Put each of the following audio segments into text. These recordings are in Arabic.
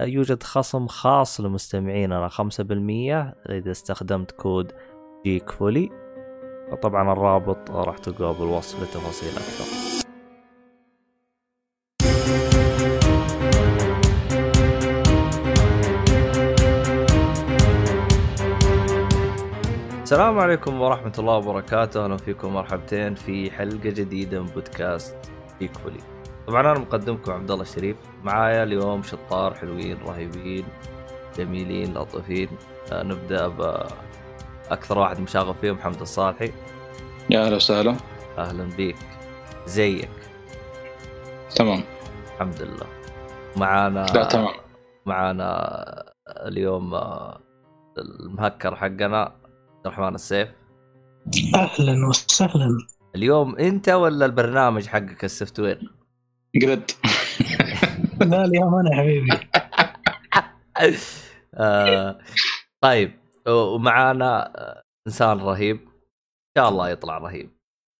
يوجد خصم خاص لمستمعيننا 5% إذا استخدمت كود جيك فولي طبعا الرابط راح تلقاه بالوصف لتفاصيل أكثر. السلام عليكم ورحمة الله وبركاته، أهلا فيكم مرحبتين في حلقة جديدة من بودكاست جيك فولي. طبعا أنا مقدمكم عبد الله الشريف معايا اليوم شطار حلوين رهيبين جميلين لطيفين. آه نبدأ باكثر واحد مشاغب فيهم محمد الصالحي. يا أهلا وسهلا. أهلا بيك. زيك. تمام. الحمد لله. معانا لا تمام. معانا اليوم آه، المهكر حقنا عبد الرحمن السيف. أهلا وسهلا. اليوم أنت ولا البرنامج حقك ال software؟ جريد لا اليوم أنا حبيبي. آه طيب ومعانا إنسان رهيب. إن شاء الله يطلع رهيب.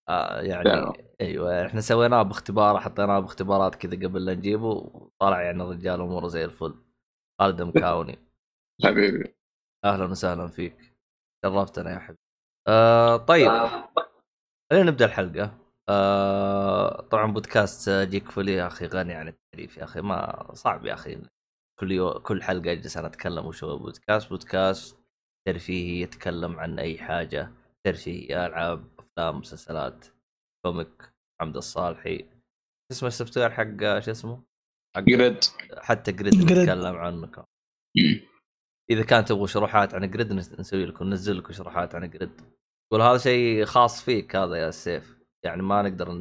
آه يعني أيوه إحنا سويناه باختبار حطيناه باختبارات كذا قبل لا نجيبه وطلع يعني الرجال أموره زي الفل. خالد مكاوني حبيبي. أهلا وسهلا فيك. شرفتنا يا حبيبي. آه طيب. خلينا نبدأ الحلقة. آه طبعا بودكاست جيك فولي يا أخي غني عن التعريف يا أخي ما صعب يا أخي. كل يو... كل حلقة أجلس أنا أتكلم وش هو بودكاست. بودكاست ترفيهي يتكلم عن أي حاجة ترفيهي ألعاب أفلام مسلسلات comic محمد الصالحي. اسمه ال software حق شو اسمه؟ حق جريد حتى جريد نتكلم عنه إذا كان تبغوا شروحات عن جريد نسوي لكم ننزل لكم شروحات عن جريد يقول هذا شيء خاص فيك هذا يا سيف. يعني ما نقدر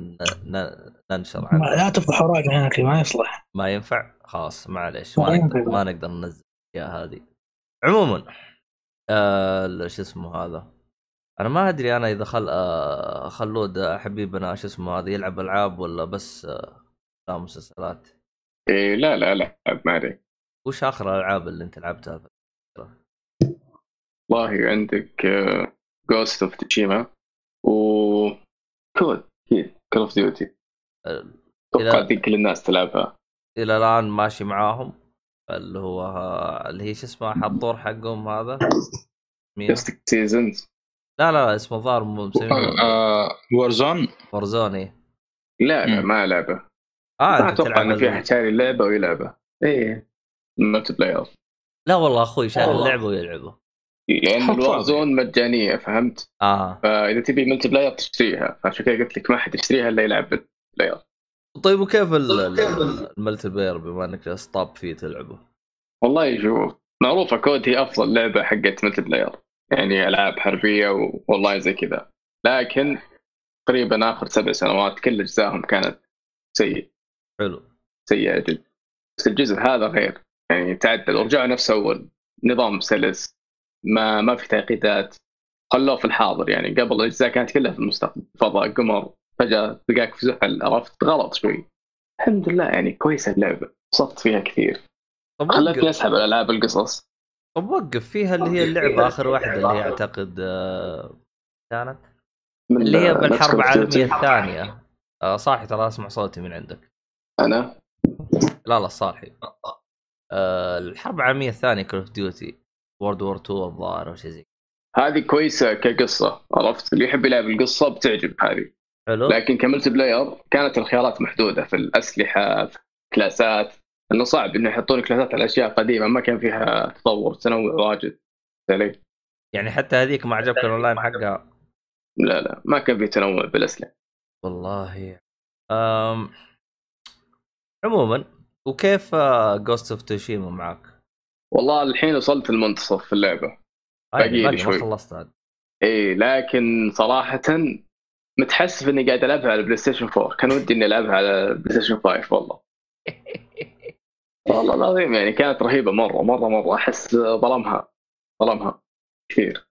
ننشر عنه. لا تفضح اوراق يا أخي ما يصلح. ما ينفع؟ خلاص معليش. ما, ما نقدر ما نقدر ننزل يا هذه. عموما آه شو اسمه هذا؟ أنا ما أدري أنا إذا خل آه خلود حبيبنا شو اسمه هذا يلعب ألعاب ولا بس آه مسلسلات. إيه لا لا لا ما عليك وش آخر الألعاب اللي أنت لعبتها والله عندك Ghost of Tsushima و COD أكيد. Call of Duty أتوقع كل الناس تلعبها. إلى الآن ماشي معاهم. اللي هو اللي هي شو اسمه حطور حقهم هذا. مين؟ seasons لا لا اسمه ظاهر مسمينه. Warzone Warzone اي لا لا ما لعبه. آه ما أتوقع ان في أحد شاري اللعبة ويلعبها إيه. multiplayer لا والله أخوي شاري اللعبة ويلعبه. لأن ال Warzone مجانية فهمت؟ آه. فإذا تبي multiplayer تشتريها فعشان كذا قلت لك ما حد يشتريها إلا يلعب بلاير طيب وكيف الملتي بلاير بما إنك جالس طاب فيه تلعبه؟ والله شوف معروفة COD هي أفضل لعبة حقت multiplayer يعني ألعاب حربية والله زي كذا. لكن تقريبا آخر سبع سنوات كل أجزائهم كانت سيئة. حلو. سيئة جدا. بس الجزء هذا غير يعني تعدل. ورجعوا نفس أول. نظام سلس ما ما في تعقيدات خلوه في الحاضر يعني. قبل الأجزاء كانت كلها في المستقبل. فضاء قمر فجأة تلقاك في زحل عرفت؟ غلط شوي. الحمد لله يعني كويسة اللعبة. صفت فيها كثير. خلتني أسحب الألعاب القصص. طب وقف. فيها اللي هي اللعبة آخر واحدة اللي هي أعتقد آه، كانت؟ اللي هي بالحرب العالمية الثانية. آه، صاحي ترى أسمع صوتي من عندك. أنا؟ لا لا صالحي. آه، الحرب العالمية الثانية Call of Duty World War 2 الظاهر أو شيء زي هذه كويسة كقصة عرفت؟ اللي يحب يلعب القصة بتعجب هذه. حلو. لكن ك multiplayer كانت الخيارات محدودة في الأسلحة في كلاسات إنه صعب إنه يحطون كلاسات على أشياء قديمة ما كان فيها تطور تنوع واجد. علي يعني حتى هذيك ما عجبك الاونلاين حقها. لا لا ما كان في تنوع بالأسلحة. والله. أم... عموما وكيف Ghost of Tsushima معك؟ والله الحين وصلت المنتصف في اللعبة. باقي لي شوي. خلصت هذا اي لكن صراحة متحسف إني قاعد ألعبها على بلاي ستيشن 4 كان ودي إني ألعبها على بلاي ستيشن 5 والله. والله العظيم يعني كانت رهيبة مرة مرة مرة. أحس ظلمها ظلمها كثير.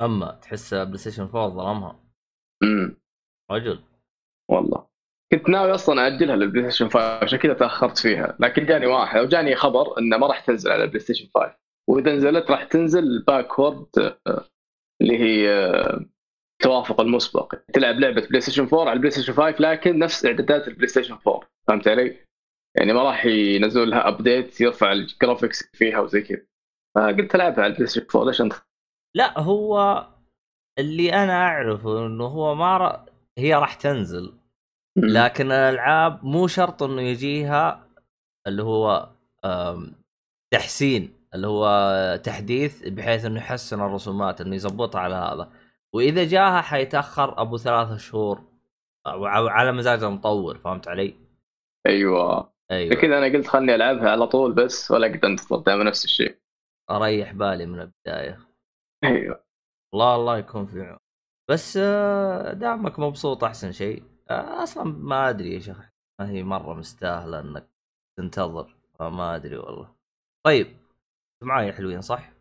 أما تحس بلاي ستيشن 4 ظلمها. امم رجل. والله. كنت ناوي أصلا اجلها للبلاي ستيشن 5 عشان كذا تأخرت فيها. لكن جاني واحد أو جاني خبر إنه ما راح تنزل على البلاي ستيشن 5 وإذا نزلت راح تنزل backward اللي هي آه، التوافق المسبق. تلعب لعبة بلاي ستيشن 4 على البلاي ستيشن 5 لكن نفس إعدادات البلاي ستيشن 4 فهمت علي؟ يعني ما راح ينزلوا لها update يرفع ال graphics فيها وزي كذا. فقلت ألعبها على البلاي ستيشن 4 ليش أنت؟ لا هو اللي أنا أعرفه إنه هو ما ر... هي راح تنزل. لكن الألعاب مو شرط إنه يجيها اللي هو تحسين اللي هو تحديث بحيث إنه يحسن الرسومات إنه يظبطها على هذا. وإذا جاها حيتأخر أبو ثلاثة شهور على مزاج المطور فهمت علي؟ أيوه. أيوه. كذا أنا قلت خلني ألعبها على طول بس ولا أقدر انتظر دائما نفس الشيء. أريح بالي من البداية. أيوه. الله الله يكون في عون. بس آه، دامك مبسوط أحسن شيء. أصلا ما أدري يا شيخ ما هي مرة مستاهلة إنك تنتظر. ما أدري والله. طيب معاي حلوين صح؟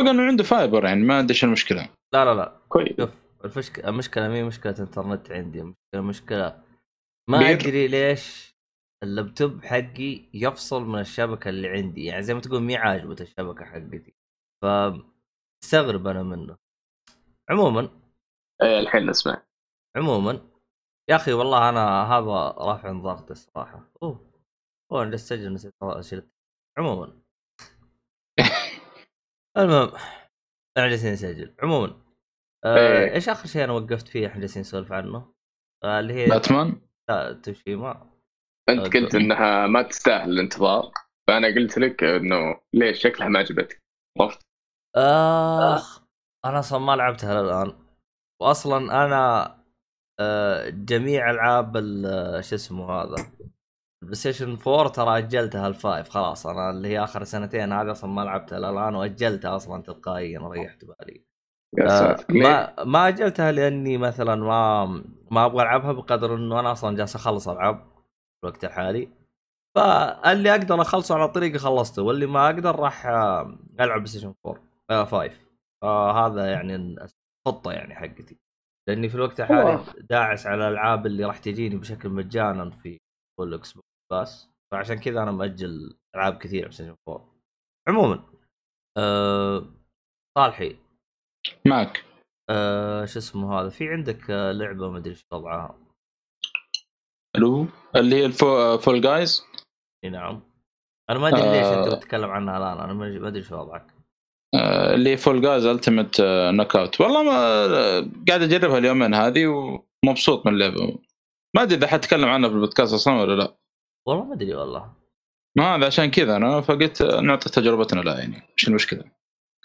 بقى انه عنده fiber يعني ما ادري إيش المشكلة لا لا لا. كويس. شوف المشكلة المشكلة مي مشكلة انترنت عندي المشكلة مشكلة. ما بير. أدري ليش اللابتوب حقي يفصل من الشبكة اللي عندي. يعني زي ما تقول مي عاجبة الشبكة حقتي. ف استغرب أنا منه. عموما إيه الحين نسمع. عموما يا أخي والله أنا هذا رافع ضغط الصراحة. أوه أوه أنا أسجل نسيت اشيل عموما. المهم أنا جالسين نسجل عموما آه إيه. إيش آخر شيء أنا وقفت فيه إحنا جالسين نسولف عنه؟ آه اللي هي باتمان؟ لا توشيما. أنت قلت إنها ما تستاهل الانتظار فأنا قلت لك إنه ليش شكلها ما عجبتك. عرفت؟ آخ أنا أصلا ما لعبتها الان واصلا أنا آه، جميع ألعاب ال- شو اسمه هذا ال PlayStation 4 ترى أجلتها ال five خلاص. أنا اللي هي آخر سنتين هذه أصلا ما لعبتها الآن وأجلتها أصلا تلقائيا ريحت بالي. آه،؟ ما ما أجلتها لأني مثلا ما ما أبغى ألعبها بقدر إنه أنا أصلا جالس أخلص ألعاب في الوقت الحالي. فاللي أقدر أخلصه على طريقي خلصته واللي ما أقدر راح آه، ألعب PlayStation 4 آه 5 فهذا يعني الخطه يعني حقتي. لأني في الوقت الحالي. داعس على الألعاب اللي راح تجيني بشكل مجانا في فول Xbox Pass فعشان كذا أنا مأجل ألعاب كثير Station 4 عموما آه صالحي. معك. آه شو اسمه هذا؟ في عندك آه لعبة ما أدري إيش وضعها ألو اللي هي الفو... Fall Guys إي نعم. أنا ما أدري ليش أنت آه. بتتكلم عنها الآن. أنا ما ادري إيش وضعك. آه، اللي Fall Guys Ultimate Knockout والله ما آه، قاعد أجربها اليومين هذه ومبسوط من اللعبة. ما أدري إذا حتكلم عنها في البودكاست أصلا ولا لا. والله ما أدري والله. ما هذا عشان كذا أنا فقلت نعطي تجربتنا لا يعني. إيش المشكلة؟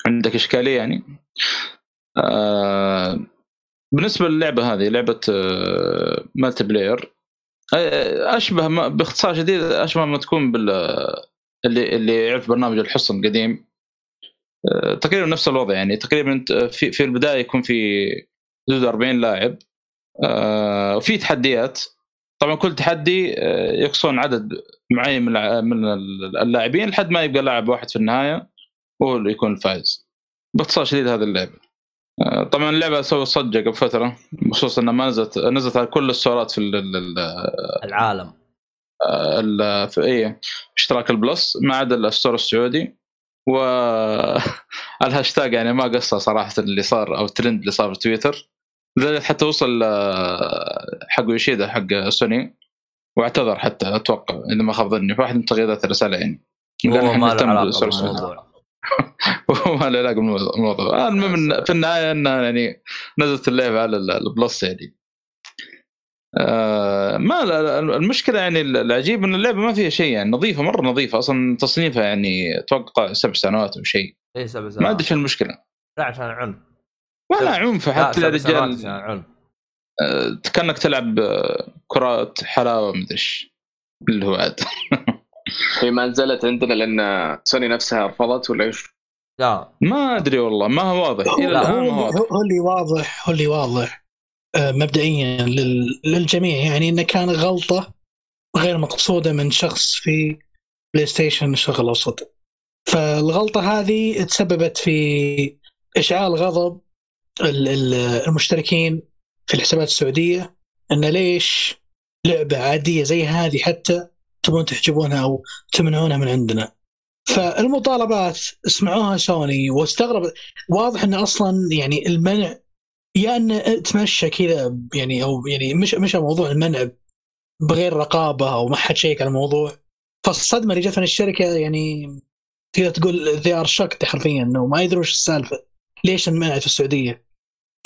عندك إشكالية يعني؟ آه بالنسبة للعبة هذه لعبة آه مالتي بلاير آه أشبه ما باختصار شديد أشبه ما تكون بال اللي اللي يعرف برنامج الحصن القديم. آه تقريبا نفس الوضع يعني. تقريبا في في البداية يكون في حدود 40 لاعب آه وفي تحديات. طبعا كل تحدي آه، يقصون عدد معين من اللاعبين لحد ما يبقى لاعب واحد في النهاية وهو اللي يكون الفائز باختصار شديد هذه اللعبة. آه، طبعا اللعبة سوت ضجة قبل فترة بخصوص إنها ما نزلت نزلت على كل الستورات في ال ال العالم. ال في إيه اشتراك ال Plus ما عدا ال store السعودي. و الهاشتاج يعني ما قصر صراحة اللي صار أو الترند اللي صار في تويتر لدرجة حتى وصل آه، حق يوشيدا حق سوني واعتذر حتى أتوقع إذا ما خاب ظني في واحد من تغريدات الرسالة يعني. هو ما له علاقة. بالموضوع. وما له علاقة بالموضوع. المهم في النهاية انه يعني نزلت اللعبة على ال- البلس يعني. آه ما المشكلة يعني العجيب إن اللعبة ما فيها شيء يعني نظيفة مرة نظيفة. أصلا تصنيفها يعني أتوقع سبع سنوات أو شيء. اي سبع سنوات. ما أدري شو المشكلة. لا عشان عنف ولا عنف لا حتى الرجال عشان عنف آه، كأنك تلعب آه، كرات حلاوة مدري إيش. اللي هو عاد هي ما نزلت عندنا لأن سوني نفسها رفضت ولا إيش؟ لا. ما أدري والله ما هو واضح. هو, إلى لا، الآن هو, هو هو, واضح. هو اللي واضح هو اللي واضح. مبدئيا لل- للجميع يعني انه كان غلطة غير مقصودة من شخص في PlayStation الشرق الأوسط فالغلطة هذه تسببت في إشعال غضب ال- ال- المشتركين في الحسابات السعودية إن ليش لعبة عادية زي هذه حتى تبون تحجبونها أو تمنعونها من عندنا. فالمطالبات سمعوها سوني واستغرب واضح إن أصلا يعني المنع يا أن تمشى كذا يعني أو يعني مش مش موضوع المنع بغير رقابة أو ما حد شيك على الموضوع. فالصدمة اللي جت من الشركة يعني تقدر تقول they are shocked حرفيا إنه ما يدروا إيش السالفة. ليش انمنعت في السعودية؟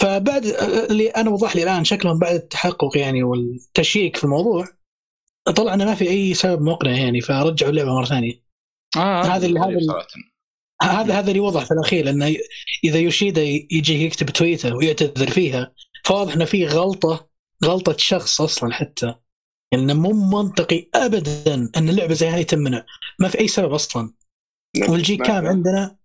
فبعد اللي أنا وضح لي الآن شكلهم بعد التحقق يعني والتشييك في الموضوع طلع انه ما في أي سبب مقنع يعني فرجعوا اللعبة مرة ثانية. آه هذا اللي- هذا اللي- صراحة. هذا هذا اللي وضح في الأخير لأنه ي- إذا يوشيدا يجي يكتب تويتر ويعتذر فيها فواضح إنه في غلطة غلطة شخص أصلا حتى. يعني إنه مو منطقي ابدا إن اللعبة زي هذه تمنع. ما في أي سبب أصلا. وال GCAM عندنا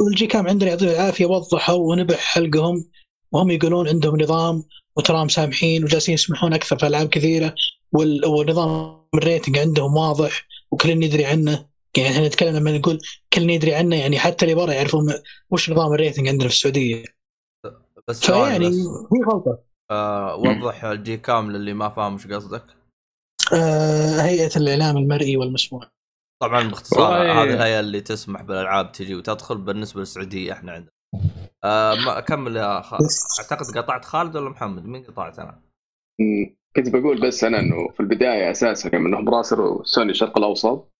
وال GCAM عندنا يعطيهم العافية وضحوا ونبح حلقهم. وهم يقولون عندهم نظام وتراهم سامحين وجالسين يسمحون أكثر في ألعاب كثيرة. وال- ونظام ال rating عندهم واضح وكلنا يدري عنه. يعني إحنا نتكلم لما نقول كلنا يدري عنه يعني حتى اللي برا يعرفون وش نظام ال rating عندنا في السعودية. بس فيعني بس. هي غلطة. آه وضح ال GCAM للي ما فاهم إيش قصدك. آه هيئة الإعلام المرئي والمسموع. طبعا باختصار هذه الهيئه اللي تسمح بالألعاب تجي وتدخل بالنسبة للسعودية إحنا عندنا. آه ما كمل يا خ... أعتقد قطعت خالد ولا محمد؟ مين قطعت أنا؟ كنت بقول بس أنا إنه في البداية أساسا يوم إنهم راسلوا سوني الشرق الأوسط.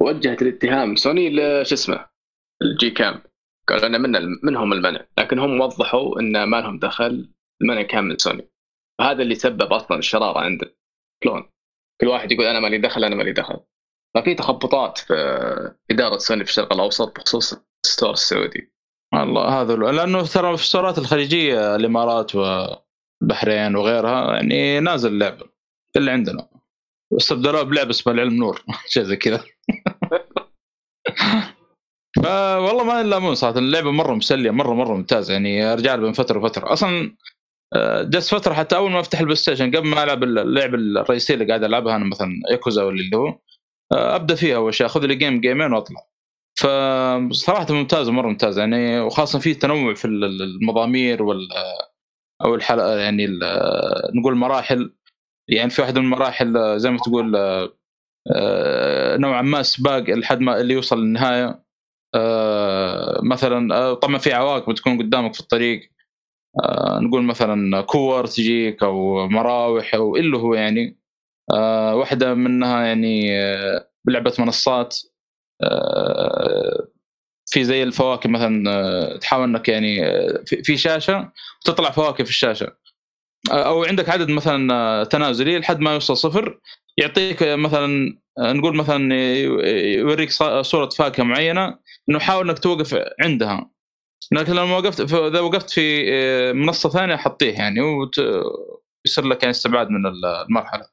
وجهت الاتهام. سوني لش اسمه؟ الجي كام قالوا أنا من منهم المنع. لكن هم وضحوا إن ما لهم دخل المنع كان من سوني. وهذا اللي سبب أصلا الشرارة عندنا شلون؟ كل واحد يقول أنا مالي دخل أنا مالي دخل. ففي تخبطات في إدارة سوني في الشرق الأوسط بخصوص الستور السعودي. والله هذا لأنه ترى في السورات الخليجية الإمارات والبحرين وغيرها يعني نازل اللعبه اللي عندنا. استبدلوها بلعبه اسمها العلم نور. شيء زي كذا. فوالله ما يلامون صراحة اللعبة مرة مسلية مرة مرة ممتازة يعني أرجع لها بين فترة وفترة. أصلا آه، جلست فترة حتى أول ما أفتح ال PlayStation قبل ما ألعب اللعبه الرئيسية اللي قاعد ألعبها أنا مثلا ياكوزا ولا اللي هو آه، أبدأ فيها أول شيء أخذ لي game جيمين وأطلع. فصراحه ممتازة مرة ممتازة يعني وخاصة في تنوع في ال- ال- المضامير وال أو الحلقة يعني نقول مراحل. يعني في واحدة من المراحل زي ما تقول آه، نوعا ما سباق لحد ما اللي يوصل للنهاية. آه، مثلا آه، طبعا في عوائق تكون قدامك في الطريق. آه، نقول مثلا كور تجيك أو مراوح أو اللي هو يعني. واحدة منها يعني بلعبه منصات. في زي الفواكه مثلا تحاول إنك يعني في- شاشة وتطلع فواكه في الشاشة. أو عندك عدد مثلا تنازلي لحد ما يوصل صفر. يعطيك مثلا نقول مثلا يوريك صورة فاكهة معينة إنه حاول إنك توقف عندها. لكن لما وقفت إذا وقفت في آه، منصة ثانية حطيه يعني ويصير لك يعني استبعاد من المرحلة.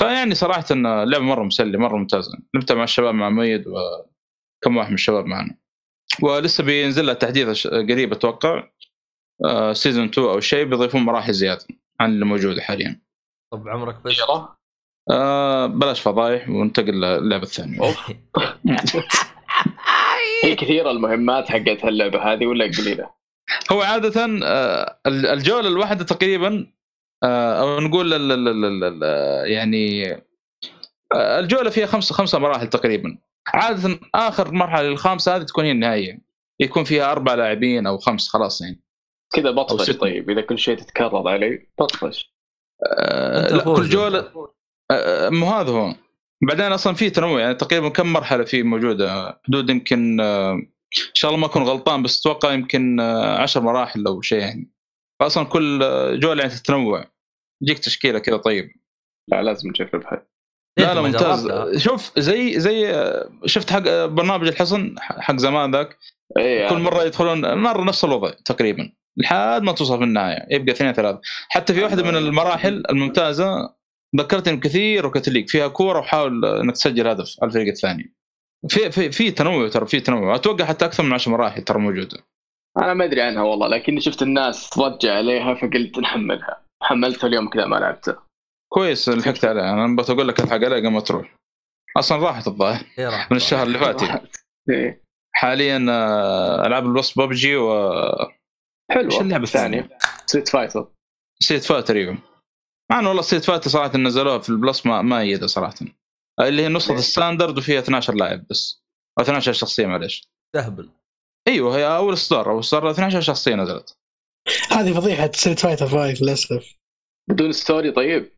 فيعني صراحة إن اللعبة مرة مسلية مرة ممتازة. لعبتها مع الشباب مع مؤيد وكم واحد من الشباب معنا. ولسه بينزل لها تحديث قريب أتوقع سيزون 2 أو شيء بيضيفون مراحل زيادة عن اللي موجودة حاليا. طب عمرك بس آه بلاش فضايح وننتقل للعبة الثانية. هي كثيرة المهمات حقت اللعبه هذه ولا قليلة؟ هو عادة آه، الجولة الواحدة تقريبا آه، أو نقول ال- ال- ال- ال- يعني آه، الجولة فيها خمس خمسة مراحل تقريبا. عادة آخر مرحلة الخامسه هذه تكون هي النهائيه يكون فيها أربع لاعبين أو خمس خلاص يعني. كذا بطفش. طيب إذا كل شيء تتكرر علي بطفش. آه، لا كل جوله مو هذا هو. بعدين أصلا في تنوع يعني تقريبا كم مرحلة في موجودة؟ حدود يمكن إن شاء الله ما أكون غلطان بس أتوقع يمكن آه، عشر مراحل أو شيء يعني. فاصلا كل آه، جوله يعني تتنوع. يجيك تشكيلة كذا طيب. لا لازم نجربها لا لا ممتاز. شوف زي زي آه، شفت حق برنامج الحصن حق زمان ذاك؟ إيه كل مرة يدخلون مره نفس الوضع تقريبا لحد ما توصل في النهاية يبقى اثنين ثلاثة. حتى في واحدة من المراحل الممتازة ذكرتني بكثير وكتليك فيها كورة وحاول إنك تسجل هدف على الفريق الثاني. في في في تنوع ترى في تنوع. أتوقع حتى أكثر من 10 مراحل ترى موجودة. أنا ما أدري عنها والله لكني شفت الناس تضجع عليها فقلت نحملها. حملتها اليوم كذا ما لعبتها. كويس لحقت عليها. أنا بس أقول لك ألحق عليها قبل ما تروح. أصلا راحت الظاهر. من الشهر اللي فات يعني. إيه. حاليا آه، ألعاب البلس ببجي و حلوة. إيش اللعبة الثانية؟ Street Fighter Street Fighter أيوه. مع إنه والله Street Fighter صراحة نزلوها في ال Plus ما ما يده صراحة. اللي هي نسخة ليه؟ ال standard وفيها 12 لاعب بس. أو 12 شخصية معلش تهبل. أيوه هي أول اصدار أول اصدار 12 شخصية نزلت. هذه فضيحة Street Fighter 5 للأسف. بدون story طيب.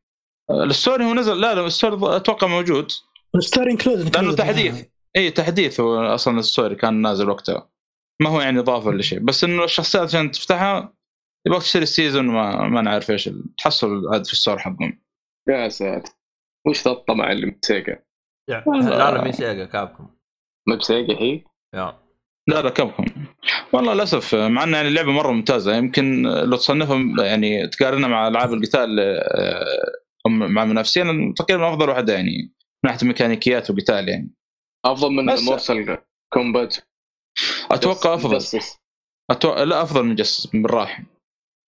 آه، ال story هو نزل لا لا ال story أتوقع موجود. ال story included لأنه تحديث. اي تحديث هو أصلا ال story كان نازل وقتها. ما هو يعني اضافه ولا شيء. بس إنه الشخصيات عشان تفتحها يبغى تشتري ال season ما ما نعرف إيش تحصل عاد في ال store حقهم. يا ساتر. وش ذا الطمع اللي من Sega يعني. لا لا مين Sega Capcom. ما ب Sega هي لا لا Capcom والله للأسف مع إن يعني اللعبة مرة ممتازة يمكن لو تصنفها يعني تقارنها مع ألعاب القتال آه، هم مع منافسين تقريبا أفضل واحدة يعني من ناحية الميكانيكيات وقتال يعني. أفضل من Mortal Kombat أتوقع أفضل. أتوقع لا أفضل من جسس بالراحة.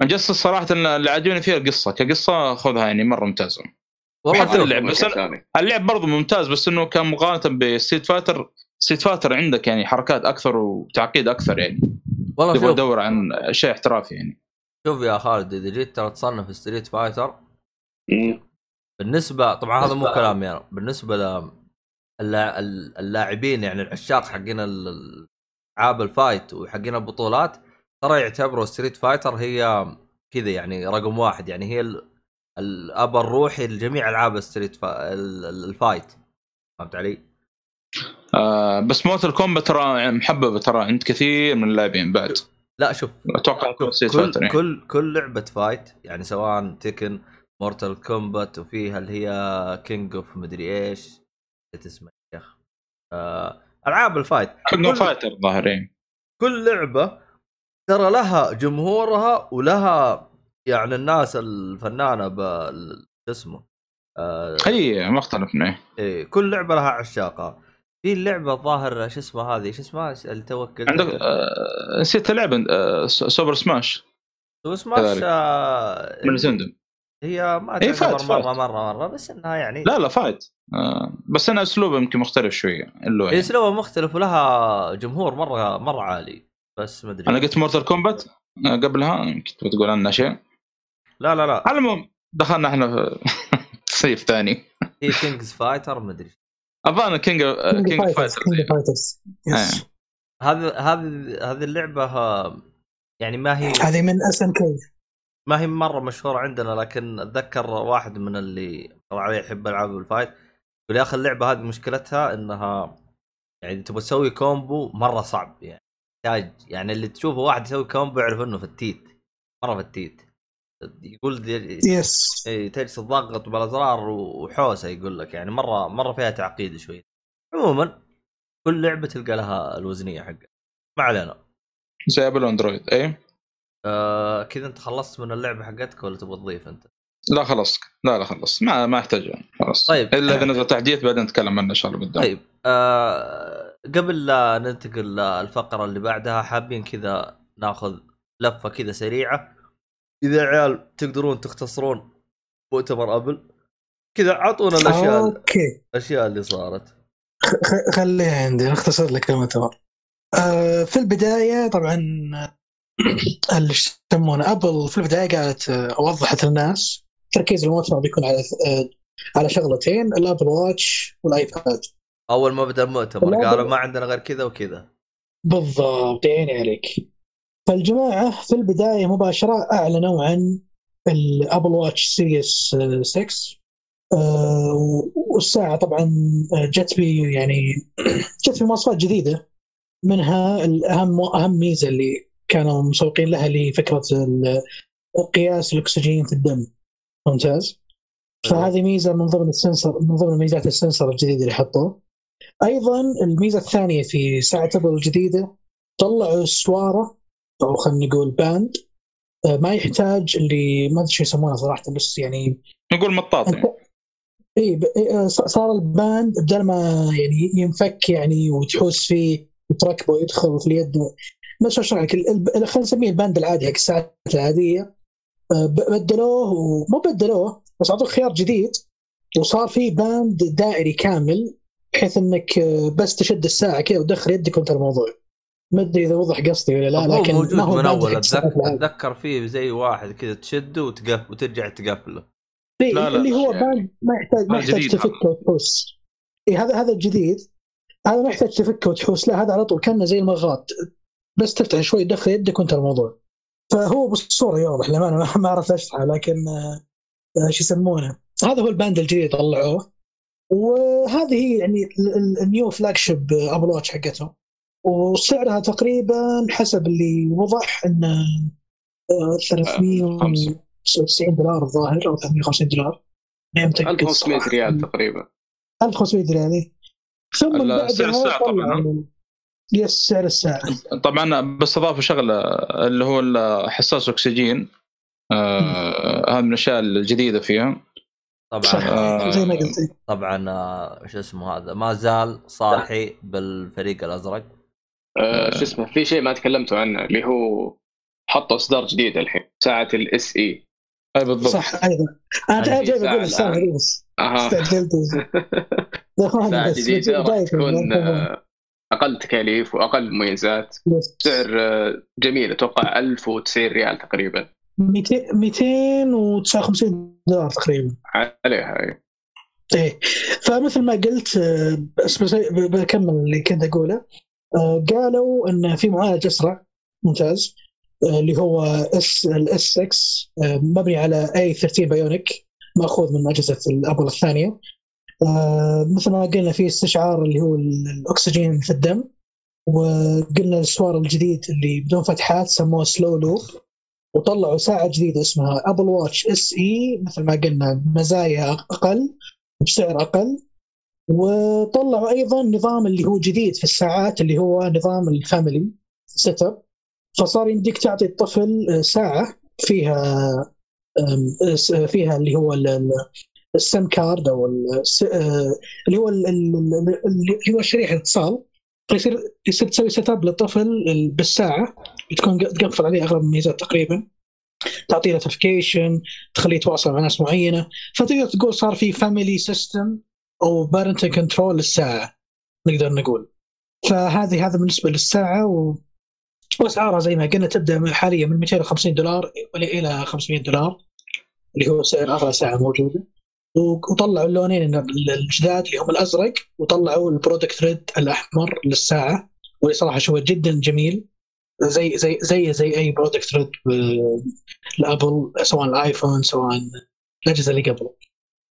جسس صراحة اللي عجبني فيها القصة كقصة خذها يعني مرة ممتازة والله حتى شوف اللعب بس. اللعب برضه ممتاز بس إنه كان مقارنه ب Street Fighter Street Fighter عندك يعني حركات أكثر وتعقيد أكثر يعني والله تبغى شوف تدور عن شيء احترافي يعني شوف يا خالد إذا جيت ترى تصنف Street Fighter. بالنسبة طبعا هذا مو كلامي أنا بالنسبة ل اللا- ال- اللاعبين يعني العشاق حقين ال- العاب ال fight وحقين البطولات ترى يعتبروا Street Fighter هي كذا يعني رقم واحد. يعني هي ال- الأب الروحي لجميع ألعاب ال Street Fi... ال- ال- ال fight. فهمت علي؟ آه بس Mortal Kombat ترى محببة ترى. عند كثير من اللاعبين بعد. لا شوف أتوقع كل يعني. كل كل لعبة fight يعني سواء تكن Mortal Kombat وفيها اللي هي King of مدري إيش. اسمها يا أخي. آه ألعاب ال fight. King of Fighter ظاهر يعني. كل لعبة ترى لها جمهورها ولها يعني الناس الفنانة بال اسمه آه هي ما اختلفنا إيه كل لعبة لها عشاقها. في اللعبه الظاهر شو اسمها هذه؟ شو اسمها؟ اللي توكل عندك آه نسيت اللعبة آه سوبر سماش. سماش كذلك. آه من Nintendo هي ما هي تعتبر fight- مره fight. مره مرة بس إنها يعني لا لا fight. آه بس أنا اسلوبه يمكن مختلف شوية اللي يعني. أسلوبها مختلف ولها جمهور مره مرة عالي. بس ما أدري. أنا قلت Mortal Kombat آه قبلها يمكن تبغى تقول عنها شيء؟ لا لا لا. على العموم دخلنا إحنا في تصيف ثاني. هي Kings Fighter ما أدري. أظن كينج كينج فايتر كينج فايترز يس هذا هذه هذه اللعبة آه، يعني ما هي هذه من SNK ما هي مرة مشهورة عندنا لكن أتذكر واحد من اللي طلع عليه يحب ألعاب ال fight. يقول يا أخي اللعبه هذه مشكلتها إنها يعني تبغى تسوي combo مرة صعب يعني. يحتاج يعني اللي تشوفه واحد يسوي combo يعرف إنه فتيت مرة فتيت. يقول yes. اي تجلس تضغط بالأزرار وحوسة يقول لك يعني مرة مرة فيها تعقيد شوي. عموما كل لعبة تلقى لها الوزنية حقها. ما علينا. زي أبل وأندرويد. اي آه كذا أنت خلصت من اللعبة حقتك ولا تبغى تضيف أنت؟ لا خلاص. لا لا خلص ما ما أحتاج خلاص. طيب. إلا إذا نزل تحديث بعدين نتكلم عنه إن شاء الله قدام طيب. آه قبل لا ننتقل للفقرة اللي بعدها حابين كذا ناخذ لفة كذا سريعة. إذا يا عيال تقدرون تختصرون مؤتمر Apple كذا اعطونا الأشياء أوكي. الأشياء اللي صارت. خليها عندي نختصر لك المؤتمر. آه في البداية طبعا اللي يسمونه Apple في البداية قالت آه، وضحت للناس تركيز المؤتمر بيكون على آه على شغلتين ال Apple Watch وال iPad أول ما بدأ المؤتمر قالوا ما عندنا غير كذا وكذا. بالضبط عيني عليك. فالجماعة في البداية مباشرة أعلنوا عن ال Apple Watch Series 6 آه، والساعة طبعا جت بي يعني جت بمواصفات جديدة. منها الأهم أهم ميزة اللي كانوا مسوقين لها اللي فكرة قياس الأكسجين في الدم. ممتاز؟ فهذه ميزة من ضمن ال sensor من ضمن ميزات ال sensor الجديد اللي حطوه. أيضا الميزة الثانية في ساعة Apple الجديدة طلعوا سوارة أو خلينا نقول band آه، ما يحتاج اللي ما أدري شو يسمونه صراحة بس يعني نقول مطاط يعني. إي ص- صار ال band بدل ما يعني ينفك يعني وتحوس فيه وتركبه ويدخل في اليد بس أشرح لك خلينا نسميه ال band العادي حق الساعات العادية آه، بدلوه ومو بدلوه بس أعطوه خيار جديد وصار في band دائري كامل بحيث إنك آه، بس تشد الساعة كذا وتدخل يدك وانتهى الموضوع. ما أدري إذا وضح قصدي ولا لا لكن موجود ما هو من أول. اتذكر. أتذكر فيه زي واحد كذا تشده وتقف وترجع تقفله. إيه، لا، لا، اللي هو يعني- band ما يحتاج ما هذا يحتاج تفكه وتحوس. إيه هذا هذا الجديد. هذا ما يحتاج تفكه وتحوس. لا هذا على طول كأنه زي المغاط. بس تفتح شوي تدخل يدك وانتهى الموضوع. فهو بالصورة يوضح للأمانة ما- ما اعرف أشرحه لكن آه، آه، شو يسمونه. هذا هو ال band الجديد طلعوه. وهذه هي يعني ال- ال- ال new flagship Apple Watch حقتهم. وسعرها تقريبا حسب اللي وضح انه آه، 399 دولار الظاهر أو 350 دولار. ما متأكد 1500 صراحة. ريال تقريبا. 1500 ريال إيه. ثم سعر الساعة طبعاً، يس سعر الساعة. طبعا بس اضافوا شغلة اللي هو حساس أكسجين. آه هذا من الأشياء الجديدة فيها. طبعا صح آه. زي ما قلت طبعا آه، شو اسمه هذا ما زال صالحي بالفريق الأزرق. آه شو اسمه في شيء ما تكلمتوا عنه اللي هو حطوا إصدار جديد الحين ساعة الاس إي. أي بالضبط. صح أيضا. أنا في جاي ساعة بقول الساعة بس. أها. استعجلت يا اخوان ساعة جديدة راح تكون أقل تكاليف وأقل مميزات. سعر جميل أتوقع 1090 ريال تقريبا. 200 259 دولار تقريبا. عليها أي. إيه. فمثل ما قلت آه، بس بكمل اللي كنت أقوله. آه، قالوا إن في معالج أسرع ممتاز آه، اللي هو S ال S 6 مبني على A 13 Bionic مأخوذ من أجهزة ال Apple الثانية. مثل ما قلنا في استشعار اللي هو ال- الأكسجين في الدم وقلنا السوار الجديد اللي بدون فتحات سموه Solo Loop وطلعوا ساعة جديدة اسمها Apple Watch SE مثل ما قلنا مزايا أقل بسعر أقل. وطلعوا أيضا نظام اللي هو جديد في الساعات اللي هو نظام ال family setup فصار يمديك تعطي الطفل آه، ساعة فيها آم، س- فيها اللي هو ال- ال- ال SIM card أو آه، اللي هو ال- ال- ال- اللي هو شريحه اتصال. فيصير يصير تسوي setup للطفل بالساعة. تكون تقفل عليه أغلب الميزات تقريبا. تعطيه notification تخليه يتواصل مع ناس معينة. فتقدر تقول صار في family system أو parent control للساعة نقدر نقول. فهذه هذا بالنسبة للساعة و... وأسعارها زي ما قلنا تبدأ حاليا من 250 دولار إلى 500 دولار اللي هو سعر أغلى ساعة موجودة. وطلعوا اللونين الجداد اللي هم الأزرق وطلعوا ال Product Red الأحمر للساعة واللي صراحة شي جدا جميل. زي زي زي زي أي Product Red ال Apple سواء ال iPhone سواء الاجهزه اللي قبله.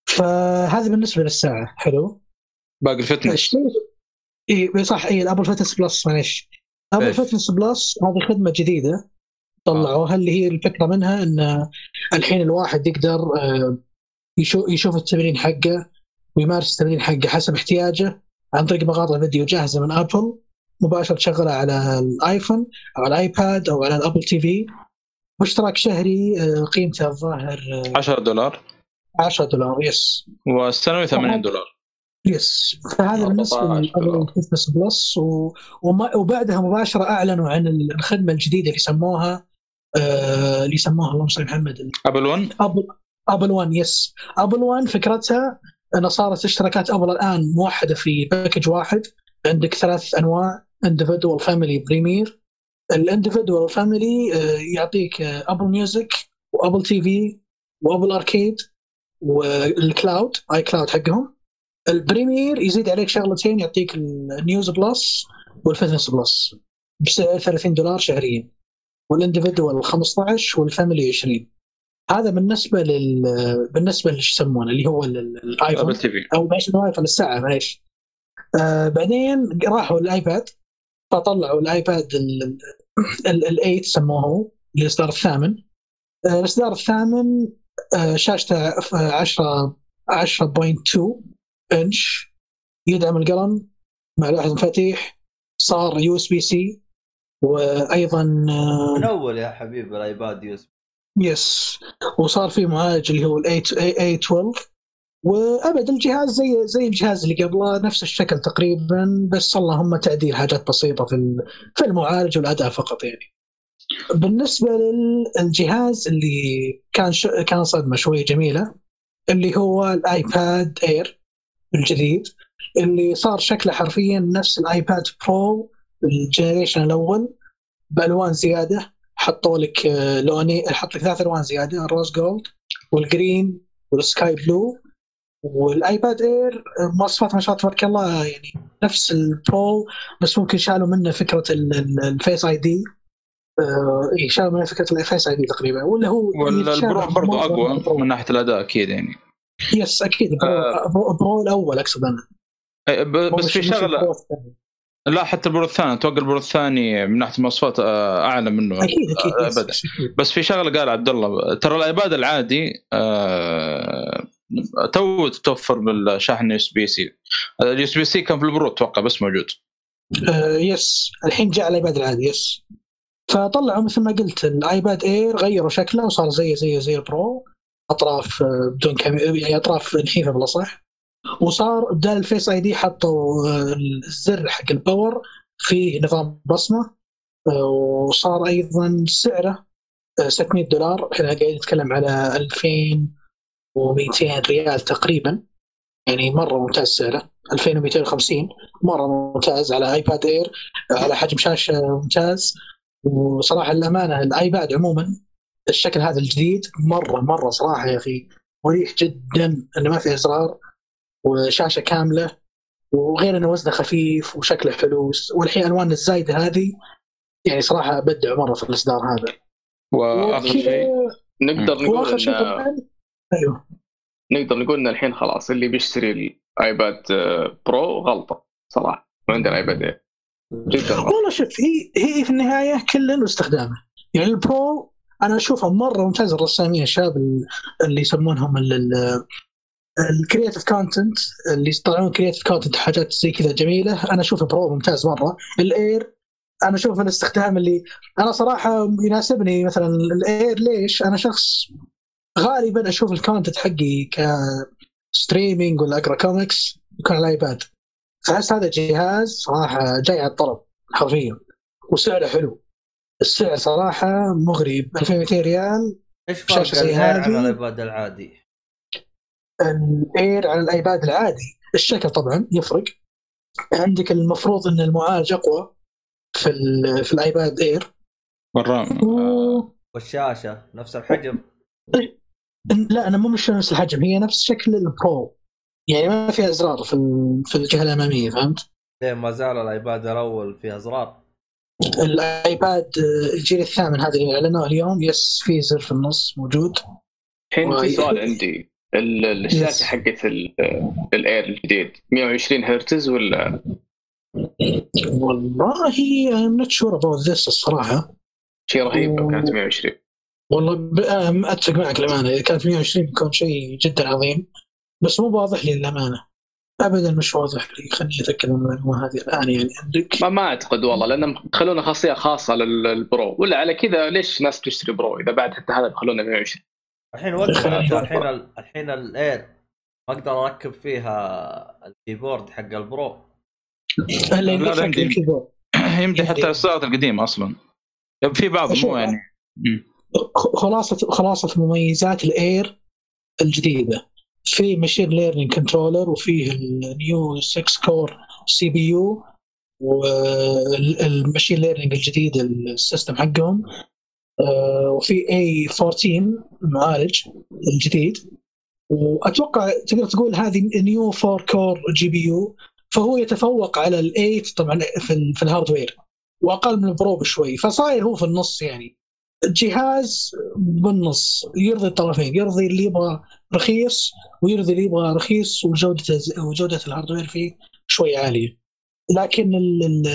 فهذا بالنسبة للساعة. حلو؟ باقي ال Fitness. إي صح إي ال Apple Fitness Plus معلش Apple؟ Fitness Plus هذه خدمة جديدة طلعوها اللي هي الفكرة منها إن الحين الواحد يقدر آه، يشوف يشوف التمرين حقه ويمارس التمرين حقه حسب احتياجه عن طريق مقاطع فيديو جاهزة من Apple مباشرة تشغلها على ال iPhone أو على ال iPad أو على ال Apple TV. واشتراك شهري آه، قيمته الظاهر آه، 10 دولار. 10 دولار yes والسنوي 80 دولار. yes فهذا بالنسبة 14 دولار. لل Fitness Plus و... وما... وبعدها مباشرة أعلنوا عن الخدمة الجديدة اللي سموها آه... اللي سموها اللهم صل على محمد Apple 1 Apple Apple 1 yes Apple 1 فكرتها إنه صارت اشتراكات Apple الآن موحدة في package واحد. عندك ثلاث أنواع individual family premier ال individual family يعطيك آه، Apple Music و Apple TV و Apple Arcade وال cloud iCloud حقهم. ال premier يزيد عليك شغلتين يعطيك ال News Plus وال Fitness Plus بسعر 30 دولار شهريا. وال individual 15 وال family 20 هذا بالنسبة لل بالنسبة ليش يسمونه اللي هو ال- ال- الايفون Apple TV أو معلش الايفون الساعة معلش آه بعدين راحوا الآيباد فطلعوا الآيباد ال8 سموه الإصدار الثامن. آه الإصدار الثامن آه شاشته 10 10.2 انش يدعم القلم مع لوحة مفاتيح صار USB-C وأيضا من أول يا حبيبي الآيباد يو اس يس وصار في معالج اللي هو الاي 12 وأبد الجهاز زي زي الجهاز اللي قبله نفس الشكل تقريبا بس اللهم تعديل حاجات بسيطة في في المعالج والأداء فقط يعني. بالنسبة للجهاز اللي كان ش... كان صدمة شوي جميلة اللي هو الآيباد إير الجديد اللي صار شكله حرفيا نفس الآيباد Pro ال generation الأول بألوان زيادة حطوا لك آه، لونين حط لك ثلاث ألوان زيادة ال rose gold وال green وال sky blue والآيباد Air مواصفات ما شاء الله تبارك الله يعني نفس ال Pro بس ممكن شالوا منه فكرة ال- ال- ال Face ID آه، اي شالوا منه فكرة ال Face ID تقريبا ولا هو يتشابه ال Pro برضو معظم اقوى. من ناحية الأداء أكيد يعني yes أكيد Pro, آه. Pro, الأول أقصد أنا إيه، بس في شغله. لا حتى ال Pro الثاني أتوقع ال Pro الثاني من ناحية المواصفات آه، أعلى منه أكيد أكيد أبداً. yes، أكيد. بس في شغلة قال عبد الله ترى الآيباد العادي آه، تو تتوفر بالشاحن يو إس بي سي. اليو إس بي سي كان في البرو أتوقع بس موجود. آه، yes الحين جاء الايباد العادي yes فطلعوا مثل ما قلت الايباد Air غيروا شكله وصار زي زي زي ال Pro أطراف آه، بدون كاميرا يعني أطراف نحيفة بالاصح وصار بدال ال Face ID حطوا آه، الزر حق ال power فيه نظام بصمة. آه، وصار أيضا سعره آه، 600 دولار. إحنا قاعدين نتكلم على 2200 ريال تقريبا. يعني مرة ممتاز سعره 2250 مرة ممتاز. على ايباد Air على حجم شاشة ممتاز. وصراحة للامانه الايباد عموما الشكل هذا الجديد مرة مرة صراحة يا أخي مريح جدا. إنه ما فيه ازرار وشاشة كاملة. وغير إنه وزنه خفيف وشكله حلو. والحين ألوان الزايدة هذه يعني صراحة بدعوا مرة في الإصدار هذا. وآخر شيء نقدر نقول وآخر شيء أيوه. نقدر نقول إن الحين خلاص اللي بيشتري الايباد آه، Pro غلطة صراحة. وعندنا ايباد Air جدا. والله شوف هي هي في النهاية كل له استخدامه يعني ال Pro أنا اشوفه مرة ممتاز الرسامين الشباب ال- اللي يسمونهم ال creative content اللي يطلعون creative content حاجات زي كذا جميلة. أنا اشوفه Pro ممتاز مرة. ال Air أنا أشوف الاستخدام اللي أنا صراحة يناسبني مثلا ال Air ليش؟ أنا شخص غالبا أشوف ال content حقي ك streaming ولا أقرأ كوميكس يكون على الايباد فاحس هذا جهاز صراحة جاي على الطلب حرفيا. وسعره حلو. السعر صراحة مغري ب 2200 ريال. إيش فرق ال Air؟ عن الايباد العادي؟ ال Air على الايباد العادي. الشكل طبعا يفرق. عندك المفروض إن المعالج أقوى في في الايباد Air وال RAM و... والشاشة نفس الحجم. لا أنا مو مش نفس الحجم هي نفس شكل ال Pro يعني ما فيها أزرار في ال- في الجهة الأمامية فهمت؟ ليه ما زال الآيباد الأول فيه أزرار. الآيباد آه، الجيل الثامن هذا اللي أعلنوه اليوم yes في زر في النص موجود. الحين في سؤال عندي. ال- الشاشه. حقت ال- ال Air الجديد 120 هرتز ولا؟ والله I'm not sure about this الصراحة. شيء رهيب. كانت 120 والله ب... أتفق معك الامانه إذا كانت 120 بيكون شيء جدا عظيم. بس مو واضح لي الامانه ابدا مش واضح لي. خليني اتاكد من المعلومه هذه الآن يعني عندك. ما ما أعتقد والله لانهم خلونا خاصية خاصة لل Pro. ولا على كذا ليش ناس تشتري Pro إذا بعد حتى هذا بيخلونا 120 الحين نشوف. الحين ال- الحين ال Air ما أقدر أركب فيها ال keyboard حق ال Pro. هلا يمدي. حتى الاصدارات القديمه أصلا. في بعض. مو يعني. خلاصة خلاصة مميزات ال Air الجديدة. في machine learning controller وفيه ال new 6 core CPU وال machine learning الجديد ال system حقهم. آه، وفي A14 المعالج الجديد. وأتوقع تقدر تقول هذه new 4 core GPU فهو يتفوق على ال 8 طبعا في ال hardware وأقل من ال Pro بشوي فصاير هو في النص يعني. الجهاز بالنص يرضي الطرفين يرضي اللي يبغى رخيص ويرضي اللي يبغى رخيص وجودة وجودة ال hardware فيه شوي عالية. لكن ال ال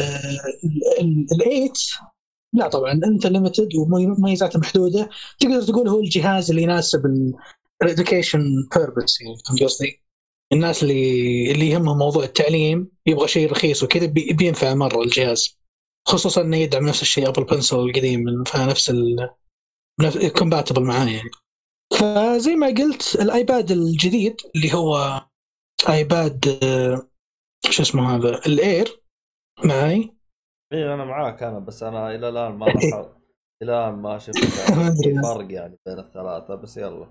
ال- ال 8 لا طبعا أنت limited ومميزاته محدودة. تقدر تقول هو الجهاز اللي يناسب ال education purpose يعني فهمت قصدي؟ الناس اللي اللي يهمهم موضوع التعليم يبغى شيء رخيص وكذا بي- بينفع مرة الجهاز. خصوصا انه يدعم نفس الشيء Apple Pencil القديم فنفس ال compatible معاه يعني. فزي ما قلت الآيباد الجديد اللي هو آيباد آه، شو اسمه هذا؟ ال Air معي اي أنا معاك أنا بس أنا إلى الآن ما لاحظت إلى الآن ما شفت. فرق يعني بين الثلاثة بس يلا.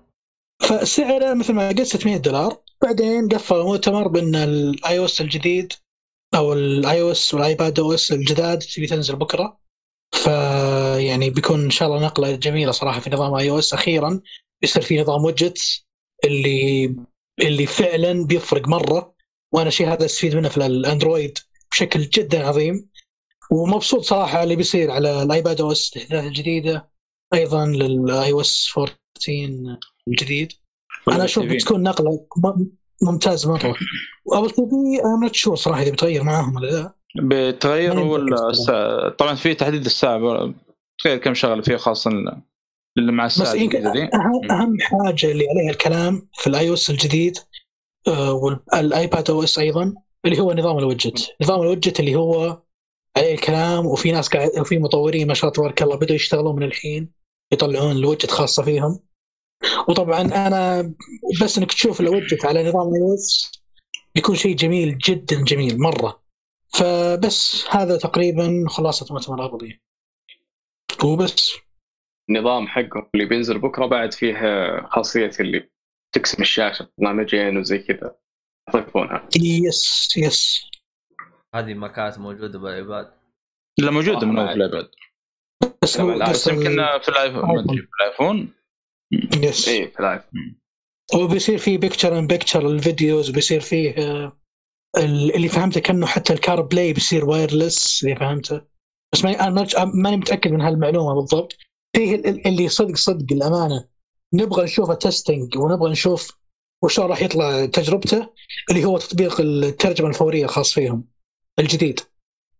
فسعره مثل ما قلت 600 دولار. بعدين قفل المؤتمر بأن ال iOS الجديد أو ال iOS وال iPadOS الجداد تبي تنزل بكرة. فيعني بيكون إن شاء الله نقلة جميلة صراحة في نظام iOS أخيرا بيصير في نظام widgets اللي اللي فعلا بيفرق مرة. وأنا الشيء هذا أستفيد منه في الأندرويد بشكل جدا عظيم. ومبسوط صراحة اللي بيصير على ال iPadOS التحديثات الجديدة. أيضا لل iOS 14 الجديد أنا أشوف بتكون نقلة م- ممتازه مره و Apple TV أنا not sure صراحة إذا بتغير معاهم ولا لا. بتغير ولا الساعة طبعا في تحديد الساعة تخيل كم شغله فيه خاصه اللي مع بس الساعة يمكن الجديدة دي. أهم حاجة اللي عليها الكلام في ال iOS الجديد وال iPadOS أيضا اللي هو نظام ال widget نظام ال widget اللي هو عليه الكلام وفي ناس قاعد وفي مطورين ما شاء الله تبارك الله بدأوا يشتغلون من الحين يطلعون الوجت خاصة فيهم. وطبعا أنا بس إنك تشوف الوجت على نظام اي بيكون شيء جميل جدا جميل مرة. فبس هذا تقريبا خلاصة مؤتمر ابل وبس. النظام حقهم اللي بينزل بكرة بعد فيه خاصية اللي تقسم الشاشة برنامجين وزي كذا. يضيفونها yes yes. هذه ما كانت موجودة بالإيباد؟ لا موجودة من آه، اول في الإيباد. بس بس يمكن في الآيفون ما أدري في الآيفون. yes اي في ال live وبيصير فيه picture in picture ال videos بيصير فيه آه، ال- اللي فهمته كأنه حتى ال CarPlay بيصير wireless اللي فهمته. بس ماني أنا ما- ماني متأكد من هالمعلومة بالضبط. فيه ال- ال- اللي صدق صدق الأمانة نبغى نشوفه testing ونبغى نشوف وشلون راح يطلع تجربته اللي هو تطبيق الترجمة الفورية الخاص فيهم الجديد.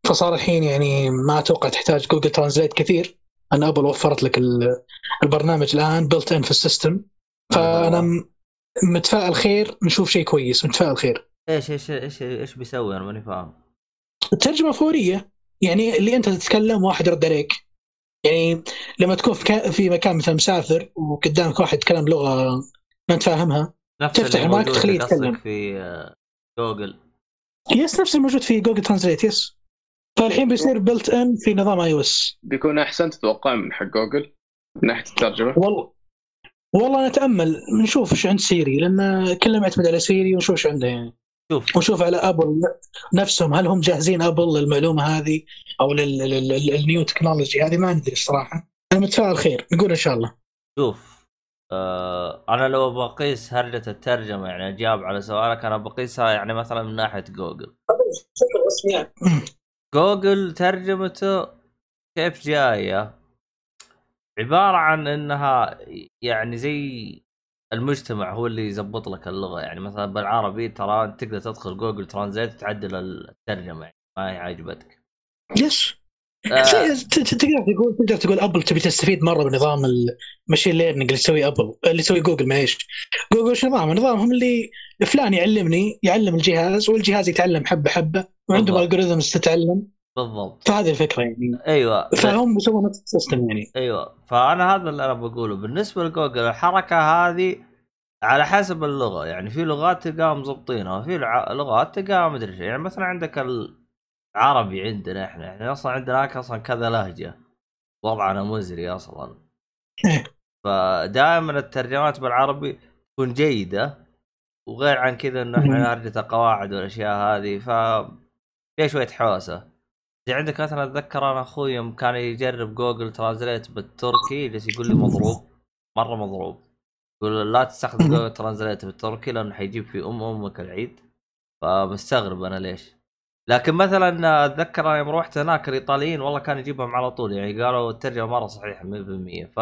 فصار الحين يعني ما أتوقع تحتاج Google Translate كثير. ان ابل وفرت لك ال- البرنامج الآن built in في ال system. فأنا م- متفائل خير نشوف شيء كويس متفائل خير إيش إيش إيش إيش بيسوي؟ أنا ماني فاهم. الترجمة فورية. يعني اللي أنت تتكلم واحد يرد عليك. يعني لما تكون في, كا- في مكان مثلا مسافر وقدامك واحد يتكلم لغة ما أنت فاهمها تفتح المايك تخليه يتكلم. في آه، جوجل. yes نفس الموجود في Google Translate yes فالحين بيصير built in في نظام iOS بيكون أحسن تتوقع من حق جوجل من ناحية الترجمة؟ والله والله نتأمل نشوف إيش عند سيري لأن كله معتمد على سيري ونشوف إيش عنده. يعني شوف. ونشوف على ابل نفسهم هل هم جاهزين ابل للمعلومة هذه أو لل new technology هذه ما ندري الصراحة. أنا متفائل خير نقول إن شاء الله. شوف آه أنا لو بقيس هرجة الترجمة يعني أجاوب على سؤالك أنا بقيسها يعني مثلا من ناحية جوجل. جوجل ترجمته كيف جاية؟ عبارة عن إنها يعني زي المجتمع هو اللي يزبط لك اللغة. يعني مثلا بالعربي ترى تقدر تدخل Google Translate تعدل الترجمة يعني ما هي ت- ت- تقدر تقول تقدر تقول أبل تبي تستفيد مرة بنظام ال machine learning اللي يسوي أبل اللي يسوي جوجل معليش جوجل إيش نظام؟ نظامهم اللي فلان يعلمني يعلم الجهاز والجهاز يتعلم حبة حبة وعندهم. algorithms تتعلم. بالضبط. فهذه الفكرة يعني. أيوه. فهم بيسوون نفس ال system يعني. أيوه. فأنا هذا اللي أنا بقوله. بالنسبة لجوجل الحركة هذه على حسب اللغة. يعني في لغات تلقاها مظبطينها وفي لغات تلقاها مدري. يعني مثلا عندك العربي عندنا إحنا. يعني أصلا عندنا هناك أصلا كذا لهجة. وضعنا مزري أصلا. فدائما الترجمات بالعربي تكون جيدة وغير عن كذا إنه إحنا. نرجع القواعد والأشياء هذه ف فيها شوية حوسه زي عندك مثلا أتذكر أنا أخوي يوم كان يجرب Google Translate بالتركي جالس يقول لي مضروب. مرة مضروب. يقول لا تستخدم. Google Translate بالتركي لأنه حيجيب في أم أمك العيد. فمستغرب أنا ليش. لكن مثلا أتذكر أنا يوم رحت هناك الإيطاليين والله كان يجيبهم على طول يعني قالوا الترجمة مرة صحيحة 100% ف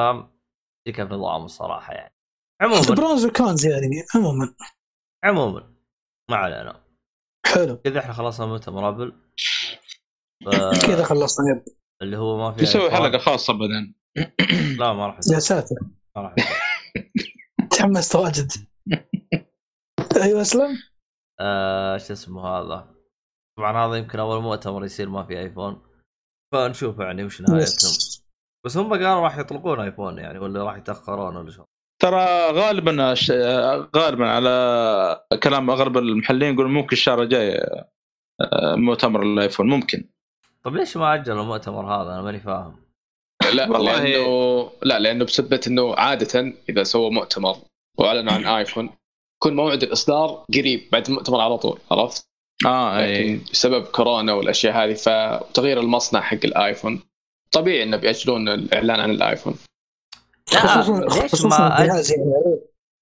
دي كيف نظام الصراحة يعني. عموما. pros و cons يعني عموما. عموما. ما علينا. حلو. كذا إحنا خلصنا مؤتمر ف- كذا خلصنا يب. اللي هو ما في آيفون. حلقة خاصة بعدين. لا ما راح يا ساتر. ما راح. تحمست واجد. أيوه أسلم. آه، شو اسمه هذا؟ طبعا هذا يمكن أول مؤتمر يصير ما في آيفون. فنشوف يعني وش نهايتهم. بس هم قالوا راح يطلقون آيفون يعني ولا راح يتأخرون ولا شو. ترى غالبا الش- غالبا على كلام اغلب المحللين يقول ممكن الشهر الجاي آه، مؤتمر الآيفون ممكن. طيب ليش ما اجلوا المؤتمر هذا؟ أنا ماني فاهم. لا والله- لأنه لا لأنه بسبه إنه عادة إذا سووا مؤتمر وأعلنوا عن آيفون يكون موعد الإصدار قريب بعد المؤتمر على طول عرفت؟ آه اي بسبب كورونا والأشياء هذه فتغيير المصنع حق الآيفون طبيعي إنه بيأجلون الإعلان عن الآيفون. لا خصوصا ليش ما أج... الجهاز يعني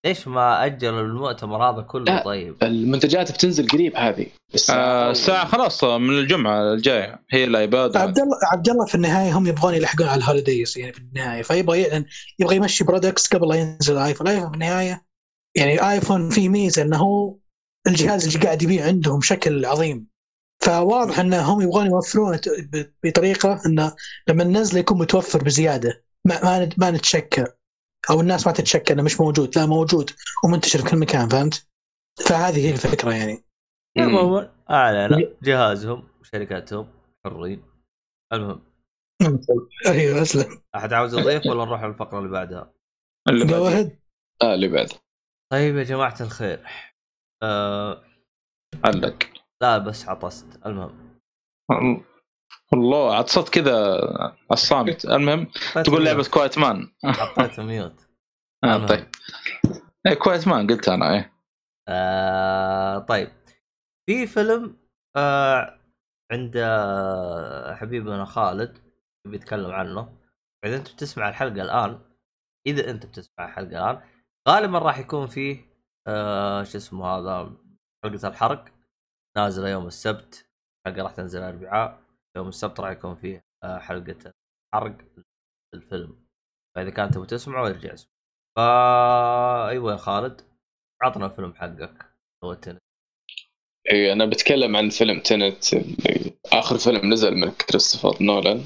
ليش ما أجلوا المؤتمر هذا كله لا. طيب؟ المنتجات بتنزل قريب هذه. آه، الساعة خلاص من الجمعة الجاية. هي الايباد عبد الله عبد الله في النهاية هم يبغون يلحقون على ال holidays يعني في النهاية. فيبغى يعلن يبغى يمشي products قبل لا ينزل الايفون الايفون في النهاية يعني ايفون فيه ميزة إنه هو الجهاز اللي قاعد يبيع عندهم بشكل عظيم. فواضح إن هم يبغون يوفرون ب- بطريقة انه لما ننزله يكون متوفر بزيادة. ما ما نت- ما نتشكر. أو الناس ما تتشكر إنه مش موجود. لا موجود ومنتشر في كل مكان فهمت؟ فهذه هي الفكرة يعني. عموما اعلن جهازهم شركاتهم حرين. المهم. أيوه أسلم. أحد عاوز يضيف ولا نروح للفقره اللي بعدها؟ اللي جو بعد. اهيد آه اللي بعد طيب يا جماعة الخير. آه علق لا بس عطست. المهم. والله عطست كذا الصامت. المهم حطيت تقول لعبة. quiet man حطيت mute. آه. طيب. quiet man قلت أنا إيه. آه طيب. في فيلم آه عند آه، حبيبنا خالد بيتكلم عنه. إذا أنت بتسمع الحلقة الآن إذا أنت بتسمع الحلقة الآن غالبا راح يكون فيه آه شو اسمه هذا حلقه الحرق. نازلة يوم السبت. حلقه راح تنزل الأربعاء. يوم السبت راح يكون فيه آه حلقة حرق الفيلم فإذا كان تبغى تسمعه ارجع اسمع فا أيوه يا خالد. عطنا الفيلم حقك. هو التنس اي أنا بتكلم عن فيلم تنت. آخر فيلم نزل من كريستوفر نولان.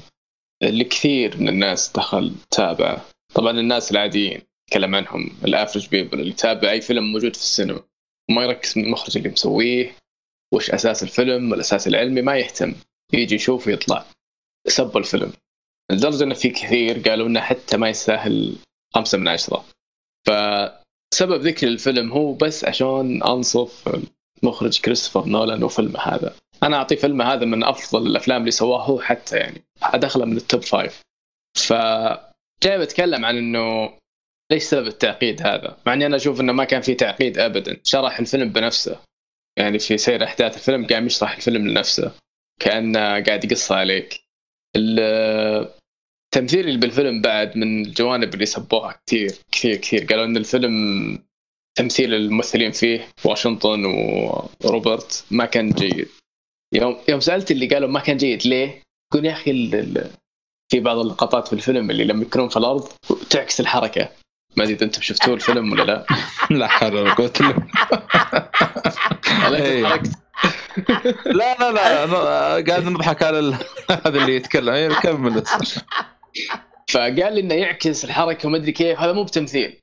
اللي كثير من الناس دخل تابعه. طبعا الناس العاديين. نتكلم عنهم. ال average people اللي يتابع أي فيلم موجود في السينما. وما يركز من المخرج اللي مسويه وش أساس الفيلم والأساس العلمي ما يهتم. يجي يشوف ويطلع. سب الفيلم. لدرجة انه في كثير قالوا إنه حتى ما يستاهل خمسة من عشرة. فسبب ذكر الفيلم هو بس عشان أنصف مخرج كريستوفر نولان وفيلمه هذا. أنا أعطي فيلمه هذا من أفضل الأفلام اللي سواها هو حتى يعني. أدخله من ال top five ف جاي بتكلم عن إنه ليش سبب التعقيد هذا؟ مع إني أنا أشوف إنه ما كان في تعقيد ابدا. شرح الفيلم بنفسه. يعني في سير أحداث الفيلم قام يشرح الفيلم لنفسه. كأنه قاعد يقص عليك. ال- التمثيل اللي بالفيلم بعد من الجوانب اللي سبوها كثير كثير كثير. قالوا إن الفيلم تمثيل الممثلين فيه واشنطن وروبرت ما كان جيد. يوم يوم سألت اللي قالوا ما كان جيد ليه؟ يقول يا أخي في بعض اللقطات في الفيلم اللي لما يكونون في الأرض تعكس الحركة. ما أدري إذا أنتم شفتوا الفيلم ولا لا. لا حول ولا قوة إلا إيه. حركت لا لا لا أنا قاعد نضحك على ال- هذا اللي يتكلم. إيه كمل. فقال لي إنه يعكس الحركة وما أدري كيف. هذا مو بتمثيل.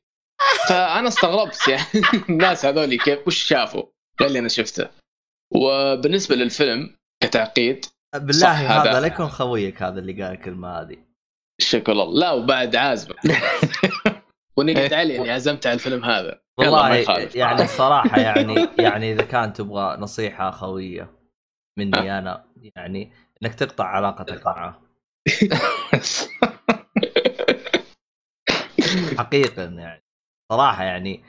فأنا استغربت يعني. الناس هذول كيف؟ وش شافوا؟ قال لي أنا شفته. وبالنسبة للفيلم كتعقيد بالله هذا هذا- لا يكون خويك هذا اللي قال الكلمة هذه. شكر الله لا وبعد عازمة. ونقد علي إني عزمت على الفيلم هذا. والله. يعني الصراحه يعني يعني إذا كان تبغى نصيحة خوية مني أنا يعني إنك تقطع علاقتك معه حقيقه يعني. صراحة يعني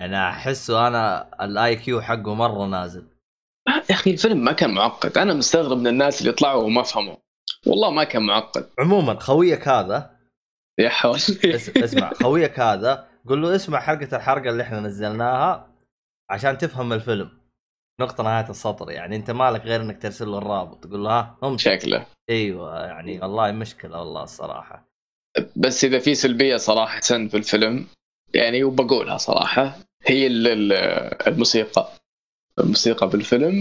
أنا احسه أنا ال IQ حقه مرة نازل. يا أخي الفيلم ما كان معقد. أنا مستغرب من الناس اللي طلعوا وما فهموا. والله ما كان معقد. عموما خويك هذا يا حول اس- اسمع خويك هذا قول له اسمع حلقه الحرقة اللي إحنا نزلناها عشان تفهم الفيلم. نقطة نهاية السطر يعني انت مالك غير انك ترسل له الرابط تقول له ها هم شكله. أيوه يعني والله مشكلة والله الصراحة. بس إذا في سلبية صراحة في الفيلم يعني وبقولها صراحة هي ال- ال- الموسيقى. الموسيقى بالفيلم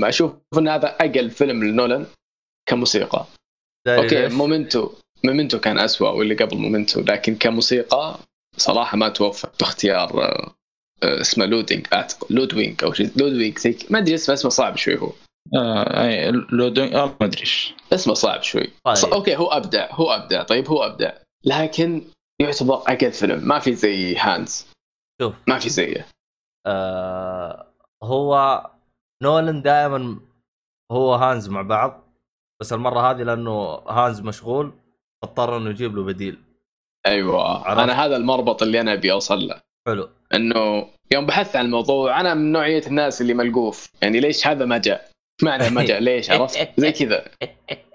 ما أشوف إن هذا أقل فيلم لنولان كموسيقى. أوكي؟ Memento. Memento كان أسوأ واللي قبل Memento لكن كموسيقى صراحة ما توفق باختيار آه، آه، اسمه لودويج اعتقد لودويج أو شيء لودويج زي ما أدري اسمه اسمه صعب شوي هو. آه، أي لودينج آه، ما أدري إيش. اسمه صعب شوي. طيب. ص- أوكي هو أبدع هو أبدع. طيب هو أبدع. لكن يعتبر أقل فيلم. ما في زي هانز. شوف. ما في زيه. آه هو نولن دائما هو هانز مع بعض. بس المرة هذه لأنه هانز مشغول. اضطر انه يجيب له بديل. أيوه. عرفت. أنا هذا المربط اللي أنا أبي أوصل له. حلو. إنه يوم بحثت عن الموضوع أنا من نوعية الناس اللي ملقوف. يعني ليش هذا ما جاء؟ معنى ما جاء؟ ليش؟ عرفت؟ زي كذا.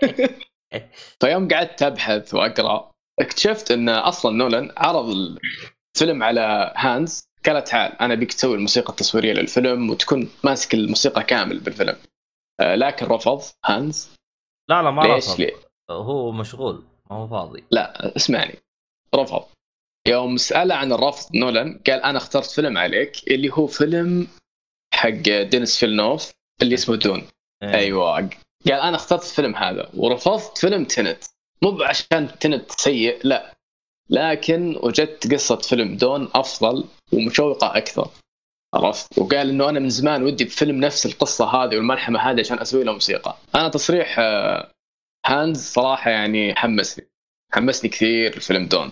فيوم قعدت أبحث وأقرأ اكتشفت إن أصلا نولان عرض الفيلم على هانز. قال تعال أنا بيك تسوي الموسيقى التصويرية للفيلم وتكون ماسك الموسيقى كامل بالفيلم. آه، لكن رفض هانز. لا لا ما ليش رفض. ليه؟ هو مشغول. ما هو فاضي. لا اسمعني. رفض. يوم سأله عن الرفض نولان قال أنا اخترت فيلم عليك اللي هو فيلم حق دينيس فيلنوف اللي اسمه Dune. إيه. أيوه. قال أنا اخترت الفيلم هذا ورفضت فيلم Tenet. مو عشان Tenet سيء لا. لكن وجدت قصة فيلم Dune أفضل ومشوقة أكثر. عرفت؟ وقال إنه أنا من زمان ودي بفيلم نفس القصة هذه والملحمة هذه عشان أسوي له موسيقى. أنا تصريح آه، هانز صراحة يعني حمسني حمسني كثير فيلم Dune.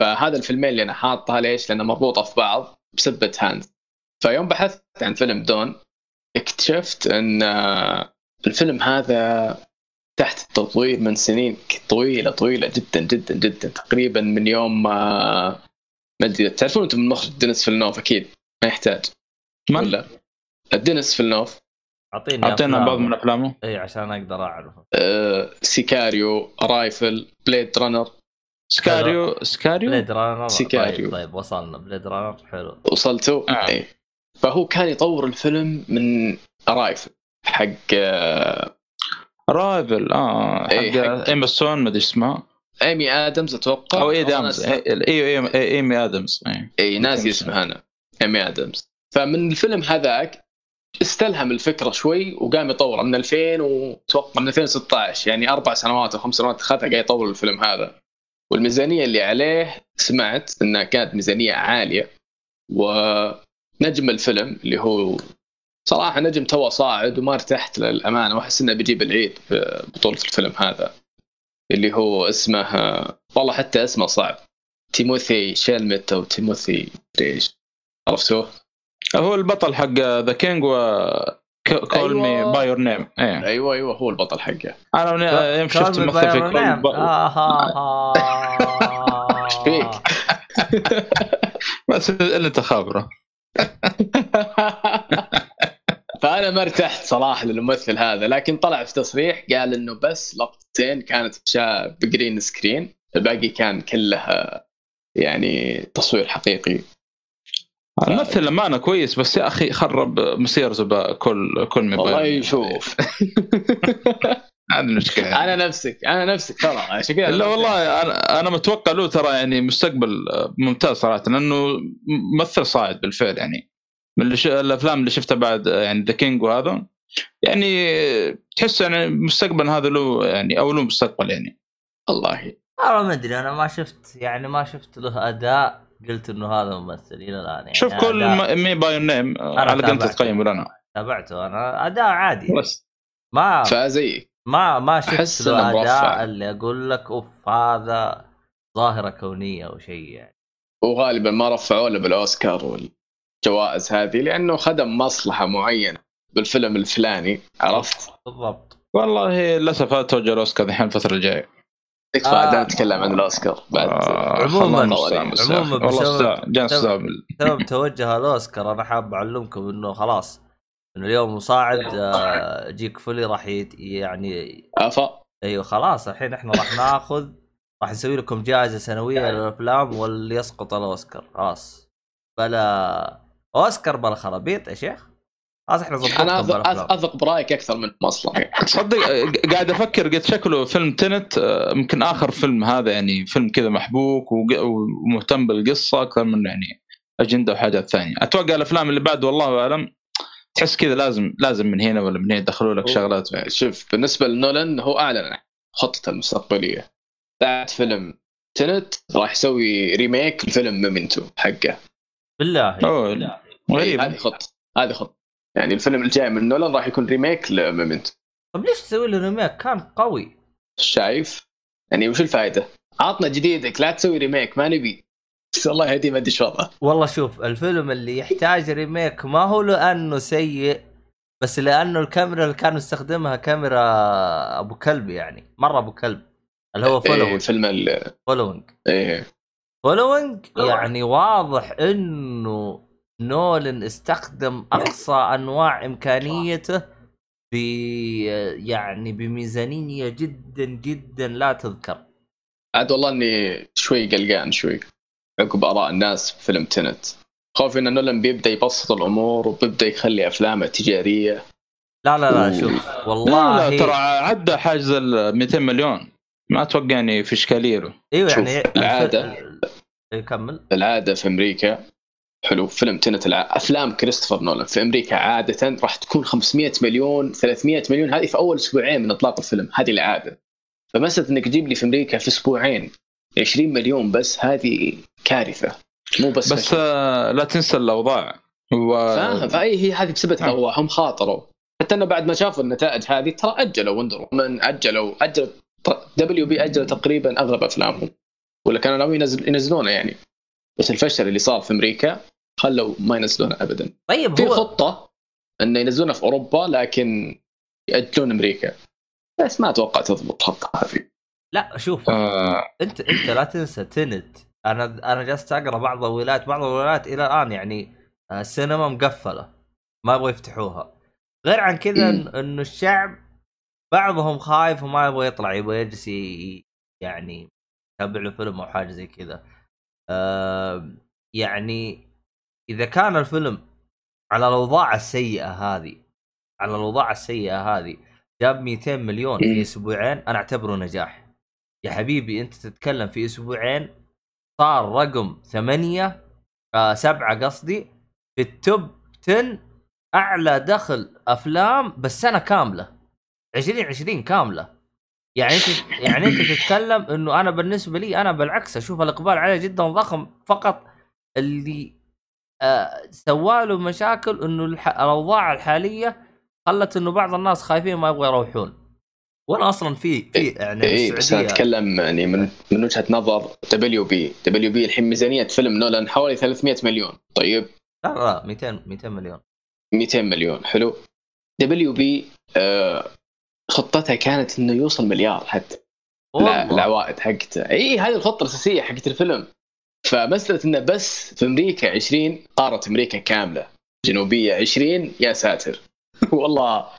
فهذا الفيلمين اللي أنا حاطها ليش؟ لانها مربوطه في بعض بسبة هانز. فيوم بحثت عن فيلم Dune اكتشفت إن آه، الفيلم هذا تحت التطوير من سنين طويلة طويلة جدا جدا جدا تقريبا من يوم ما ما أدري تعرفون أنتم من مخرج دينيس فيلنوف؟ أكيد ما يحتاج. من؟ ولا؟ دينيس فيلنوف. أعطيني أعطينا. بعض من أفلامه. إي عشان أقدر اعرف آه، Sicario Arrival Blade Runner. Sicario Sicario Blade Runner؟ Sicario. طيب, طيب وصلنا. Blade Runner؟ حلو. وصلتوا آه. إيه فهو كان يطور الفيلم من Arrival حق آه، Arrival آه حق حق- إيما ستون ما أدري اسمها إيمي آدمز أتوقع؟ أو إي ادمز. أيوه إيمي آدمز. إي. ناسي اسمها أنا. إيمي آدمز. فمن الفيلم هذاك استلهم الفكرة شوي وقام يطورها من 2000 أتوقع من 2016 يعني أربع سنوات أو خمس سنوات أخذها قاعد يطور الفيلم هذا. والميزانية اللي عليه سمعت إنها كانت ميزانية عالية. ونجم الفيلم اللي هو صراحة نجم تو صاعد وما ارتحت للأمانة. وأحس إنه بيجيب العيد ببطوله الفيلم هذا. اللي هو اسمه والله حتى اسمه صعب. تيموثي شيلمت أو تيموثي إيش؟ عرفتوه؟ هو البطل حق The King و Call Me. By Your Name أيوه أيوه هو البطل حقه أنا من- يوم شفت ممثل في Call Name. By- آه ها إيش فيك؟ بس اللي أنت خابره فأنا ما ارتحت صراحة للممثل هذا لكن طلع في تصريح قال إنه بس لقطتين كانت بشا ب green screen الباقي كان كله يعني تصوير حقيقي الممثل لمانه كويس بس يا أخي خرب مسيرته ب Call Call Me والله شوف هذه المشكلة. أنا نفسك أنا نفسك ترى عشان كذا لا والله أنا أنا متوقع له ترى يعني مستقبل ممتاز صراحة لأنه ممثل صاعد بالفعل يعني. من اللي ش... الأفلام اللي شفتها بعد يعني The King وهذا يعني تحس يعني مستقبل هذا له يعني أو له مستقبل يعني. والله. والله ما أدري أنا ما شفت يعني ما شفت له أداء. قلت إنه هذا ممثل إلى الآن يعني شوف كل أداء مي باي نيم. على قد. تقيمه لنا تابعته أنا. أداء عادي. بس. ما فزيك. ما ما شفت أحس له إنه مرفع. اداء اللي أقول لك أوف هذا ظاهرة كونية أو شيء يعني. وغالبا ما رفعوا له بالأوسكار والجوائز هذه لأنه خدم مصلحة معينة بالفيلم الفلاني عرفت؟ بالضبط. والله للأسف توجه الأوسكار الحين الفترة الجاية. تكفى آه. نتكلم عن الأوسكار بعد. آه، عموماً-. عموماً والله بسبب- بسبب- توجه الأوسكار أنا حاب أعلمكم إنه خلاص إنه اليوم مصاعد آه، جيك فولي راح يعني أفا. أيوه خلاص الحين إحنا راح ناخذ راح نسوي لكم جائزة سنوية للأفلام واللي يسقط الأوسكار خلاص. بلا أوسكار بلا خرابيط يا شيخ. خلاص إحنا أنا اثق برأيك أكثر من أصلا. تصدق قاعد أفكر قلت شكله فيلم Tenet آه، يمكن آخر فيلم هذا يعني فيلم كذا محبوك وق- ومهتم بالقصة أكثر من يعني أجندة وحاجات ثانية. أتوقع الأفلام اللي بعد والله أعلم تحس كذا لازم لازم من هنا ولا من هنا يدخلوا لك شغلات. شوف بالنسبة لنولان هو اعلن عن خطته المستقبلية. بعد فيلم Tenet راح يسوي remake لفيلم Memento حقه. بالله. أوه. بالله. غريب. هذه خطه هذه خطة. يعني الفيلم الجاي من نولان راح يكون remake ل Memento طب ليش تسوي له remake؟ كان قوي. شايف؟ يعني وش الفائده؟ عطنا جديدك لا تسوي remake ما نبي. بس الله يهدي ما أدري إيش وضعه. والله شوف الفيلم اللي يحتاج ريميك ما هو لأنه سيء بس لأنه الكاميرا اللي كان مستخدمها كاميرا أبو كلب يعني مرة أبو كلب اللي هو إيه Following. فيلم ال- Following. إيه. Following يعني واضح إنه نولان استخدم أقصى أنواع إمكانيته ب يعني بميزانية جدا جدا لا تذكر. عاد والله إني شوي قلقان شوي عقب آراء الناس في فيلم Tenet. خوفي إن نولان بيبدأ يبسط الأمور وبيبدأ يخلي أفلامه تجارية. لا لا لا. شوف لا والله لا ترى عدى حاجز ال 200 مليون. ما أتوقع اني في اشكاليه إيوه يعني العادة. إيه، كمل. العادة في أمريكا حلو. فيلم تنت. أفلام كريستوفر نولان في أمريكا عادة راح تكون 500 مليون 300 مليون هذه في أول أسبوعين من إطلاق الفيلم. هذه العادة. فمساله إنك تجيب لي في أمريكا في أسبوعين 20 مليون بس هذه كارثة. مو بس بس. آه، لا تنسى الأوضاع. هو فاهم فاي هي هذه بسبب نعم. هو هم خاطروا. حتى إنه بعد ما شافوا النتائج هذه ترى أجلوا Wonder Woman أجلوا أجل WB أجل تقريبا أغلب أفلامهم. ولا كانوا ناويين ينزل ينزلونه يعني. بس الفشل اللي صار في أمريكا خلوا ما ينزلونه ابدا. طيب في هو خطة إنه ينزلونه في أوروبا لكن يأجلون أمريكا. بس ما أتوقع تضبط الخطه هذه. لا شوف آه. انت أنت لا تنسى Tenet. أنا أنا جالس أقرأ بعض الولايات بعض الولايات إلى الآن يعني آه، السينما مقفلة. ما يبغوا يفتحوها. غير عن كذا إنه الشعب بعضهم خايف وما يبغى يطلع يبغى يجلس يعني يتابع له فيلم أو حاجة زي كذا. آه يعني إذا كان الفيلم على الأوضاع السيئة هذه على الأوضاع السيئة هذه جاب 200 مليون في مم. أسبوعين أنا أعتبره نجاح. يا حبيبي أنت تتكلم في أسبوعين صار رقم ثمانية آه سبعة قصدي في التوب 10 أعلى دخل أفلام بس سنة كاملة 2020 كاملة. يعني أنت يعني أنت تتكلم إنه أنا بالنسبة لي أنا بالعكس أشوف الإقبال عليه جدا ضخم فقط اللي سواله مشاكل إنه الح... الأوضاع الحالية خلت إنه بعض الناس خايفين ما يبغوا يروحون. وأنا أصلا في في يعني اي بس أنا أتكلم يعني من من وجهة نظر دبليو بي دبليو بي الحين ميزانية فيلم نولان حوالي 300 مليون. طيب؟ لا لا لا 200 200 مليون. 200 مليون حلو. دبليو بي آه خطتها كانت إنه يوصل مليار حتى. لا. العوائد حقته اي هذه الخطة الأساسية حقت الفيلم. فمسألة انه بس في أمريكا 20 قارة أمريكا كاملة. جنوبية 20 يا ساتر. والله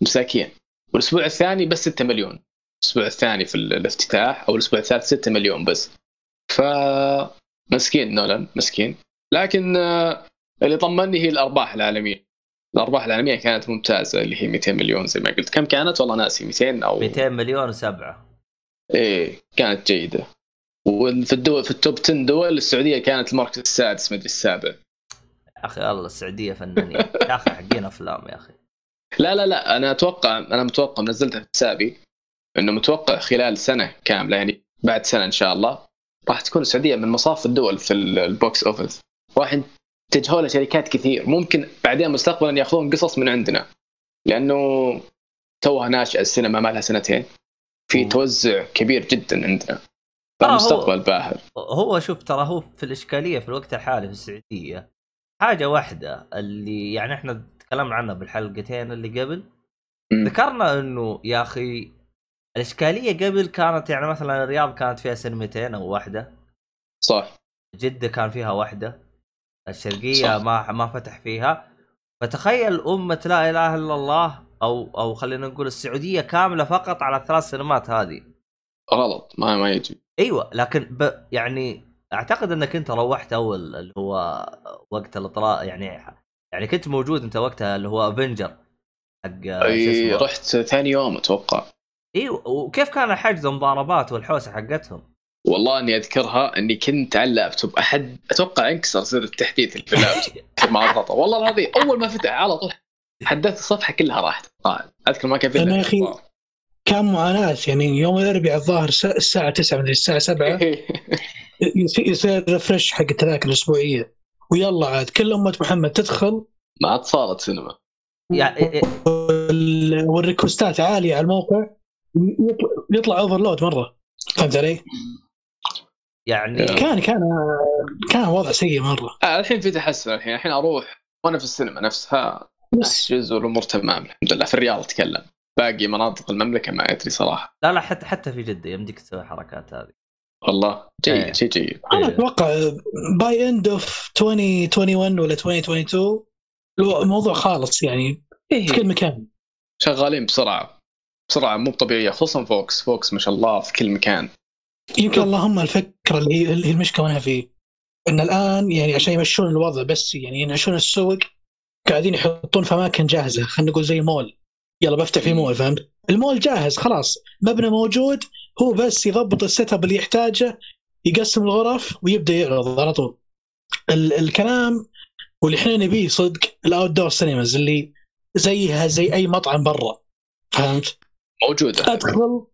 مساكين. والأسبوع الثاني بس 6 مليون. الأسبوع الثاني في ال- الافتتاح أو الأسبوع الثالث 6 مليون بس. ف مسكين نولان مسكين. لكن آه، اللي طمني هي الأرباح العالمية. الأرباح العالمية كانت ممتازة اللي هي 200 مليون زي ما قلت. كم كانت؟ والله ناسي. 200 أو 200 مليون وسبعة. إيه كانت جيدة. وفي الدول في التوب 10 دول السعودية كانت المركز السادس مدري السابع. يا أخي الله السعودية فنانين. يا أخي حقين أفلام يا أخي. لا لا لا أنا أتوقع أنا متوقع نزلتها في حسابي إنه متوقع خلال سنة كاملة يعني بعد سنة إن شاء الله راح تكون السعودية من مصاف الدول في ال- box office. راح يتجهوا لها شركات كثير. ممكن بعدين مستقبلا يأخذون قصص من عندنا. لأنه توها ناشئة السينما ما لها سنتين. في. توسع كبير جدا عندنا. فالمستقبل باهر. هو شوف ترى هو في الإشكالية في الوقت الحالي في السعودية حاجة واحدة اللي يعني إحنا تكلمنا عنها بالحلقتين اللي قبل مم. ذكرنا إنه يا أخي الإشكالية قبل كانت يعني مثلا الرياض كانت فيها سينمتين أو واحدة. صح. جدة كان فيها واحدة. الشرقية صح. ما ما فتح فيها. فتخيل أمة لا إله إلا الله أو أو خلينا نقول السعودية كاملة فقط على الثلاث سينمات هذه. غلط. ما ما يجي. أيوه لكن ب... يعني اعتقد انك انت روحت اول اللي هو وقت الاطلاق يعني يعني كنت موجود انت وقتها اللي هو افنجر حق شو أي رحت ثاني يوم أتوقع أيوه وكيف كان الحجز المضاربات والحوسة حقتهم؟ والله إني أذكرها إني كنت على اللابتوب أحد أتوقع أنكسر زر التحديث في اللابتوب والله العظيم أول ما فتح على طول حدثت الصفحه كلها راحت طبعاً. أذكر ما كان إلا يا إخبار. كان معاناه يعني يوم الأربعاء الظاهر الس- الساعة 9 مدري الساعة 7 يصير- refresh حق التذاكر الأسبوعية. ويلا عاد كل أمة محمد تدخل. ما عاد صارت سينما. يعني وال- وال request ات عالية على الموقع. يطلع, overload مرة. فهمت علي؟ يعني كان كان كان وضع سيء مرة. آه الحين في تحسن. الحين الحين أروح وأنا في السينما نفسها. بس. أحجز والأمور تمام الحمد لله. في الرياض أتكلم. باقي مناطق المملكة ما أدري صراحة. لا لا حتى حتى في جدة يمديك تسوي الحركات هذه. والله إيه. جيد شيء جيد أنا إيه. أتوقع by end of 2021 ولا 2022 الو- الموضوع خالص يعني في كل مكان. شغالين بسرعة بسرعة مو طبيعية خصوصا VOX VOX ما شاء الله في كل مكان. يمكن اللهم الفكرة اللي هي اللي المشكلة وينها فيه إن الآن يعني عشان يمشون الوضع بس يعني ينعشون السوق قاعدين يحطون في أماكن جاهزة خلينا نقول زي مول. يلا بفتح في مول فهمت؟ المول جاهز خلاص. مبنى موجود هو بس يضبط ال setup اللي يحتاجه يقسم الغرف ويبدأ يعرض على طول. ال- الكلام واللي إحنا نبيه صدق ال outdoor cinemas اللي زيها زي أي مطعم برا فهمت؟ موجودة. أدخل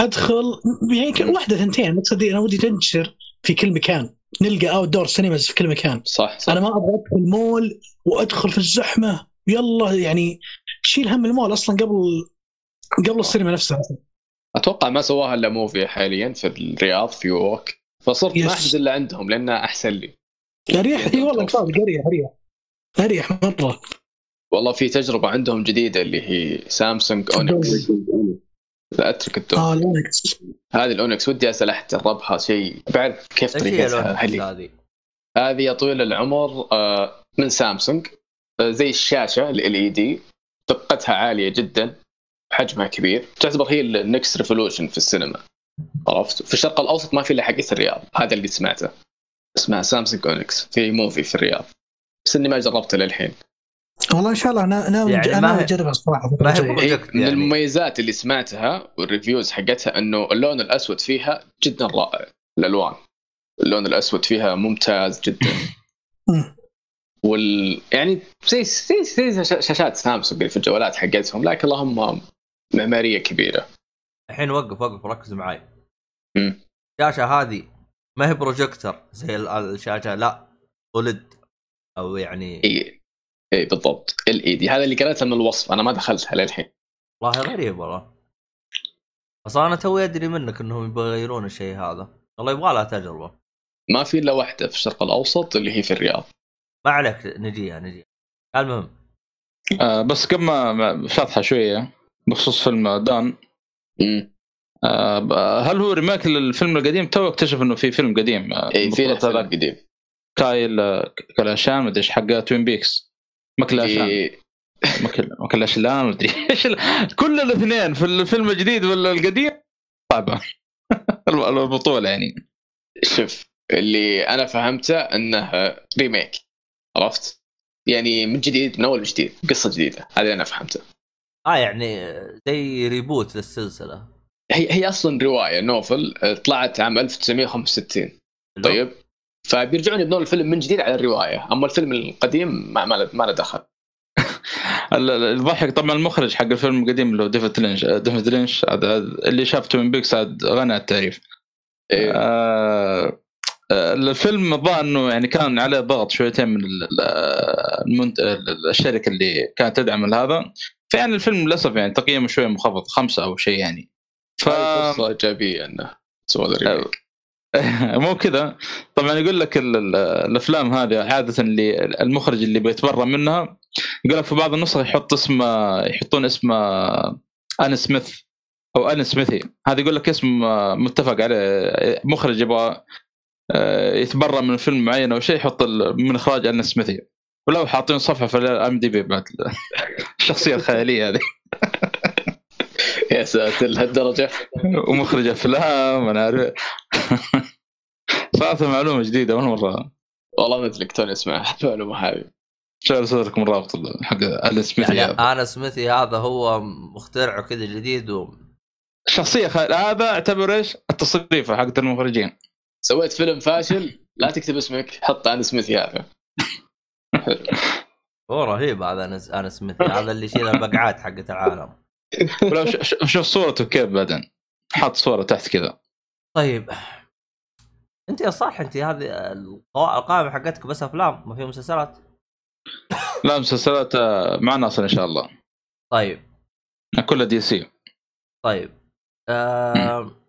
أدخل يعني واحدة ثنتين. مقصدي أنا ودي تنتشر في كل مكان. نلقى outdoor cinemas في كل مكان. صح صح. أنا ما أبغى أدخل مول وأدخل في الزحمة. يلا يعني شيل هم المول أصلا قبل قبل السينما نفسها. أتوقع ما سواها إلا موفي حاليا في الرياض في ووك فصرت يس. ما احجز إلا عندهم لانها أحسن لي. اريح إي والله قصاد اريح اريح اريح مرة. والله في تجربة عندهم جديدة اللي هي سامسونج اونكس لا أترك الدور. آه لينكس. هذه الأونكس ودي أسأل أحد جربها شيء بعرف كيف طريقتها هذه؟ هذه يا طويل العمر آه، من سامسونج. آه، زي الشاشة LED. دقتها عالية جدا حجمها كبير. تعتبر هي ال next revolution في السينما. عرفت؟ في الشرق الأوسط ما في إلا حقت الرياض هذا اللي سمعته. اسمها Samsung Onyx في Muvi في الرياض بس إني ما جربته للحين. والله إن شاء الله أنا ناوي يعني أنا أجربها الصراحه. هي project من يعني. المميزات اللي سمعتها وال reviews حقتها إنه اللون الأسود فيها جدا رائع. الألوان. اللون الأسود فيها ممتاز جدا. وال يعني زي زي زي شا- شاشات سامسونج في الجوالات حقتهم لكن اللهم معمارية كبيرة. الحين وقف وقف ركز معاي. مم. الشاشة هذه ما هي بروجيكتر زي ال- الشاشة لا ولد أو يعني إي إي بالضبط ال إي دي هذا اللي قريته من الوصف أنا ما دخلتها للحين. والله غريب والله. بس أنا توي أدري منك إنهم يغيرون الشيء هذا. والله يبغى لها تجربة. ما في إلا واحدة في الشرق الأوسط اللي هي في الرياض. ما عليك نجيها نجيها المهم. آه بس قبل ما- ما شاطحه شوية بخصوص فيلم Dune. آه هل هو remake للفيلم القديم؟ تو اكتشف إنه في فيلم قديم آه، اي في فيلم هذاك قديم. كايل آه، كلاشان مدري إيش حق Twin Peaks مكلاشان مكلاشان مدري إيش ال- كل الاثنين في الفيلم الجديد ولا القديم؟ صعبه البطولة يعني. شوف اللي أنا فهمته إنه remake. عرفت؟ يعني من جديد من أول جديد قصة جديدة هذا اللي أنا فهمته آه يعني زي reboot للسلسلة. هي هي أصلا رواية novel طلعت عام 1965 طيب فبيرجعون يبنون الفيلم من جديد على الرواية أما الفيلم القديم ما ما له- دخل. ال- ال- الضحك طبعا المخرج حق الفيلم القديم اللي هو ديفيد لينش ديفيد لينش اللي شاف Twin Peaks غني عن التعريف. إيه. آه، الفيلم الظاهر إنه يعني كان عليه ضغط شويتين من ال- ال- المنت... ال- الشركة اللي كانت تدعم هذا. فيعني الفيلم للأسف يعني تقييمه شوية منخفض خمسة أو شيء يعني. ف فرصة إيجابية إنه سوى مو كذا. طبعا يقول لك ال- ال- الأفلام هذه عادة اللي المخرج اللي بيتبرى منها يقول لك في بعض النسخ يحط اسم يحطون اسم ان سميث أو ان سميثي. هذا يقول لك اسم متفق عليه. مخرج يبغى آه، يتبرى من فيلم معين أو شيء يحط ال- من إخراج ان سميثي ولو حاطين صفحة في الام دي بي بعد الشخصية الخيالية هذه. يا ساتر لهالدرجة. ومخرج أفلام أنا عارف صارت معلومة جديدة اول مرة. والله ما أدري توني أسمع المعلومة هذه. ارسل لكم الرابط حق ال سميثي يعني هذا. أنا سميثي هذا هو مخترعه كذا جديد و... شخصية خيال هذا اعتبر إيش؟ التصريفه حقت المخرجين. سويت فيلم فاشل لا تكتب اسمك حط أنا سميثي هذا هو رهيب هذا أنا سميثي هذا اللي يشيل البقعات حقت العالم. ولو شوف صورته كيف بعدين؟ حط صورة تحت كذا. طيب. أنت يا صالح أنت هذه القائمة حقتك بس أفلام؟ ما في مسلسلات؟ لا مسلسلات آه، مع ناصر إن شاء الله. طيب. كلها DC. طيب. آه...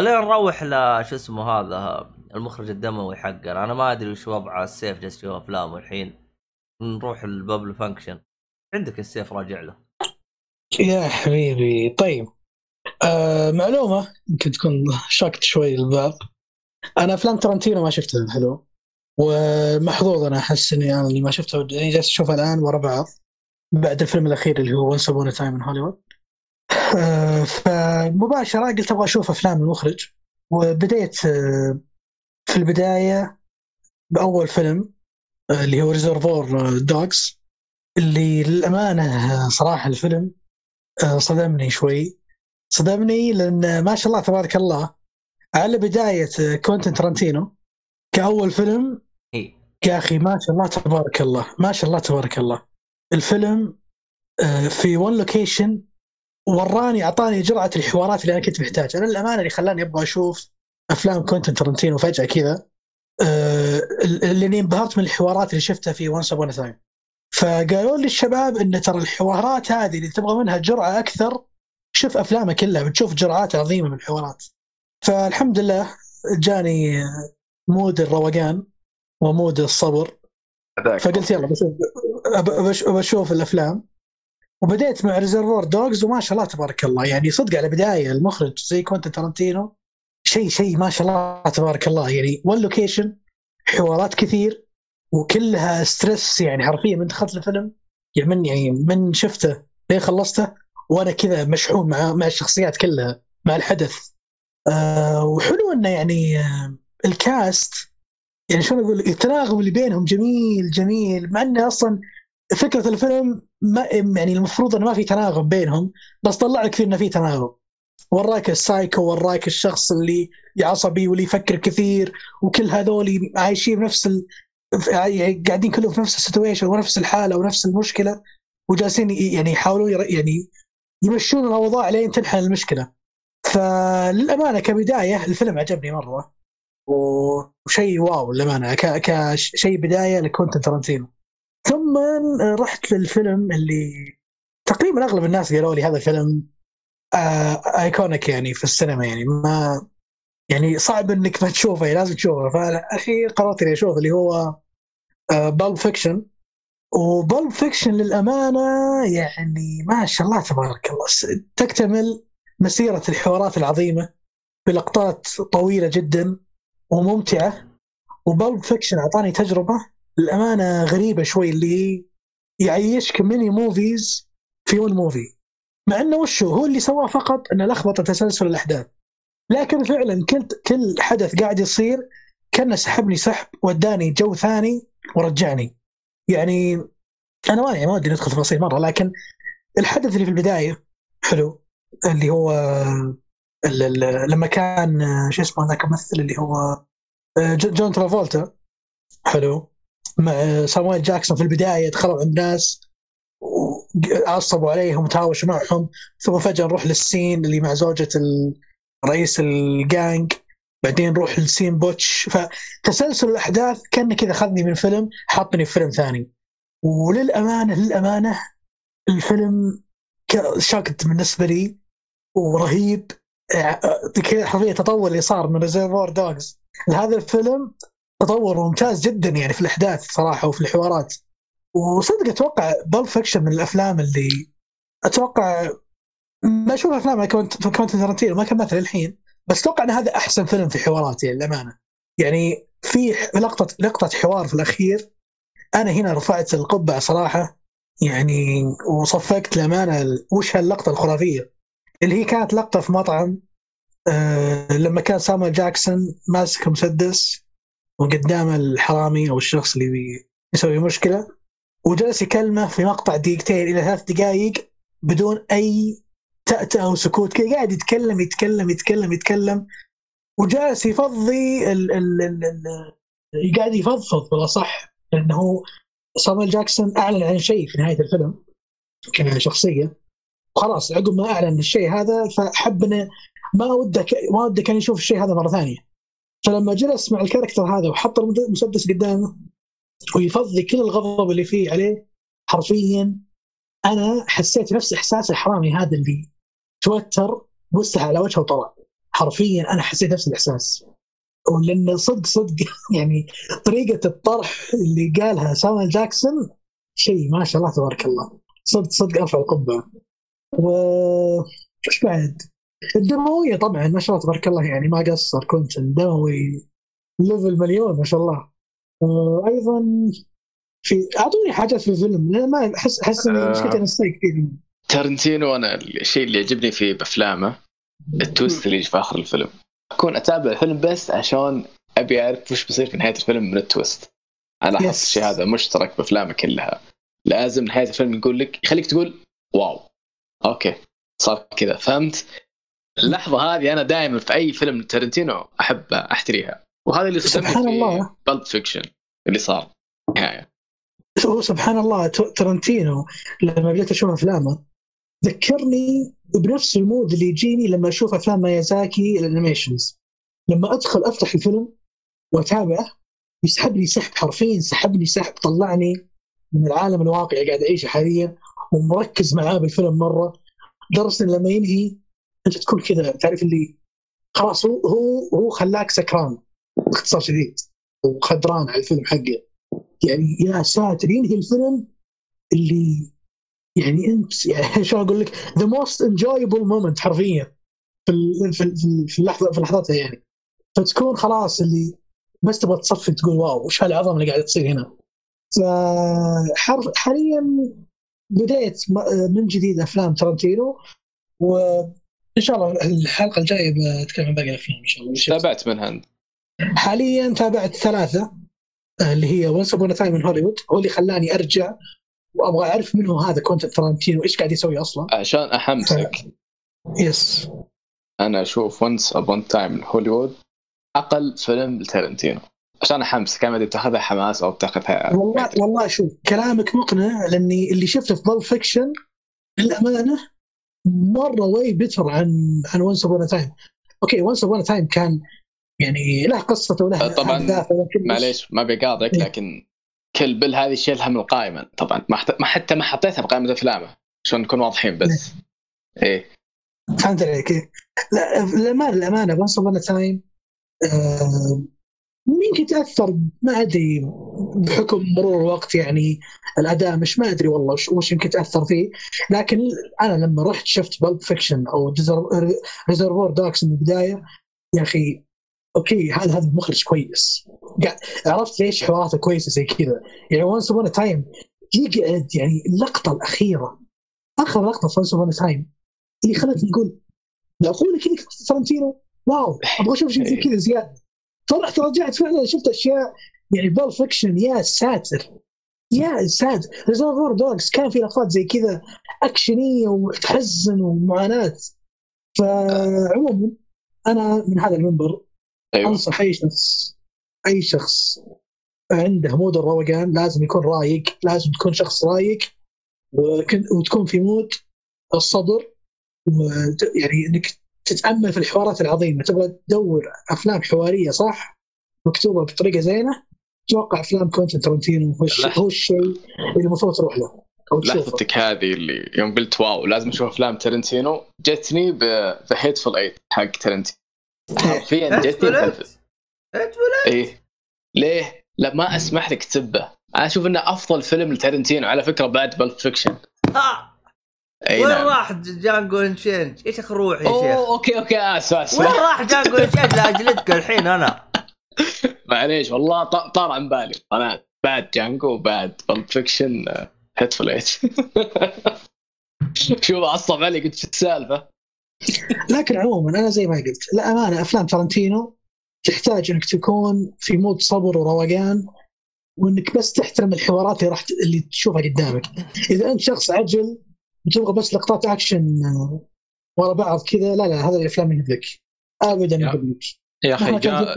خلينا نروح لشو اسمه هذا المخرج الدموي حقنا. أنا ما أدري وش وضع السيف جالس يشوف أفلامه الحين. نروح ال Pulp Fiction عندك السيف راجع له. يا حبيبي. طيب. آه معلومة. يمكن تكون shocked شوي البعض أنا أفلام ترنتينو ما شفتها حلو. ومحظوظ أنا أحس إني أنا اللي ما شفته يعني جالس أشوفها الآن ورا بعض. بعد الفيلم الأخير اللي هو Once Upon a Time in Hollywood فمباشرة قلت أبغى أشوف أفلام المخرج وبديت آه، في البداية بأول فيلم آه، اللي هو Reservoir Dogs اللي للأمانة صراحة الفيلم آه، صدمني شوي صدمني لأن ما شاء الله تبارك الله على بداية كوينتن ترنتينو كأول فيلم إيه. يا أخي ما شاء الله تبارك الله ما شاء الله تبارك الله الفيلم آه، في one location وراني أعطاني جرعة الحوارات اللي أنا كنت محتاج أنا للأمانة اللي خلاني أبغى أشوف أفلام كوينتن ترنتينو فجأة كذا آه، لأني انبهرت من الحوارات اللي شفتها في Once Upon a Time فقالوا لي الشباب إن ترى الحوارات هذه اللي تبغى منها جرعة أكثر شوف افلامه كلها بتشوف جرعات عظيمة من الحوارات. فالحمد لله جاني mood الروقان و mood الصبر. فقلت يلا بشوف بشوف الأفلام. وبديت مع Reservoir Dogs وما شاء الله تبارك الله. يعني صدق على بدايه المخرج زي كوينتن ترنتينو شيء شيء ما شاء الله تبارك الله. يعني one location حوارات كثير وكلها stress يعني حرفيا من دخلت الفيلم يعني من يعني من شفته لين خلصته وأنا كذا مشحون مع مع الشخصيات كلها مع الحدث. آه وحلو إنه يعني آه ال cast يعني شلون أقول التناغم اللي بينهم جميل جميل مع إنه أصلا فكرة الفيلم ما يعني المفروض إنه ما في تناغم بينهم بس طلع لك فيه إنه في تناغم. وراك السايكو وراك الشخص اللي عصبي واللي يفكر كثير وكل هذول عايشين نفس ال... يعني قاعدين كلهم في نفس ال situation ونفس الحالة ونفس المشكلة وجالسين يعني يحاولون ير- يعني يمشون الأوضاع لين تنحل المشكلة. فللأمانة كبداية الفيلم عجبني مرة. وشيء wow للأمانة كشيء بداية لكونتن ترنتينو ثم رحت للفيلم اللي تقريبا أغلب الناس قالوا لي هذا فيلم آه iconic يعني في السينما يعني. ما يعني صعب إنك ما تشوفه لازم تشوفه. فالاخير قررت إني أشوف اللي هو Pulp Fiction و Pulp Fiction للأمانة يعني ما شاء الله تبارك الله تكتمل مسيرة الحوارات العظيمة بلقطات طويلة جدا وممتعة. و Pulp Fiction أعطاني تجربة للامانه غريبة شوي اللي يعيشك many movies في one movie مع إنه وشو؟ هو اللي سواه فقط إنه لخبط تسلسل الأحداث. لكن فعلا كل كل حدث قاعد يصير كأنه سحبني سحب وداني جو ثاني ورجعني. يعني أنا ما يعني ما ودي ندخل تفاصيل مرة لكن الحدث اللي في البداية حلو اللي هو لما كان شو اسمه ذاك الممثل اللي هو آه، جون ترافولتا. حلو. مع سامويل جاكسون في البداية دخلوا عند ناس وعصبوا عليهم وتهاوشوا معهم ثم فجأة نروح لل scene اللي مع زوجة رئيس الجانج بعدين نروح ل scene بوتش. فتسلسل الأحداث كان كذا خذني من فيلم حطني في فيلم ثاني. وللامانه للأمانة الفيلم shocked بالنسبة لي ورهيب. حرفيا التطور اللي صار من Reservoir Dogs لهذا الفيلم. تطور ممتاز جدا يعني في الأحداث صراحة وفي الحوارات. وصدق أتوقع Pulp Fiction من الأفلام اللي أتوقع ما أشوف أفلام كوينتن ترنتينو ما كملت للحين بس أتوقع إن هذا أحسن فيلم في حوارات يعني للأمانة. يعني في لقطه لقطة حوار في الأخير أنا هنا رفعت القبعة صراحة يعني وصفقت الامانه وش هاللقطة الخرافية؟ اللي هي كانت لقطة في مطعم آه لما كان سامويل جاكسون ماسك مسدس وقدام الحرامي أو الشخص اللي يسوي مشكلة وجلس يكلمه في مقطع دقيقتين إلى ثلاث دقائق بدون أي تأتأة أو سكوت كذا قاعد يتكلم يتكلم يتكلم يتكلم وجالس يفضي ال ال ال ال قاعد يفضفض بالأصح لأنه صامويل جاكسون أعلن عن شيء في نهاية الفيلم كشخصيه وخلاص عقب ما أعلن الشيء هذا فحب إنه ما وده ما وده كان يشوف الشيء هذا مرة ثانية. فلما جلس مع الكاركتر هذا وحط المسدس قدامه ويفضي كل الغضب اللي فيه عليه حرفيا أنا حسيت نفس إحساس الحرامي هذا اللي توتر مسح على وجهه وطلع. حرفيا أنا حسيت نفس الإحساس. ولأن صدق صدق يعني طريقة الطرح اللي قالها سامويل جاكسون شيء ما شاء الله تبارك الله. صدق صدق أرفع القبعة. و إيش بعد؟ الدموية طبعا ما شاء الله تبارك الله يعني ما قصر كنت دموي ليفل مليون ما شاء الله. وأيضا في أعطوني حاجات في الفيلم لأن ما أحس أحس إني آه. مشكلتي نسيت كثير. تارنتينو أنا الشيء اللي يعجبني فيه بافلامه ال twist اللي في آخر الفيلم. أكون أتابع الفيلم بس عشان أبي أعرف وش بيصير في نهاية الفيلم من ال twist. أنا Yes. الشيء هذا مشترك بأفلامه كلها. لازم نهاية الفيلم يقول لك يخليك تقول wow. Okay صار كذا فهمت؟ اللحظة هذه أنا دائما في أي فيلم تارنتينو أحب أحتريها. وهذا اللي صدمني سبحان الله. ب Pulp Fiction اللي صار نهاية. هو سبحان الله ترنتينو لما بديت أشوف أفلامه ذكرني بنفس ال mood اللي يجيني لما أشوف أفلام مايازاكي ال animations. لما أدخل أفتح الفيلم واتابعه يسحبني سحب حرفيا سحبني سحب طلعني من العالم الواقعي قاعد أعيشه حاليا ومركز معاه بالفيلم مرة إن لما ينهي أنت تكون كذا تعرف اللي خلاص هو هو هو خلاك سكران باختصار شديد وخدران على الفيلم حقه. يعني يا ساتر ينهي الفيلم اللي يعني انت يعني شو أقول لك؟ the most enjoyable moment حرفيا في في ال- في اللحظه في لحظتها يعني. فتكون خلاص اللي بس تبغى تصفي تقول wow وش هالعظمة اللي قاعدة تصير هنا؟ فحر حاليا بديت من جديد أفلام ترنتينو وان شاء الله الحلقة الجاية بتكلم عن باقي الأفلام إن شاء الله. تابعت منها انت حاليا تابعت ثلاثة آه، اللي هي Once Upon a Time in Hollywood هو اللي خلاني أرجع وأبغى أعرف منه هذا كوينتن ترنتينو إيش قاعد يسوي أصلا؟ عشان أحمسك. Yes أنا أشوف Once Upon a Time Hollywood أقل فيلم لتارنتينو عشان أحمسك كان ما أدري بتاخذها حماس أو بتاخذها والله والله شوف كلامك مقنع لأني اللي شفته في Pulp Fiction للأمانة مرة way better عن عن Once Upon a Time okay Once Upon a Time كان يعني له قصته وله طبعاً، معليش ما بقاطعك إيه. لكن Kill Bill هذه شيلها من القائمة. طبعا ما, حت... ما حتى ما حطيتها بقائمة أفلامه عشان نكون واضحين بس. إيه. فهمت عليك إيه. لا للأمانة للأمانة Once Upon a Time يمكن تأثر ما أدري بحكم مرور الوقت يعني الأداء مش ما أدري والله وش, وش يمكن تأثر فيه. لكن أنا لما رحت شفت Pulp Fiction أو Reservoir Dogs من البداية يا أخي okay هذا هذا مخرج كويس. عرفت ليش حواراته كويسة زي كذا؟ يعني Once Upon a Time يقعد يعني اللقطة الأخيرة آخر لقطة في Once Upon a Time اللي خلتني أقول أقول كذا ترنتينو wow أبغى أشوف شيء زي كذا زيادة. طلعت رجعت فعلا شفت أشياء يعني Pulp Fiction يا ساتر! يا ساتر Reservoir Dogs كان في لقطات زي كذا اكشنيه وتحزن ومعاناة. فعموما أنا من هذا المنبر أيوه. أنصح أي شخص أي شخص عنده mood الروقان لازم يكون رايق لازم تكون شخص رايق وتكون في mood الصبر وت- يعني إنك تتأمل في الحوارات العظيمة. تبغى تدور أفلام حوارية صح؟ مكتوبة بطريقة زينة؟ أتوقع أفلام كوينتن ترنتينو هو الشيء اللي المفروض تروح له أو تشوفه. لحظتك هذه اللي يوم قلت wow لازم أشوف أفلام تارنتينو جتني The Hateful Eight حق تارنتينو حرفيا جتني إيه. ليه؟ لا ما أسمح لك تسبه. أنا أشوف إنه أفضل فيلم لتارنتينو على فكرة بعد Pulp Fiction إي وين نعم. راح Django Unchained؟ إيش اخ روح يا أوه شيخ؟ Okay okay اسف وين اسف راح Django Unchained لاجلتك الحين أنا؟ معليش والله ط- طار عن بالي. أنا بعد Django بعد Pulp Fiction Hateful Eight شوف عصب علي قلت شو السالفة؟ لكن عموما أنا زي ما قلت للأمانة أفلام ترنتينو تحتاج إنك تكون في mood صبر وروقان وإنك بس تحترم الحوارات اللي راح اللي تشوفها قدامك. إذا أنت شخص عجل وتبغى بس لقطات أكشن آه، ورا بعض كذا لا لا هذا الأفلام ما يهمك ابدا ما يا. أخي جا...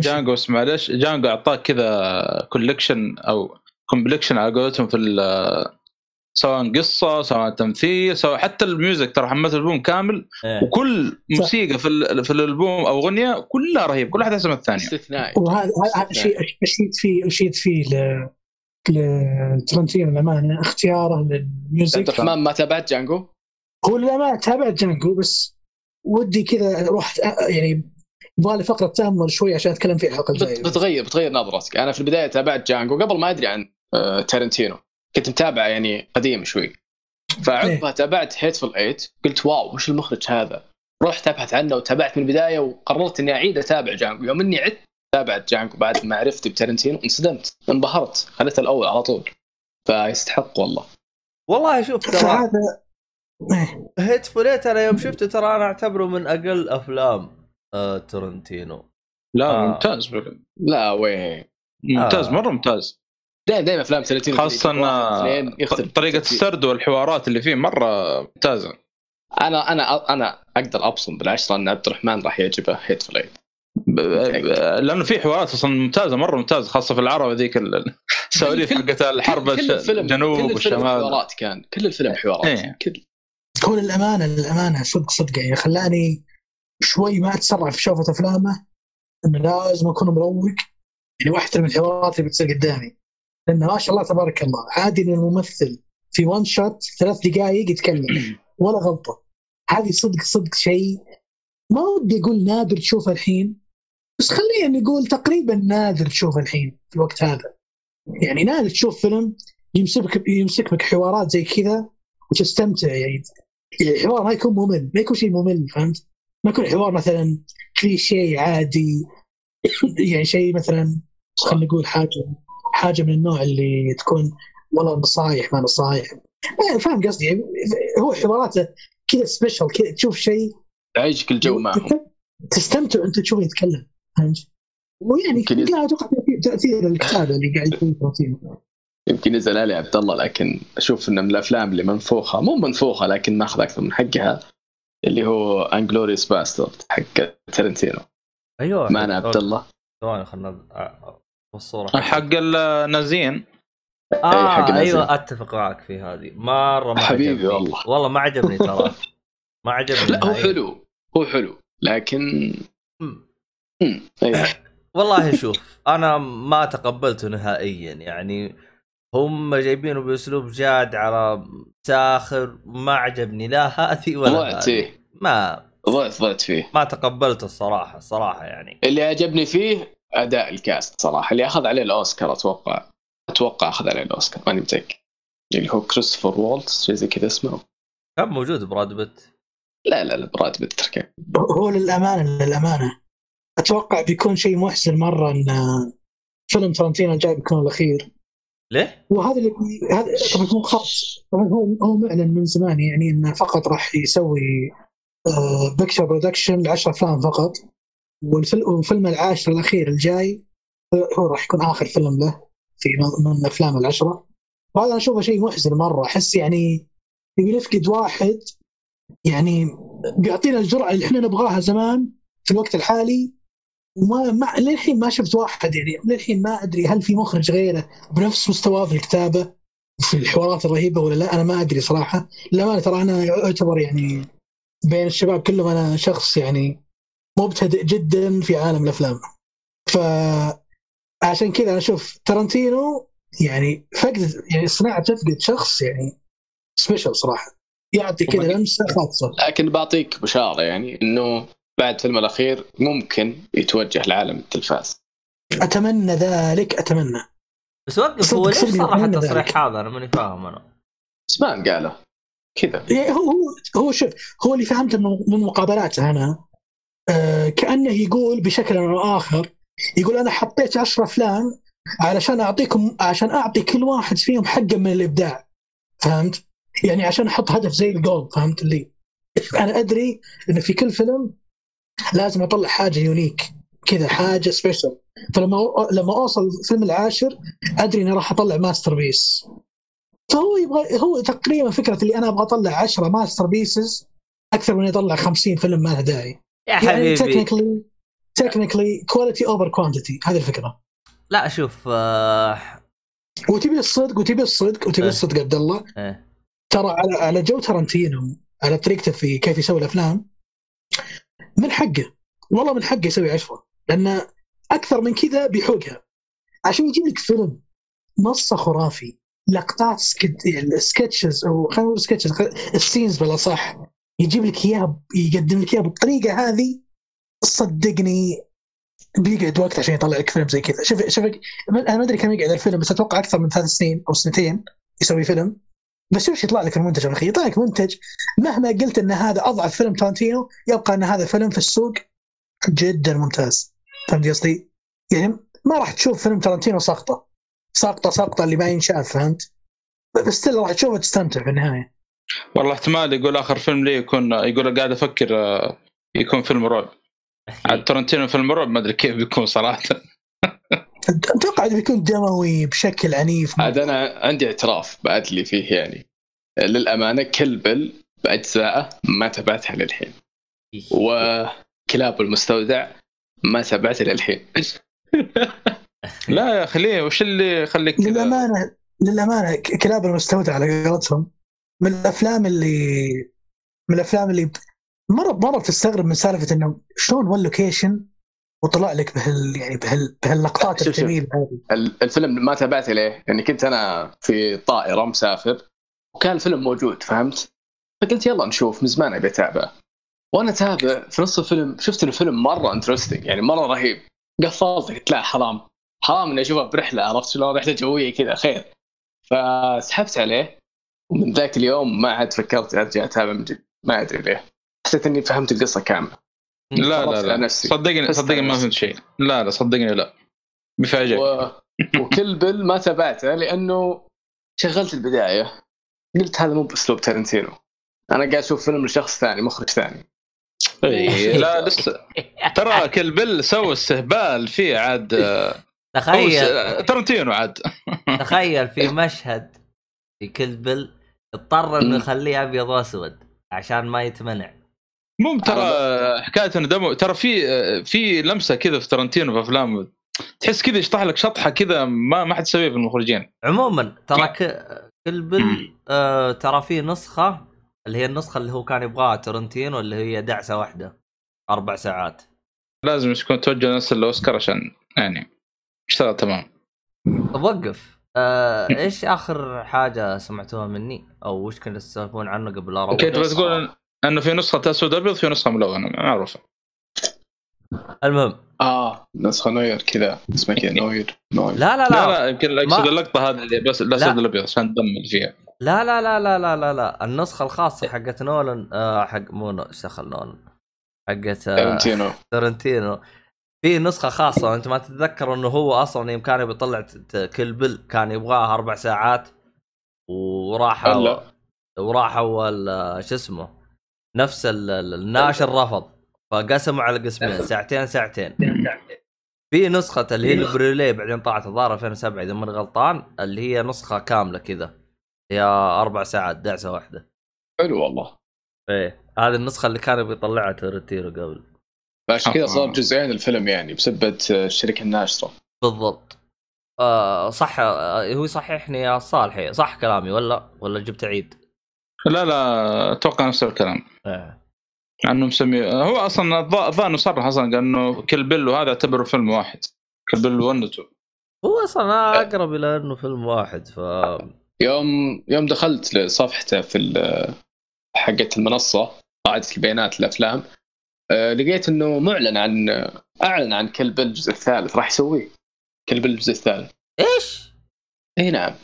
Django بس معلش Django أعطاك كذا collection أو compilation على قولتهم في ال- سواء قصة سواء تمثيل سواء حتى ال music. ترى حملت البوم كامل إيه. وكل موسيقى في ال- في الألبوم أو أغنية كلها رهيب كل واحدة احسن من الثانية. استثنائي. وهذا هذا شيء اشيد فيه اشيد فيه ل لترنتينو للامانه اختياره لل music. عبد الرحمن ما تابعت جانجو؟ هو للامانه تابعت جانجو بس ودي كذا أ- يعني يبغى لي فقرة تامل شوي عشان أتكلم فيها الحلقة الجايه بتغير بتغير نظرتك. أنا في البداية تابعت جانجو قبل ما أدري عن آه، تارنتينو. كنت متابع يعني قديم شوي. فعقبها تابعت Hateful Eight قلت wow وش المخرج هذا؟ رحت أبحث عنه وتابعت من البداية وقررت إني أعيد أتابع جانجو. يوم إني عدت تابعت جانجو بعد معرفتي بتارنتينو انصدمت انبهرت خليت الأول على طول. فيستحق والله. والله شوف ترى فهذا إيه. Hateful Eight أنا يوم شفته ترى أنا أعتبره من أقل أفلام. آه تارنتينو. لا آه. ممتاز لا وين؟ ممتاز آه. مرة ممتاز. دائما دائما أفلام تارنتينو خاصة طريقة. السرد والحوارات اللي فيه مرة ممتازة. أنا أنا أنا أقدر أبصم بالعشره ان عبد الرحمن راح يعجبه هيت ب- لأنه في حوارات أصلا ممتازة مرة ممتازة خاصة في العرب ذيك ال- السواليف حقت الحرب كل الش- الفيلم الجنوب كل الفيلم والشمال. حوارات كان. كل الفيلم حوارات. إيه. كل هو للامانه للامانه صدق صدق يعني خلاني شوي ما اتسرع في شوفة أفلامه إنه لازم أكون مروق. يعني واحدة من الحوارات اللي بتصير قدامي لأنه ما شاء الله تبارك الله عادي إن الممثل في وان شوت ثلاث دقائق يتكلم. ولا غلطة. هذه صدق صدق شيء ما ودي أقول نادر تشوفه الحين. بس خلينا نقول تقريبا نادر تشوفه الحين في الوقت هذا. يعني نادر تشوف فيلم يمسك يمسك بك حوارات زي كذا وتستمتع يعني. يعني الحوار ما يكون ممل ما يكون شيء ممل فهمت؟ ما يكون الحوار مثلا كليشيه عادي يعني شيء مثلا خلينا نقول حاجة حاجة من النوع اللي تكون والله نصايح ما نصايح فاهم قصدي يعني هو حواراته كذا special كذا تشوف شيء يعيشك الجو معهم تستمتع انت تشوفه يتكلم فهمت؟ ويعني قاعد أتوقع في تأثير الكتابة اللي قاعد يكون تأثير. يمكن يزعل علي عبد الله لكن أشوف انه من الأفلام اللي منفوخة مو منفوخة لكن ماخذ أكثر من حقها اللي هو Inglourious Basterds حق تارنتينو أيوه معنا عبد الله ثواني خلنا الصورة حق النازيين آه حق. أيوه أتفق معك في هذه مرة ما حبيبي عجبني. والله. والله ما عجبني ترى ما عجبني لا هو. حلو هو حلو لكن. أيوه. والله شوف أنا ما تقبلته نهائيا يعني هم جايبينه بأسلوب جاد على ساخر ما عجبني لا هذه ولا ضعت فيه. ما ضعت ضعت فيه. ما تقبلته الصراحة الصراحة يعني. اللي عجبني فيه أداء ال cast صراحة. اللي أخذ عليه الأوسكار أتوقع أتوقع أخذ عليه الأوسكار ماني متأكد. اللي هو كريستوفر والتز شيء زي كذا اسمه. كان موجود براد بيت. لا لا لا براد بيت تركه هو للأمانة للأمانة. أتوقع بيكون شيء محزن مرة إن فيلم ترنتينو الجاي بيكون الأخير. ليه؟ وهذا اللي هذا طبعا هو خط طبعا هو هو معلن من زمان يعني انه فقط راح يسوي picture production ل 10 أفلام فقط. والفيلم العاشر الأخير الجاي هو راح يكون آخر فيلم له في من- الافلام العشرة. وهذا أنا أشوفه شيء محزن مرة. أحس يعني يبي نفقد واحد يعني بيعطينا الجرعه اللي إحنا نبغاها زمان في الوقت الحالي. وما ما للحين ما شفت واحد يعني للحين ما أدري هل في مخرج غيره بنفس مستواه في الكتابة في الحوارات الرهيبة ولا لا أنا ما أدري صراحة. للأمانة ترى أنا اعتبر يعني بين الشباب كلهم أنا شخص يعني مبتدئ جدا في عالم الأفلام. ف عشان كذا أنا أشوف ترنتينو يعني فقد يعني الصناعه تفقد شخص يعني سبيشل صراحة. يعطي كذا لمسة خاصة. لكن بعطيك بشارة يعني إنه بعد فيلم الأخير ممكن يتوجه لعالم التلفاز. أتمنى ذلك أتمنى. بس وقف هو ليش صرح التصريح. هذا أنا ماني فاهم أنا. بس ما قاله. كذا. يعني هو هو هو شوف هو اللي فهمته من من مقابلاته أنا آه كأنه يقول بشكل أو اخر يقول أنا حطيت 10 أفلام علشان اعطيكم عشان أعطي كل واحد فيهم حقه من الإبداع. فهمت؟ يعني عشان أحط هدف زي الجول فهمت اللي؟ أنا أدري إن في كل فيلم لازم أطلع حاجة unique كذا حاجة special فلما لما أوصل الفيلم العاشر أدري إني راح أطلع masterpiece فهو يبغى هو تقريبا فكرة اللي أنا أبغى أطلع 10 masterpieces أكثر من يطلع 50 فيلم ما له داعي. يا يعني حبيبي. technically technically quality over quantity هذه الفكرة. لا شوف آه... وتبي الصدق وتبي الصدق وتبي إيه. الصدق عبد الله. إيه. ترى على على جو ترنتينو على طريقته في كيف يسوي الأفلام من حقه. والله من حقه يسوي عشرة لأن أكثر من كذا بيحوقها. عشان يجيب لك فيلم نصه خرافي لقطات سكت... sketches أو خلينا نقول sketches ال scenes بالأصح. يجيب لك إياها يقدم لك إياها بالطريقة هذه. صدقني بيقعد وقت عشان يطلع لك فيلم زي كذا. شوف شوف أنا ما أدري كم يقعد الفيلم بس أتوقع أكثر من ثلاث سنين أو سنتين يسوي فيلم. بس وش يطلع لك المنتج يا أخي؟ يطلع لك منتج مهما قلت إن هذا أضعف فيلم تارنتينو يبقى إن هذا فيلم في السوق جدا ممتاز فهمت قصدي؟ يعني ما راح تشوف فيلم تارنتينو ساقطة ساقطة ساقطة اللي ما ينشاف فهمت؟ بس راح تشوفه تستمتع في النهاية والله احتمال يقول آخر فيلم لي يكون يقول قاعد أفكر آه، يكون فيلم رعب عاد ترنتينو فيلم رعب ما أدري كيف بيكون صراحة أتوقع إنه بيكون دموي بشكل عنيف. عاد أنا عندي اعتراف بعد اللي فيه يعني. للأمانة كل بل باجزائه ما تابعتها للحين. وكلاب المستودع ما تابعته للحين. لا يا أخي ليه؟ وش اللي يخليك للأمانة للأمانة كلاب المستودع على قولتهم. من الأفلام اللي من الأفلام اللي مرة مرة بتستغرب من سالفة إنه شلون ون لوكيشن وطلع لك بهال يعني بهال بهاللقطات. الجميلة هذه. ال- الفيلم ما تابعته ليه؟ لاني كنت أنا في طائرة مسافر وكان الفيلم موجود فهمت؟ فقلت يلا نشوف من زمان أبي اتابعه وأنا أتابع في نص الفيلم شفت انه فيلم مرة انترستنج يعني مرة رهيب. قفلت قلت لا حرام. حرام إني أشوفه برحلة عرفت شلون؟ رحلة جوية كذا خير. فسحبت عليه ومن ذاك اليوم ما عاد فكرت أرجع أتابع من جديد. ما أدري ليه. حسيت إني فهمت القصة كاملة. لا لا لا. نفسي. صدقني صدقني ما. فهمت شيء. لا لا صدقني لا. بيفاجئك و... وكل بل ما تابعته لأنه شغلت البداية. قلت هذا مو بأسلوب تارنتينو. أنا قاعد أشوف فيلم لشخص ثاني مخرج ثاني. إيه، لا لسه. ترى كل بل سوى استهبال فيه عاد. تخيل. ترنتينو عاد. تخيل في مشهد في كلبل اضطر إنه. يخليه ابيض واسود عشان ما يتمنع. مو ترى حكاية انه دمو ترى في في لمسة كذا في ترنتينو في افلامه تحس كذا يشطح لك شطحة كذا ما ما حد يسويها في المخرجين. عموما ترى ك- كلبل آه ترى في نسخة اللي هي النسخة اللي هو كان يبغاها تورنتينو اللي هي دعسة واحدة أربع ساعات. لازم تكون توجه نفس الأوسكار عشان يعني اشتغل تمام. طب وقف آه إيش آخر حاجة سمعتوها مني؟ أو وش كنتوا تسولفون عنه قبل لا أروح؟ okay تبغى تقول أنه في نسخة اسود ابيض في نسخة ملونة معروفه المهم. آه نسخة noir كذا اسمها كذا noir noir. لا لا لا. لا لا يمكن اقصد اللقطه هذه اللي بس الاسود الابيض عشان اللي فيها. لا لا لا لا لا لا لا. النسخة الخاصة حقت نولن آه حق مو إيش دخل نولن؟ حقت آه تارنتينو. ترنتينو في نسخة خاصة أنت ما تتذكر إنه هو أصلا يوم كان يبي يطلع كل بل كان يبغاها أربع ساعات وراح هلا. وراح اول آه، شو اسمه؟ نفس ال- ال- الناشر رفض فقسموا على قسمين ساعتين ساعتين. في نسخة اللي هي البريلي بعدين طلعت الظاهر 2007 إذا ماني غلطان اللي هي نسخة كاملة كذا. هي أربع ساعات دعسة واحدة. حلو والله. إيه هذه النسخة اللي كان يبي يطلعها تورنتينو قبل. فعشان كذا آه. صار جزئين الفيلم يعني بسبه الشركة الناشره بالضبط. آه صح آه هو يصححني يا صالحي صح كلامي ولا؟ ولا جبت عيد؟ لا لا أتوقع نفس الكلام إيه. عنه مسمي هو أصلا الظاهر صرح أصلا قال إنه كل بل وهذا اعتبره فيلم واحد كل بل 1 و 2 هو أصلا أقرب إلى إنه فيلم واحد ف يوم يوم دخلت لصفحته في ال- حقة المنصة قاعدة البيانات الأفلام آه، لقيت إنه معلن عن أعلن عن كلب الجزء الثالث راح يسويه كلب الجزء الثالث إيش؟ إي نعم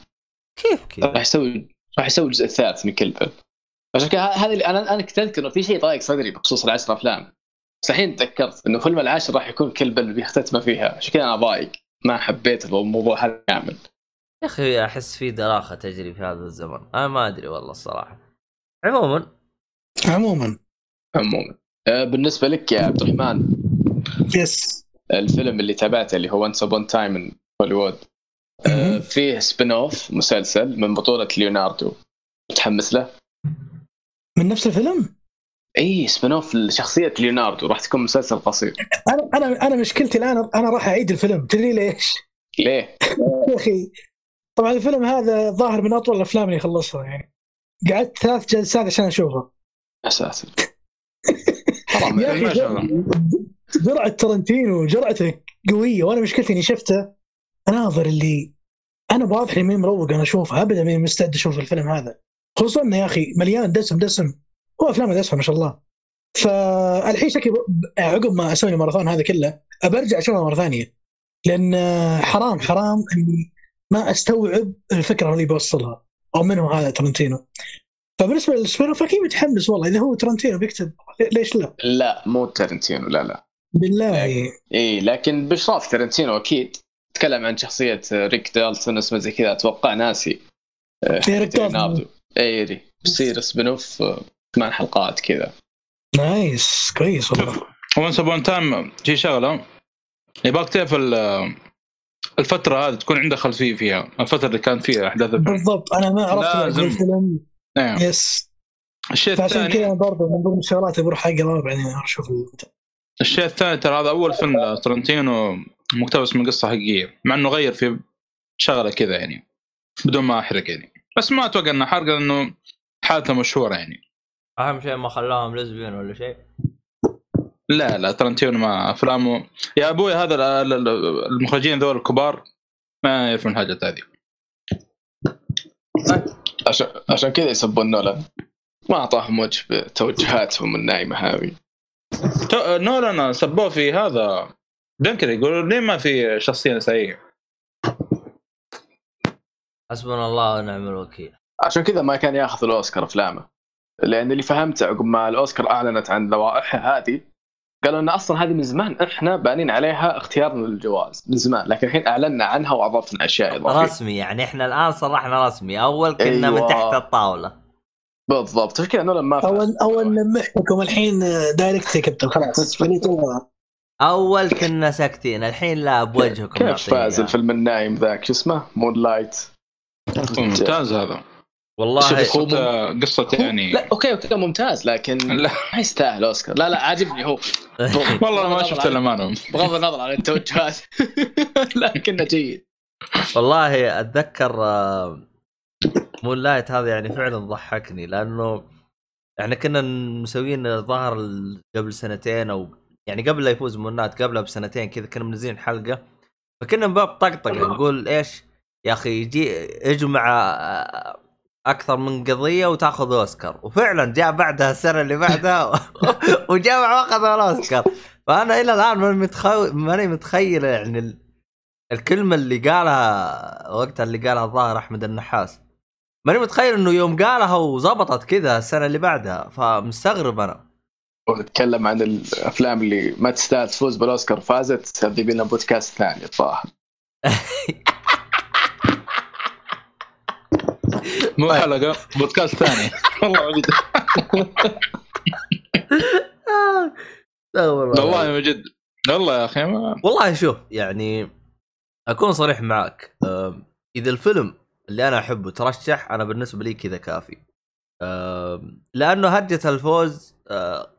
كيف كذا؟ راح يسوي راح يسوي الجزء الثالث من كلب عشان كذا هذه اللي أنا أنا كنت أذكر إنه في شيء ضايق صدري بخصوص العشر أفلام. بس الحين تذكرت إنه فيلم العاشر راح يكون كلب اللي بيختتمه فيها. عشان كذا أنا ضايق. ما حبيت الموضوع هذا كامل. يا أخي أحس في دراخة تجري في هذا الزمن. أنا ما أدري والله الصراحة. عموما. عموما. عموما. آه، بالنسبة لك يا عبد الرحمن. yes الفيلم اللي تابعته اللي هو Once Upon a Time in Hollywood. فيه spin-off مسلسل من بطولة ليوناردو. متحمس له؟ من نفس الفيلم؟ إي spin-off لشخصية ليوناردو. راح تكون مسلسل قصير. أنا أنا أنا مشكلتي الآن أنا راح أعيد الفيلم. تدري ليش؟ ليه؟ يا أخي طبعا الفيلم هذا ظاهر من أطول الأفلام اللي خلصها يعني. قعدت ثلاث جلسات عشان أشوفه. يا ساتر حرام. جرعة ترنتينو جرعته قوية وأنا مشكلتي إني شفته اناظر اللي أنا واضح اني مروق أنا اشوفه ابدا ماني مستعد أشوف الفيلم هذا. خصوصا انه يا أخي مليان دسم دسم. هو افلام دسم ما شاء الله. فالحين شكلي عقب ما أسوي الماراثون هذا كله برجع أشوفه مرة ثانية. لأن حرام حرام إني ما أستوعب الفكرة اللي بوصلها أو منهم هذا ترنتينو. فبالنسبة لل spin-off أكيد متحمس والله. إذا هو ترنتينو بيكتب ليش لا؟ لا مو تارنتينو لا لا. بالله. اي لكن باشراف تارنتينو أكيد. تكلم عن شخصية ريك دالتون اسمه زي كذا أتوقع ناسي. آه، إيه، ريك دالتون. اي ري بيصير spin-off آه، ثمان حلقات كذا. nice كويس والله. Once Upon a Time في شغلة يبغاك تعرف ال- الفترة هذه تكون عندك خلفية فيها الفترة اللي كان فيها أحداث الفيلم. بالضبط أنا ما عرفت لازم. الفيلم. نعم. yes. الشيء الثاني كذا برضه من ضمن الشغلات بروح اقرا بعدين أشوف ال- الشيء الثاني ترى هذا أول فيلم لترنتينو. مقتبس من قصه حقيقية مع إنه غير في شغلة كذا يعني بدون ما أحرق يعني. بس ما أتوقع إنه حرق لأنه حالته مشهورة يعني. أهم شيء ما خلاهم لزبيان ولا شيء. لا لا ترنتينو ما افلامه يا أبوي هذا ال- ال- المخرجين ذول الكبار ما يعرفون الحاجات هذه. عشان عشان كذا يسبون نولان. ما أعطاهم وجه بتوجهاتهم النايمة هذه. نولان سبوه في هذا. دنكر يقولوا ليه ما في شخصية نسائية؟ حسبنا الله ونعم الوكيل. عشان كذا ما كان ياخذ الأوسكار أفلامه. لأن اللي فهمته عقب ما الأوسكار أعلنت عن لوائحها هذه قالوا إن أصلا هذه من زمان إحنا بانين عليها اختيارنا للجواز من زمان. لكن الحين أعلنا عنها وأضفنا أشياء إضافية. رسمي يعني إحنا الآن صرحنا رسمي. أول كنا من أيوة. تحت الطاولة. بالضبط. عشان كذا نولان ما. أول اول نمحكم الحين direct يا كابتن خلاص. فنيت. أول كنا ساكتين الحين لا بوجهكم كيف فاز إياه. الفيلم النايم ذاك؟ شو اسمه؟ Moonlight ممتاز هذا. والله شوف، هو قصة قصة يعني لا okay okay ممتاز لكن لا. ما يستاهل أوسكار. لا لا عاجبني هو. والله ما شفت إلا بغض النظر عن التوجهات. لكنه جيد. والله أتذكر Moonlight هذا يعني فعلا ضحكني لأنه إحنا كنا مسويين الظاهر قبل سنتين أو يعني قبل لا يفوز Moonlight قبلها بسنتين كذا كنا منزلين حلقة فكنا من باب طقطقة نقول إيش؟ يا أخي يجي اجمع آه، أكثر من قضية وتأخذ اوسكار وفعلا جاء بعدها السنة اللي بعدها وجمع وأخذ الأوسكار. فأنا إلى الآن ماني متخيل ماني متخيل يعني ال- الكلمة اللي قالها وقتها اللي قالها الظاهر أحمد النحاس. ماني متخيل إنه يوم قالها وزبطت كذا السنة اللي بعدها فمستغرب أنا. ونتكلم عن الأفلام اللي ما تستاهل تفوز بالأوسكار فازت هذه لنا بودكاست ثاني الظاهر مو حلقة بودكاست ثاني. والله. لا والله. والله من جد. والله يا أخي ما والله شوف يعني أكون صريح معك أم، إذا الفيلم اللي أنا أحبه ترشح أنا بالنسبة لي كذا كافي. لأنه هرجة الفوز أه،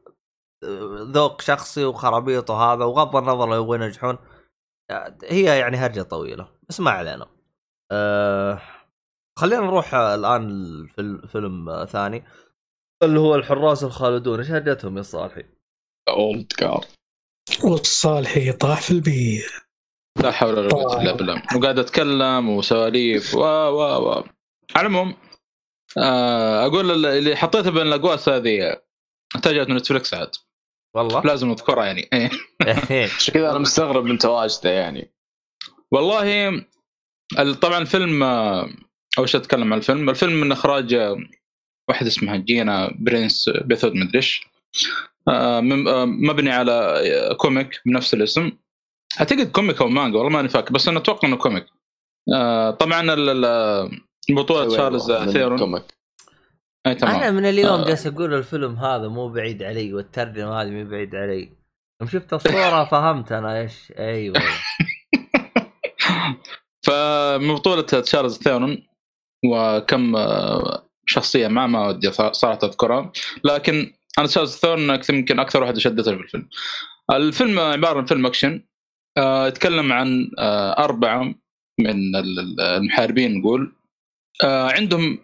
ذوق شخصي وخرابيط وهذا وغض النظر لو يبغون ينجحون هي يعني هرجة طويلة بس ما علينا. أه، خلينا نروح الآن في فيلم آه، ثاني. اللي هو الحراس الخالدون إيش هرجتهم يا صالحي؟ أولد كار. والصالحي طاح في البير. لا حول ولا قوة إلا بالله. وقاعد اتكلم وسواليف و و و. على العموم آه، أقول اللي حطيته بين الأقواس هذه اتجهت من نتفلكس عاد. والله؟ لازم اذكرها يعني. إيه. عشان كذا أنا مستغرب من تواجده يعني. والله ال- طبعا الفيلم اول شيء أتكلم عن الفيلم؟ الفيلم من إخراج واحد اسمها جينا برنس بيثود مدري إيش آه، مم- آه، مبني على comic بنفس الاسم. أعتقد comic أو مانجا والله ماني فاكر بس أنا أتوقع إنه comic. آه، طبعا ال- ال- بطولة تشارليز ثيرون تمام. أنا من اليوم آه. جالس أقول الفيلم هذا مو بعيد علي والترجمة هذه مو بعيد علي. يوم شفت الصورة فهمت أنا إيش أيوه فمن بطولة تشارليز ثيرون وكم آه، شخصية ما ما ودي صراحة أذكرها. لكن أنا تشارلز ثيرون يمكن أكثر واحد شدتني في الفيلم. الفيلم عبارة عن فيلم أكشن آه، يتكلم عن أربعة من ال- ال- المحاربين نقول عندهم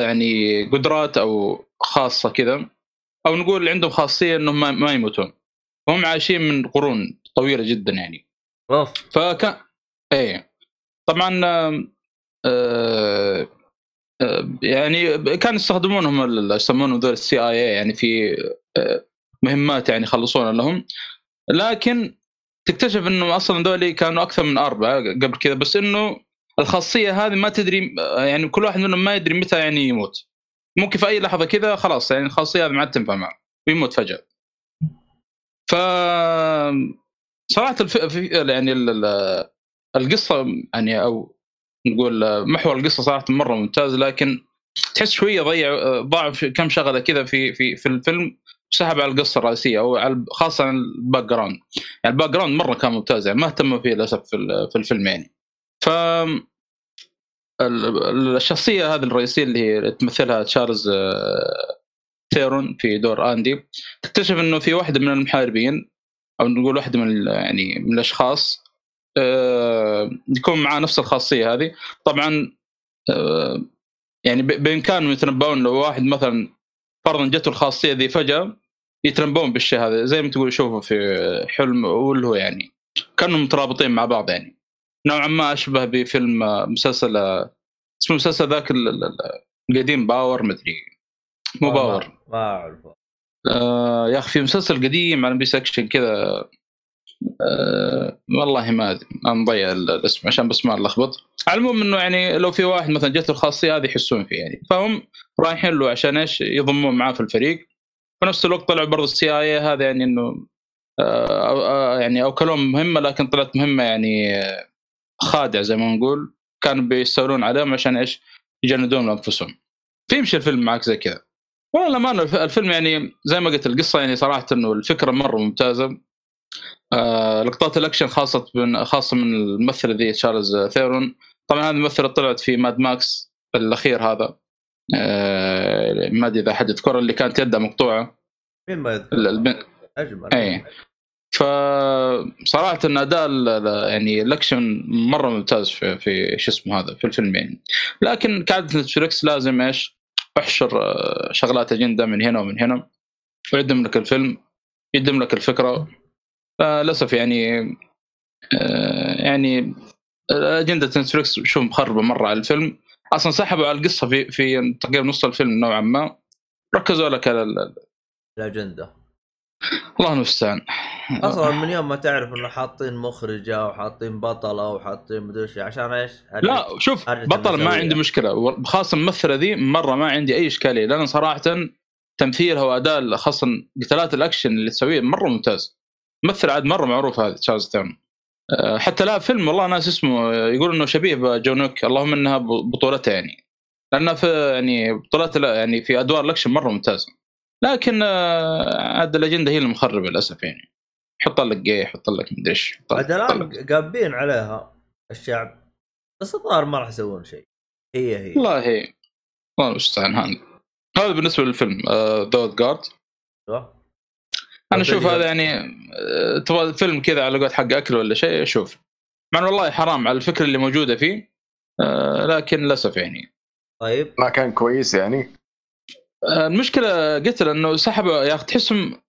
يعني قدرات أو خاصة كذا أو نقول عندهم خاصية أنهم ما- يموتون. هم عايشين من قرون طويلة جدا يعني. اوف فكان إيه. طبعا آه، آه، يعني كانوا يستخدمونهم يسمونهم ذول ال CIA يعني في آه، مهمات يعني يخلصونها لهم. لكن تكتشف إنه أصلا ذولي كانوا أكثر من أربعة قبل كذا بس إنه الخاصية هذه ما تدري يعني كل واحد منهم ما يدري متى يعني يموت. ممكن في أي لحظة كذا خلاص يعني الخاصية هذه ما عاد تنفع معه ويموت فجأة. ف صراحة الف... يعني ال- ال- القصة يعني أو نقول محور القصة صراحة مرة ممتاز لكن تحس شوية ضيع ضاع في كم شغلة كذا في في في الفيلم سحب على القصة الرئيسية أو على خاصة ال background. يعني ال background مرة كان ممتاز يعني ما اهتموا فيه للأسف في الفيلم يعني. ف ال- الشخصية هذه الرئيسية اللي هي تمثلها تشارليز آه، ثيرون في دور آندي تكتشف إنه في واحدة من المحاربين أو نقول واحدة من يعني من الأشخاص آه، يكون معاه نفس الخاصية هذه. طبعا آه، يعني بإمكانهم يتنبؤون لو واحد مثلا فرضا جته الخاصية ذي فجأة يتنبؤون بالشيء هذا زي ما تقول يشوفوا في حلم واللي هو يعني كانوا مترابطين مع بعض يعني. نوعا ما أشبه بفيلم آه، مسلسل آه، اسمه مسلسل ذاك ال- ال- ال- القديم Power مدري مو Power. ما- أعرفه. آه يا أخي في مسلسل قديم على MBC Action كذا والله ما أدري أنا مضيع ال- الاسم عشان بس ما ألخبط. على العموم إنه يعني لو في واحد مثلا جته الخاصية هذه يحسون فيه يعني. فهم رايحين له عشان إيش؟ يضمون معاه في الفريق. في نفس الوقت طلع برضه ال CIA هذا يعني إنه يعني اوكلهم مهمة لكن طلعت مهمة يعني خادعه زي ما نقول كانوا بيستولون عليهم عشان إيش؟ يجندون انفسهم فيمشي الفيلم معك زي كذا. والله ما الف- الفيلم يعني زي ما قلت القصة يعني صراحة إنه الفكرة مرة ممتازة. آه لقطات الأكشن خاصة من خاصة من الممثله ذي تشارليز ثيرون. طبعا هذه الممثله طلعت في Mad Max الأخير هذا. آه ما أدري إذا حد يذكرها اللي كانت يدها مقطوعة. مين ما يذكر ال- البنت أجمل. اي فصراحة إن أداء يعني الاكشن مرة ممتاز في في شو اسمه هذا في الفيلم يعني لكن كعاده نتفلكس لازم إيش؟ يحشر آه، شغلات أجندة من هنا ومن هنا. ويقدم لك الفيلم يقدم لك الفكرة. فللاسف يعني آه، يعني أجندة نتفلكس شوف مخربة مرة على الفيلم. أصلا سحبوا على القصة في في تقريبا نص الفيلم نوعا ما. ركزوا لك على ال- الأجندة. الله المستعان. أصلا من يوم ما تعرف إنه حاطين مخرجة وحاطين بطلة وحاطين مدري إيش عشان إيش؟ لا شوف بطل ما. عندي مشكلة. خاصة الممثلة ذي مرة ما عندي أي إشكالية لأن صراحة تمثيلها وأداء خاصة قتالات الأكشن اللي تسويه مرة ممتاز. ممثل عاد مرة معروف هذا تشارليز ثيرون أه، حتى لا فيلم والله ناس اسمه يقول إنه شبيه بجون ويك اللهم إنها بطولته يعني. لأنها في يعني بطولات لا يعني في أدوار الأكشن مرة ممتازة. لكن أه، عاد الأجندة هي المخربة للأسف يعني. حط لك جاي حط لك مدري إيش حط عاد لك- حط لك- الان قابين عليها الشعب بس الظاهر ما راح يسوون شيء. هي هي. والله هي. الله المستعان هذا هذا بالنسبة للفيلم ذا جارد أيوة. أنا أشوف هذا يعني آه، تبغى فيلم كذا على قولة حق أكل ولا شيء شوف مع إنه والله حرام على الفكرة اللي موجودة فيه آه، لكن للأسف يعني. طيب. ما كان كويس يعني. آه، المشكلة قلت له إنه سحبوا يا أخي تحسهم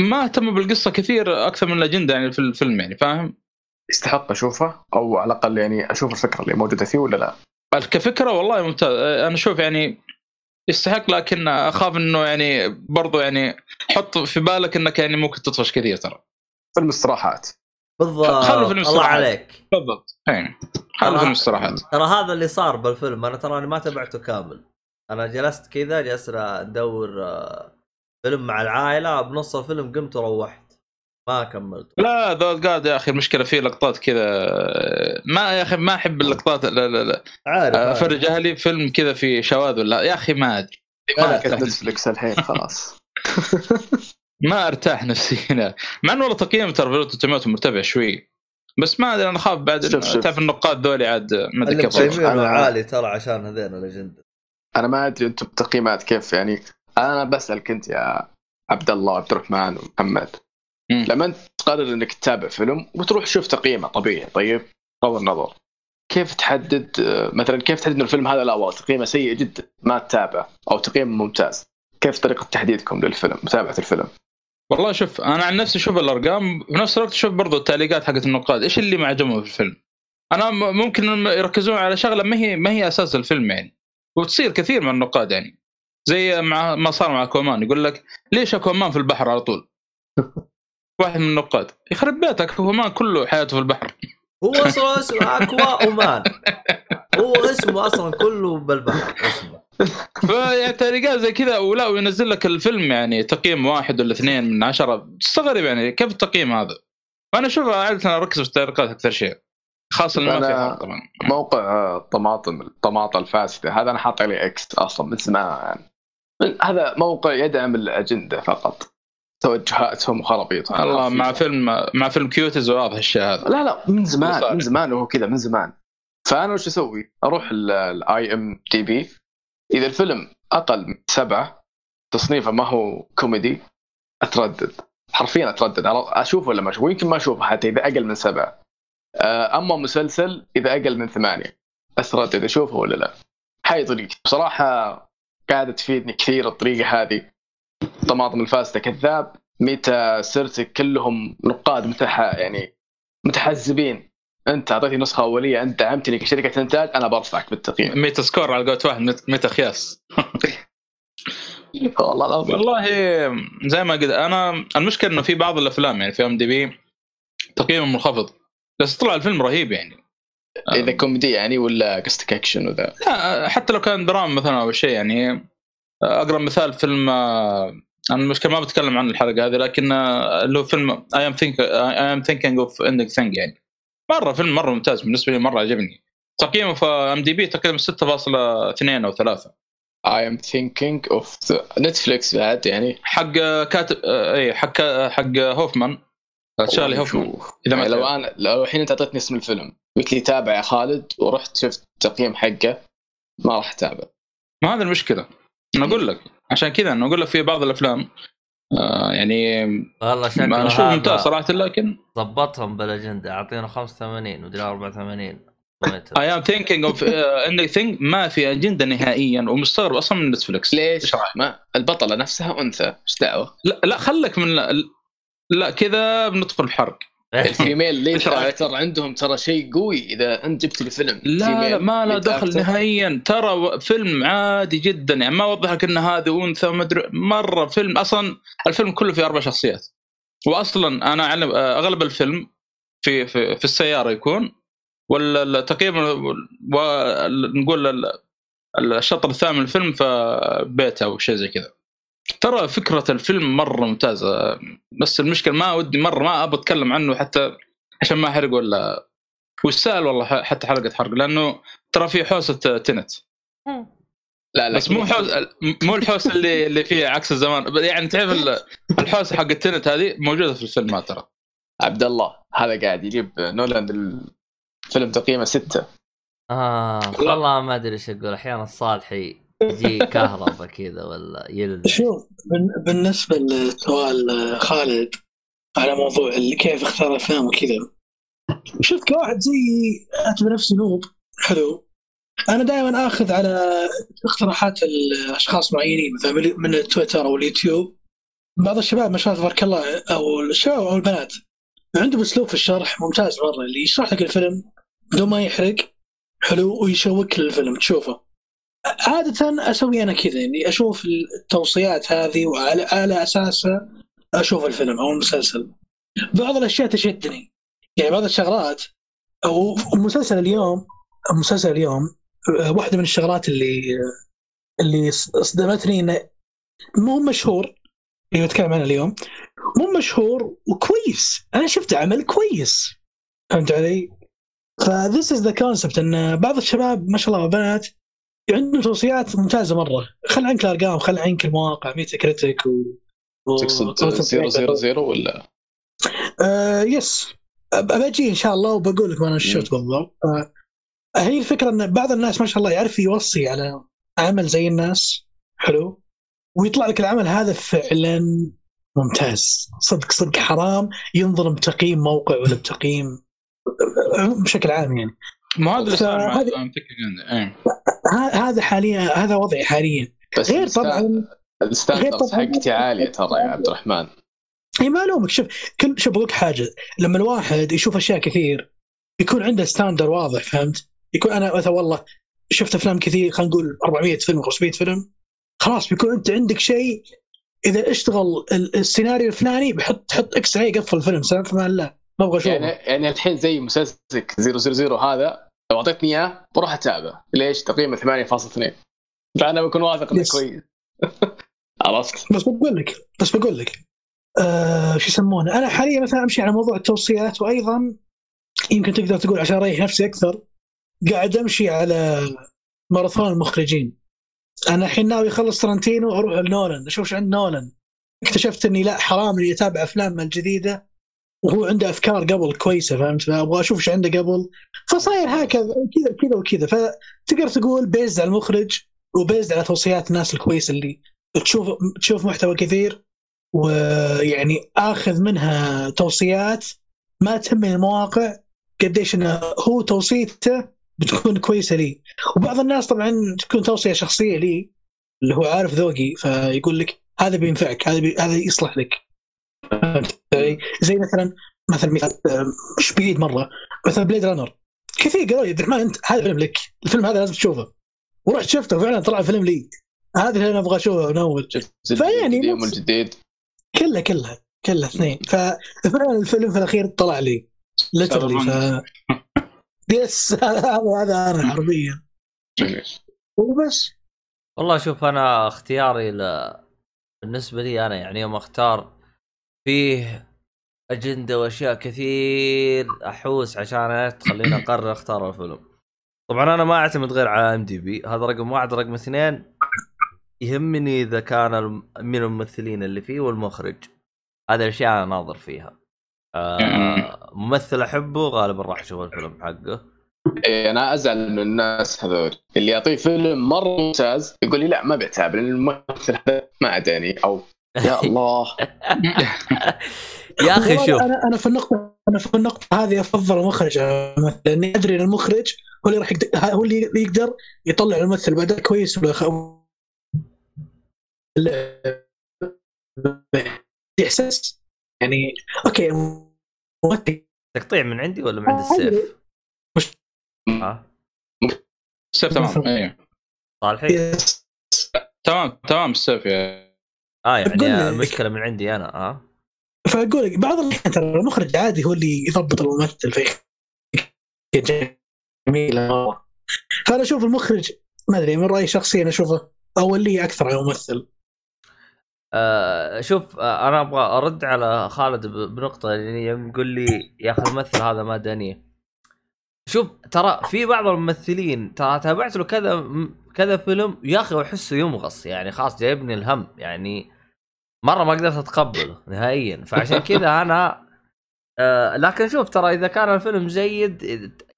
ما اهتموا بالقصة كثير أكثر من الأجندة يعني في الفيلم يعني فاهم؟ يستحق أشوفه أو على الأقل يعني أشوف الفكرة اللي موجودة فيه ولا لا؟ كفكرة والله ممتاز. أنا أشوف يعني يستحق لكن أخاف إنه يعني برضو يعني حط في بالك إنك يعني ممكن تطفش كثير ترى. فيلم استراحات. بالضبط. خلوا فيلم الله. عليك. بالضبط. اي ترى- فيلم استراحات. ترى هذا اللي صار بالفيلم أنا تراني ما تبعته كامل. أنا جلست كذا جلست ندور آه، فيلم مع العائلة بنص الفيلم قمت وروحت. ما كملت. لا ذا قاعد يا أخي المشكلة فيه لقطات كذا ما يا أخي ما أحب اللقطات لا لا لا. عارف. أفرج أهلي فيلم كذا في شواذ ولا يا أخي ما أدري. ما نتفلكس الحين خلاص. ما أرتاح نفسيا. مع إنه والله تقييم ترى في مرتفع شوي. بس ما أدري أنا اخاف بعد. تعرف النقاد ذولي عاد ما أدري كيف عالي ترى عشان هذين الأجندة. أنا ما أدري أنتم التقييمات كيف يعني أنا بسالك انت يا عبد الله وعبد الرحمن ومحمد. مم. لما أنت تقرر إنك تتابع فيلم وتروح تشوف تقييمه طبيعي طيب؟ بغض النظر. كيف تحدد آه، مثلا كيف تحدد إن الفيلم هذا لا؟ والله تقييمه سيء جدا ما تتابعه أو تقييمه ممتاز. كيف طريقة تحديدكم للفيلم متابعة الفيلم؟ والله شوف أنا عن نفسي أشوف الأرقام في نفس الوقت أشوف برضو التعليقات حقت النقاد إيش اللي ما عجبهم في الفيلم؟ أنا ممكن يركزون على شغلة ما هي ما هي أساس الفيلم يعني. وتصير كثير من النقاد يعني. زي مع ما صار مع اكوامان يقول لك ليش اكوامان في البحر على طول؟ واحد من النقاد. يخرب بيتك اكوامان كله حياته في البحر. هو أصلا اسمه أكوا أومان. هو اسمه أصلا كله بالبحر اسمه. فيعني تعليقات زي كذا ولا وينزل لك الفيلم يعني تقييم واحد ولا اثنين من عشرة. تستغرب يعني كيف التقييم هذا؟ فانا أشوف عاده اركز في التعليقات أكثر شيء. خاصة ما أنا- في طبعا. موقع الطماطم الطماطة الفاسدة. هذا أنا حاط عليه إكس أصلا من زمان هذا موقع يدعم الأجندة فقط. توجهاتهم وخرابيطهم. الله مع فيلم مع فيلم كيوتز واضح الشيء هذا. لا لا من زمان مصالح. من زمان وهو كذا من زمان. فأنا وش أسوي؟ أروح ال IMDb إذا الفيلم أقل من سبعة تصنيفه ما هو كوميدي أتردد. حرفيا أتردد. أشوفه ولا ما أشوفه؟ ويمكن ما أشوفه حتى إذا أقل من سبعة. أما مسلسل إذا أقل من ثمانية. اتردد أشوفه ولا لا. هاي طريقتي بصراحة قاعدة تفيدني كثير الطريقة هذه. طماطم الفاسده كذاب متى صرت كلهم نقاد متح يعني متحزبين. أنت أعطيتني نسخة أولية أنت دعمتني كشركة إنتاج أنا برفعك بالتقييم. Metascore على قولة واحد meta خياس. والله العظيم. والله زي ما قلت أنا المشكلة إنه في بعض الأفلام يعني في IMDb تقييمه منخفض. بس طلع الفيلم رهيب يعني. إذا كوميدي يعني ولا قصدك أكشن وذا؟ لا حتى لو كان دراما مثلا أو شيء يعني. اقرب مثال فيلم آه، أنا المشكلة ما بتكلم عن الحلقة هذه لكن آه، اللي هو فيلم I'm think I'm Thinking of Ending Things يعني. مرة فيلم مرة ممتاز بالنسبة لي مرة عجبني. تقييمه في IMDb تقريبا 6.2 أو 3 I'm Thinking of نتفلكس بعد يعني. حق آه، كاتب آه، اي حق حق كوفمان. تشارلي كوفمان شوف. إذا ما يعني لو. أنا لو الحين أنت أعطيتني اسم الفيلم قلت لي تابع يا خالد ورحت شفت التقييم حقه ما راح أتابع ما هذا المشكلة أنا أقول لك عشان كذا أنا أقول لك في بعض الأفلام آه يعني والله أنا شكله ممتاز هذا صراحة لكن ضبطهم بالاجنده أعطينا 85 ودي 84 اي ام ثينكينج اوف انك ثينك ما في أجندة نهائيا ومستغرب أصلا من نتفلكس ليش؟ ما البطلة نفسها أنثى إيش دعوة؟ لا لا خلك من لا, كذا بندخل بحرق الفيميل ليش؟ ترى عندهم ترى شيء قوي إذا أنت جبت لي فيلم. لا, لا ما له دخل. نهائيا. ترى فيلم عادي جدا. يعني ما اوضح لك ان هذه أنثى ومدري مرة فيلم أصلا الفيلم كله فيه أربع شخصيات. واصلا أنا أعلم آه، أغلب الفيلم في في, في السيارة يكون ولا التقييم ونقول ال- الشطر الثاني من الفيلم في بيت أو شيء زي كذا. ترى فكرة الفيلم مرة ممتازة. بس المشكلة ما ودي مرة ما أبغى أتكلم عنه حتى عشان ما أحرق ولا والسهل والله حتى حلقة حرق لأنه ترى في حوسة تنت. لا لا. بس مو حوس مو الحوسة اللي اللي فيها عكس الزمان. يعني تعرف ال- الحوسة حق التنت هذه موجودة في الفيلمات ترى. عبد الله هذا قاعد يجيب نولاند الفيلم تقييمه ستة. آه والله ما أدري إيش أقول أحيانا الصالحي يجي كهرباء كذا ولا يلمع شوف بال- بالنسبة لسؤال خالد على موضوع اللي كيف اختار افلام وكذا. شوف كواحد زي اعتبر نفسي نوب حلو. أنا دائما آخذ على اقتراحات الأشخاص معينين مثلا من التويتر أو اليوتيوب. بعض الشباب ما شاء الله تبارك الله أو الشباب أو البنات عندهم أسلوب في الشرح ممتاز مرة اللي يشرح لك الفيلم بدون ما يحرق حلو ويشوك للفيلم تشوفه. عادة أسوي أنا كذا إني أشوف التوصيات هذه وعلى على أساسها أشوف الفيلم أو المسلسل. بعض الأشياء تشدني. يعني بعض الشغلات أو مسلسل اليوم مسلسل اليوم آه، واحدة من الشغلات اللي اللي صدمتني إنه مو مشهور. اللي بتكلم عنه اليوم. مو مشهور وكويس. أنا شفت عمل كويس. فهمت علي؟ ف this is the concept إن بعض الشباب ما شاء الله بنات عندهم توصيات ممتازة مرة. خل عنك الأرقام خل عنك المواقع ميتا كريتيك و... تقصد زيرو ولا؟ آه yes بجي إن شاء الله وبقول لك أنا شفت بالضبط آه هي الفكرة إن بعض الناس ما شاء الله يعرف يوصي على عمل زي الناس. حلو. ويطلع لك العمل هذا فعلا ممتاز. صدق صدق حرام. ينظلم بتقييم موقع ولا بتقييم بشكل عام يعني. مو هذا اللي صار. إيه. هذا حاليا هذا وضعي حاليا بس غير طبعا غير ال standards طبعاً. حقتي عالية ترى يا عبد الرحمن اي ما ألومك شوف كل شوف بقول لك حاجة لما الواحد يشوف أشياء كثير يكون عنده standard واضح فهمت؟ يكون أنا مثلا والله شفت أفلام كثير خلينا نقول 400 فيلم 500 فيلم خلاص بيكون أنت عندك شيء إذا اشتغل ال- السيناريو الفلاني بحط تحط X عليه يقفل الفيلم سلام في أمان الله ما أبغى اشوفه يعني يعني الحين زي مسلسلك 000 هذا لو أعطيتني إياه بروح اتابعه ليش؟ تقييمه 8.2 فأنا بكون واثق إنه يس. كويس. عرفت؟ بس بقول لك بس بقول لك آه شو يسمونه؟ أنا حاليا مثلا أمشي على موضوع التوصيات وأيضا يمكن تقدر تقول عشان أريح نفسي أكثر قاعد أمشي على ماراثون المخرجين. أنا الحين ناوي أخلص ترنتينو وأروح لنولن أشوف إيش عند نولن اكتشفت إني لا حرام إني أتابع افلامه الجديدة. وهو عنده أفكار قبل كويسة فهمت؟ أبغى أشوف إيش عنده قبل. فصاير هكذا كذا كذا وكذا. فتقدر تقول بيزد على المخرج وبيزد على توصيات الناس الكويسة اللي تشوف تشوف محتوى كثير ويعني آخذ منها توصيات ما تهمني المواقع قديش إنه هو توصيته بتكون كويسة لي. وبعض الناس طبعا تكون توصية شخصية لي اللي هو عارف ذوقي فيقول لك هذا بينفعك هذا بي... هذا يصلح لك؟ زي مثلا مثلا مثال مش بعيد مرة. مثلا Blade Runner كثير قالوا لي عبد الرحمن انت هذا فيلم لك. الفيلم هذا لازم تشوفه. ورحت شفته وفعلا طلع فيلم لي. هذا اللي أنا أبغى أشوفه من أول. فيعني القديم نفس- والجديد كله كله. كله اثنين. ففعلا الفيلم في الأخير طلع لي. literally ف yes هذا هذا أنا حرفيا. وبس. والله شوف أنا اختياري ل... بالنسبة لي أنا يعني يوم أختار فيه أجندة وأشياء كثير أحوس عشان تخليني أقرر أختار الفيلم. طبعا أنا ما أعتمد غير على إم دي بي. هذا رقم واحد. رقم اثنين يهمني إذا كان من الممثلين اللي فيه والمخرج. هذه الأشياء أنا ناظر فيها. آه ممثل أحبه غالبا راح أشوف الفيلم حقه. إيه أنا أزعل من الناس هذول اللي يعطيه فيلم مرة ممتاز يقول لي لا ما بيتابع الممثل هذا ما عداني أو يا الله يا أخي شوف أنا أنا في النقطه أنا في النقطة هذه أفضل المخرج لأني أدري إن المخرج هو اللي راح يقدر هو اللي يقدر يطلع الممثل باداء كويس ولا. إحساس يعني أوكي ممثل تقطيع من عندي ولا من عند السيف؟ مش- ها السيف تمام. أيوه صالحي؟ تمام تمام السيف يا آه يعني. المشكلة من عندي أنا آه. فاقول لك بعض الأحيان ترى المخرج عادي هو اللي يضبط الممثل في جميلة. مره فأنا أشوف المخرج ما أدري من رأيي شخصيا أشوفه أولية أكثر على الممثل. آه شوف آه أنا أبغى أرد على خالد بنقطة يعني يقول لي يا أخي الممثل هذا ما داني شوف ترى في بعض الممثلين ترى تابعت له كذا كذا فيلم يا أخي واحسه يمغص يعني خلاص جايبني الهم يعني مرة ما قدرت أتقبله نهائيا. فعشان كذا أنا آه لكن شوف ترى إذا كان الفيلم جيد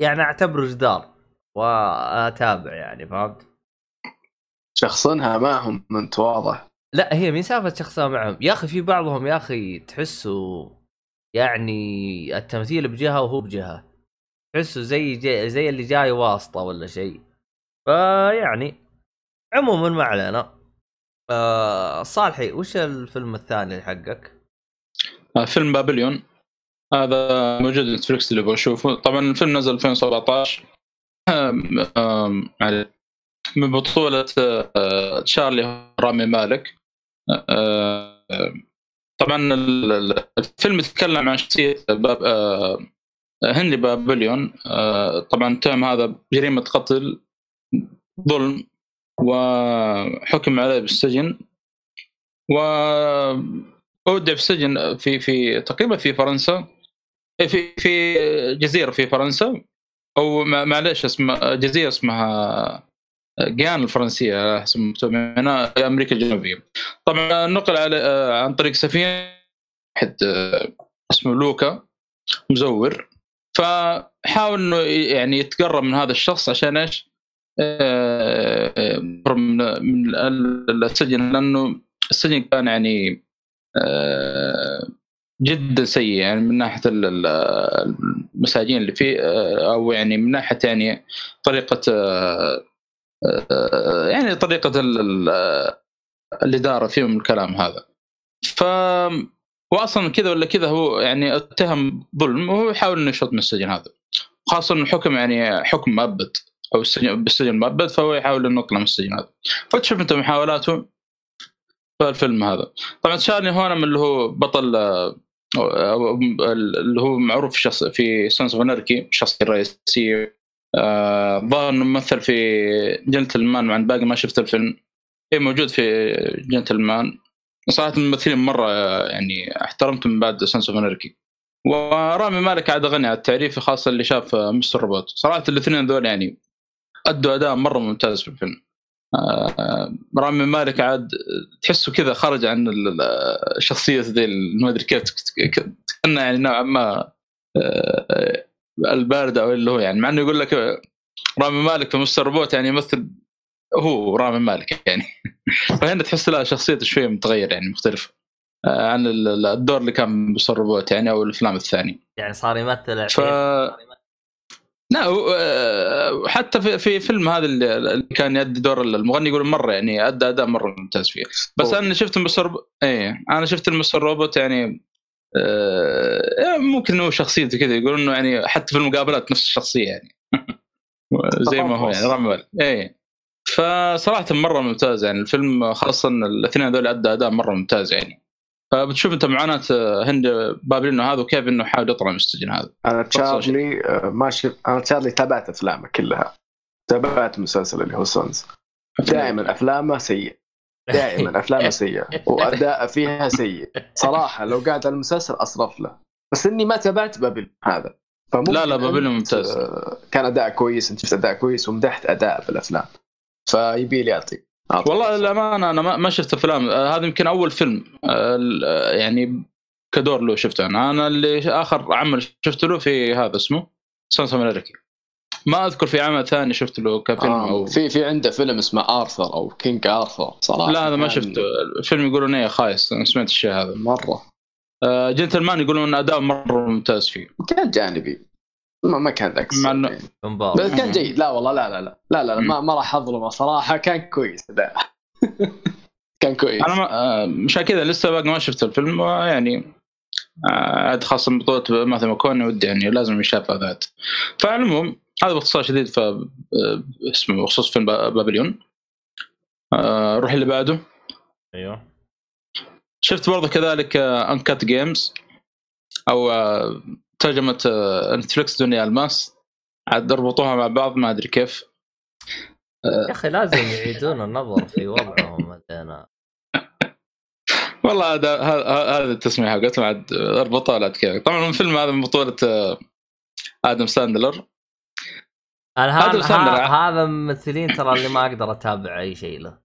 يعني أعتبره جدار وأتابع يعني فهمت؟ شخصنها معهم أنت واضح. لا هي مين سالفة شخصيه معهم. يا أخي في بعضهم يا أخي تحسه يعني التمثيل بجهة وهو بجهة. تحسه زي جي زي اللي جاي واسطة ولا شيء فيعني عموما ما علينا. آه صالحي وش الفيلم الثاني حقك؟ آه، فيلم بابليون. هذا موجود نتفلكس اللي بشوفه. طبعا الفيلم نزل 2017 آم، آم، على- من بطولة آه، تشارلي رامي مالك. آه، طبعا ال- ال- الفيلم يتكلم عن شخصية آه، هنري بابليون آه، طبعا تم هذا جريمة قتل ظلم وحكم عليه بالسجن. وأودع في السجن في في تقريبا في فرنسا في في جزيرة في فرنسا ما- معليش اسمها جزيرة اسمها جيان الفرنسية حسب مكتوب هنا في أمريكا الجنوبية. طبعا نقل على آه، عن طريق سفينة واحد آه، اسمه لوكا مزور. فحاول إنه يعني يتقرب من هذا الشخص عشان إيش؟ آه، آه، من من ال- السجن لأنه السجن كان يعني آه، جدا سيء يعني من ناحية ال- ال- المساجين اللي فيه أو يعني من ناحية يعني طريقة يعني طريقة ال- ال- الإدارة فيهم الكلام هذا ف واصلا كذا ولا كذا هو يعني اتهم ظلم وهو يحاول إنه يشط من السجن هذا. خاصة انه الحكم يعني حكم مؤبد أو السجن بالسجن مؤبد فهو يحاول إنه يطلع من السجن هذا. فتشوف أنت محاولاته في الفيلم هذا. طبعا شارلي هون من اللي هو بطل آه، اللي هو معروف شخص في Sons of Anarchy الشخصيه الرئيسيه آه، ظهر إنه ممثل في جنتلمان مع باقي ما شفت الفيلم. اي موجود في جنتلمان صراحة الممثلين مرة يعني احترمتهم بعد Sons of Anarchy ورامي مالك عاد غني على التعريف خاصة اللي شاف Mr. Robot. صراحة الاثنين ذول يعني أدوا أداء مرة ممتاز في الفيلم. آه، رامي مالك عاد تحسه كذا خرج عن ال- ال- الشخصية ذي ما أدري كيف كنا يعني نوعا ما آه، الباردة أو اللي هو يعني. مع إنه يقول لك رامي مالك في مستر روبوت يعني يمثل هو رامي مالك يعني. فهنا تحس لا شخصيته شوية متغير يعني مختلف آه، عن ال- ال- الدور اللي كان بمستر روبوت يعني أو الأفلام الثانية. يعني صار يمثل ف لا آه، حتى في في فيلم هذا اللي كان يؤدي دور المغني يقول مرة يعني أدى أداء مرة ممتاز فيه. بس أوه. أنا شفت مستر إيه أنا شفت المستر روبوت يعني آه، ممكن إنه شخصيته كذا يقول إنه يعني حتى في المقابلات نفس الشخصية يعني. زي ما هو يعني رامي مالك. إيه. فصراحة مرة ممتاز يعني. الفيلم خاصة الاثنين هذول أدى أداء مرة ممتاز يعني. فبتشوف أنت معاناة هند بابلينو هذا وكيف إنه حاول يطلع من السجن هذا. أنا تشارلي آه، ما شفت أنا تشارلي تابعت أفلامه كلها. تابعت مسلسل اللي هو سونز دائما أفلامه سيئه دائما أفلامه سيئه واداء فيها سيء. صراحة لو قاعد على المسلسل أصرف له. بس إني ما تابعت بابل هذا. لا، لا، بابل ممتاز. آه، كان أداء كويس أنت شفت أداء كويس ومدحت أداء في الأفلام. فيبي لي أعطي. والله. للأمانة أنا ما شفت افلام آه، هذا يمكن أول فيلم آه، آه، يعني كدور له شفته أنا. أنا اللي آخر عمل شفت له في هذا اسمه Sons of Anarchy ما أذكر في عمل ثاني شفت له كفيلم آه أو في في عنده فيلم اسمه آرثر أو King Arthur صراحة. لا هذا ما شفته. الفيلم يقولون إيه خايس. أنا سمعت الشيء هذا. مرة. آه، جنتلمان يقولون أداء مرة ممتاز فيه. كان جانبي. ما, ما كان ذاك مع السوء يعني. بس كان جيد. لا والله لا لا لا. لا لا, لا ما, ما راح أظلمه صراحة. كان كويس لا كان كويس. أنا ما آه، مشان كذا. لسه باقي ما شفت الفيلم يعني عاد خاصة بطولة ماثيو ماكونهي ودي يعني لازم يشاف هذا فعلى العموم هذا باختصار شديد ف آه، اسمه بخصوص فيلم با- بابليون. روح اللي بعده. أيوه. شفت برضه كذلك Uncut Gems أو ترجمة آه، نتفلكس دنيا الماس. عاد ربطوها مع بعض ما أدري كيف. يا أخي لازم يعيدون النظر في وضعهم بعدين والله هذا هذا هذا التسمية حقتهم. عاد اربطها لا كذا طبعا الفيلم هذا من بطولة آه، آدم ساندلر. أنا هذا هذا الساندلر. هذا ممثلين ترى اللي ما أقدر أتابع أي شيء له.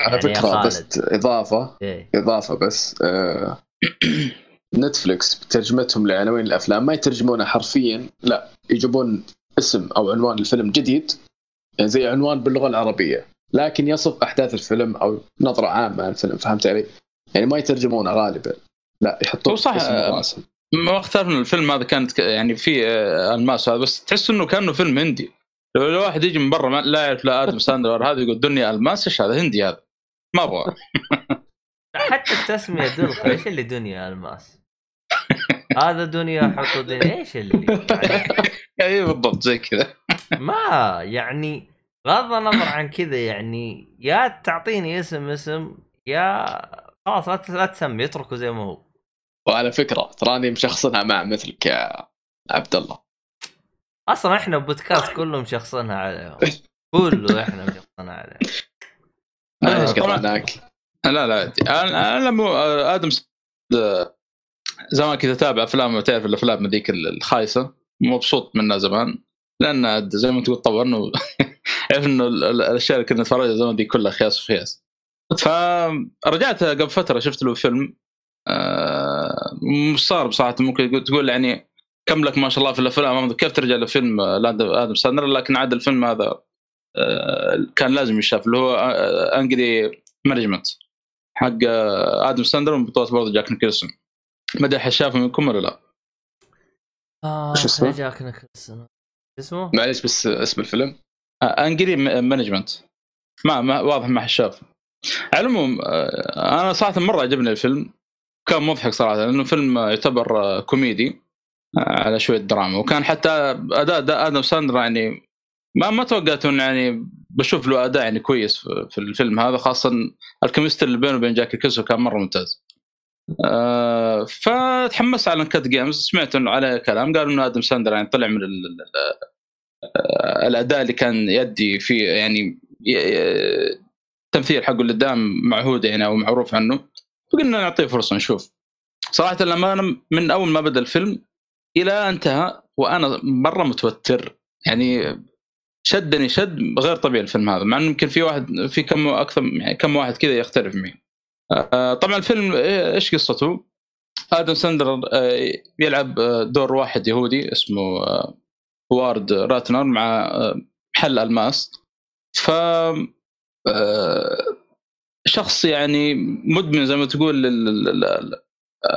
على يعني فكرة بس. إضافة إيه. إضافة بس آه. نتفلكس بترجمتهم لعناوين الأفلام ما يترجمونها حرفيا لا يجيبون اسم أو عنوان الفيلم جديد يعني زي عنوان باللغة العربية. لكن يصف أحداث الفيلم أو نظرة عامة عن الفيلم فهمت علي؟ يعني ما يترجمونه غالبا لا يحطون صح، اسم ما اختلفنا الفيلم هذا كانت يعني في آه، الماس هذا بس تحس إنه كأنه فيلم هندي. لو لو واحد يجي من برا ما لا يعرف لا آدم ساندلر هذا يقول دنيا ألماس إيش هذا؟ هندي هذا. ما أبغى حتى التسمية إيش اللي دنيا ألماس؟ هذا دنيا حطوا دنيا إيش اللي؟ اي بالضبط زي كذا. ما يعني بغض النظر عن كذا يعني يا تعطيني اسم اسم يا خلاص لا تسمي اتركه زي ما هو. وعلى فكرة تراني مشخصنها مع مثلك يا عبد الله. أصلا إحنا بودكاست كله مشخصنها عليهم كله إحنا مشخصنها عليهم معليش آه،. قطعناك. لا لا. أنا أنا مو آدم زمان كذا أتابع أفلام تعرف الأفلام ذيك الخايسة؟ مبسوط منها زمان لأن زي ما تقول طبعا و- عرف إنه ال- ال- الأشياء اللي كنا نتفرجها زمان دي كلها خياس وخياس فرجعت قبل فترة شفت له فيلم آه، مش صار بصراحة ممكن تقول يعني كم لك ما شاء الله في الأفلام كيف ترجع لفيلم لاند- آدم ساندر لكن عاد الفيلم هذا آه، كان لازم يشاف اللي هو Anger Management حق آه، آدم ساندر من بطولة برضه جاك نيكلسون. ما حد شافه منكم ولا لا؟ آه وش اسمه؟ جاك نيكلسون اسمه؟ معليش بس اسم الفيلم. Anger Management ما, ما واضح ما حد شافه على العموم آه، أنا صراحة مرة عجبني الفيلم. كان مضحك صراحة لأنه فيلم آه، يعتبر آه، كوميدي آه، على شوية دراما. وكان حتى اداء أداء آدم ساندر يعني ما ما توقعت إنه يعني بشوف له أداء يعني كويس في في الفيلم هذا خاصة ال chemistry اللي بينه وبين جاك نيكلسون كان مرة ممتاز. آه فتحمست على Uncut Gems سمعت إنه على كلام قالوا إنه آدم ساندر يعني طلع من ال- ال- آه، الأداء اللي كان يدي فيه يعني التمثيل حقه اللي قدام معهود يعني أو معروف عنه. فقلنا نعطيه فرصة نشوف. صراحة لما أنا من أول ما بدأ الفيلم إلى انتهى وأنا مرة متوتر. يعني شدني شد غير طبيعي الفيلم هذا مع إنه يمكن في واحد في كم أكثر يعني كم واحد كذا يختلف معي. طبعا الفيلم إيه- إيش قصته؟ آدم ساندر آه، يلعب آه، دور واحد يهودي اسمه آه، هاورد راتنر مع آه، محل الماس. ف آه، شخص يعني مدمن زي ما تقول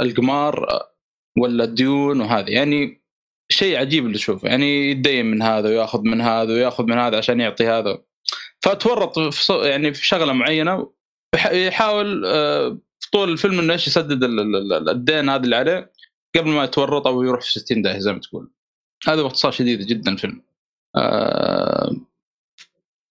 القمار آه، ولا الديون وهذه. يعني شيء عجيب اللي تشوفه. يعني يتدين من هذا وياخذ من هذا وياخذ من هذا عشان يعطي هذا. فتورط في يعني في شغلة معينة يحاول آه، طول الفيلم إنه إيش يسدد ال- ال- ال- الدين هذا اللي عليه قبل ما يتورط أو يروح في 60 داهية زي ما تقول. هذا باختصار شديد جدا الفيلم. آه،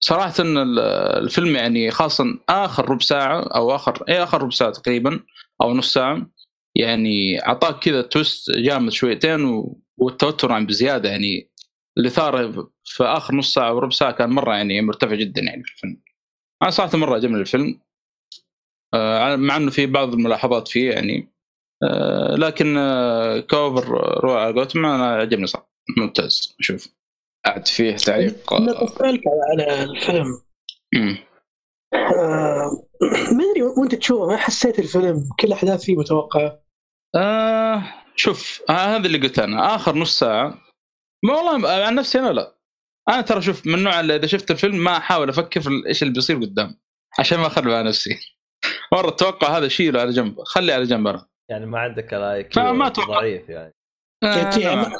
صراحة إن ال- الفيلم يعني خاصة آخر ربع ساعة أو آخر إيه آخر ربع ساعة تقريبا أو نص ساعة يعني أعطاك كذا تويست جامد شويتين. والتوتر عن بزيادة يعني. الإثارة في آخر نص ساعة وربع ساعة كان مرة يعني مرتفع جدا يعني في الفيلم. أنا صراحة مرة عجبني الفيلم. مع إنه في بعض الملاحظات فيه يعني. آه، لكن آه، كوفر روح على قولتهم أنا عجبني صراحة. ممتاز. شوف بعد فيه تعليق أنا بسالك على الفيلم. آه، ما أدري وأنت تشوفه ما حسيت الفيلم كل الاحداث فيه متوقعة؟ آه شوف آه هذا اللي قلت أنا. آخر نص ساعة ما والله عن نفسي أنا لا. أنا ترى شوف من النوع اللي إذا شفت الفيلم ما أحاول أفكر في إيش اللي بيصير قدام عشان ما أخرب على نفسي. مره أتوقع هذا شيله على جنب. خلي على جنب أنا. يعني ما عندك ال IQ أتوقع. ضعيف يعني. آه، ما-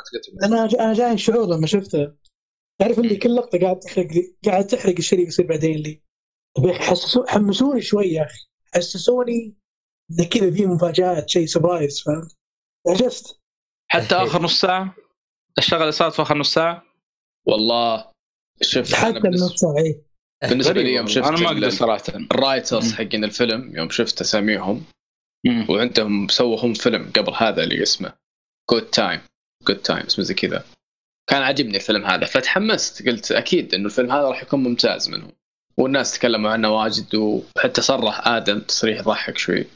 أنا أنا جاي شعور لما شفته. تعرف اللي كل لقطة قاعد تحرق قاعد تحرق الشيء اللي بيصير بعدين اللي يبي حسسو حمسوني شوي يا أخي. حسسوني إن كذا في مفاجآت شيء surprise فهمت؟ عجزت حتى آخر نص ساعة؟ الشغله اللي صارت في آخر نص ساعة؟ والله شوف حتى النص ساعة إيه. بالنسبة لي يوم. شفت أنا ما أقدر صراحة. ال writers. حقين الفيلم يوم شفت أساميهم. وعندهم سووا هم فيلم قبل هذا اللي اسمه Good Time Good Time اسمه زي كذا. كان عاجبني الفيلم هذا فتحمست قلت أكيد إنه الفيلم هذا راح يكون ممتاز منه والناس تكلموا عنه واجد وحتى صرح آدم تصريح يضحك شوي.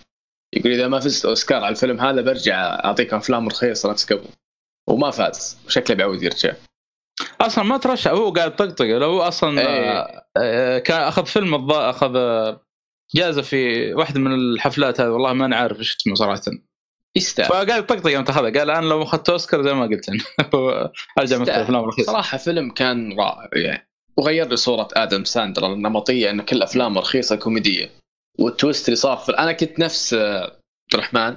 يقول إذا ما فزت أوسكار على الفيلم هذا برجع أعطيك أفلام رخيصة نفس قبل وما فاز وشكله بيعود يرجع. أصلا ما ترشح. هو قاعد طقطق. لو هو أصلا إيه. آه، كان أخذ فيلم الض- أخذ آه، جائزة في واحدة من الحفلات هذه. والله ما أنا عارف إيش اسمه صراحة. يستاهل. فقاعد يطقطق يوم اخذها قال أنا لو أخذت أوسكار زي ما قلت أنا. أرجع مثل افلام رخيصه صراحة فيلم كان رائع يعني. وغير لي صورة آدم ساندر النمطية إن كل افلامه رخيصة كوميدية. وال twist اللي صار في أنا كنت نفس آه، عبد الرحمن.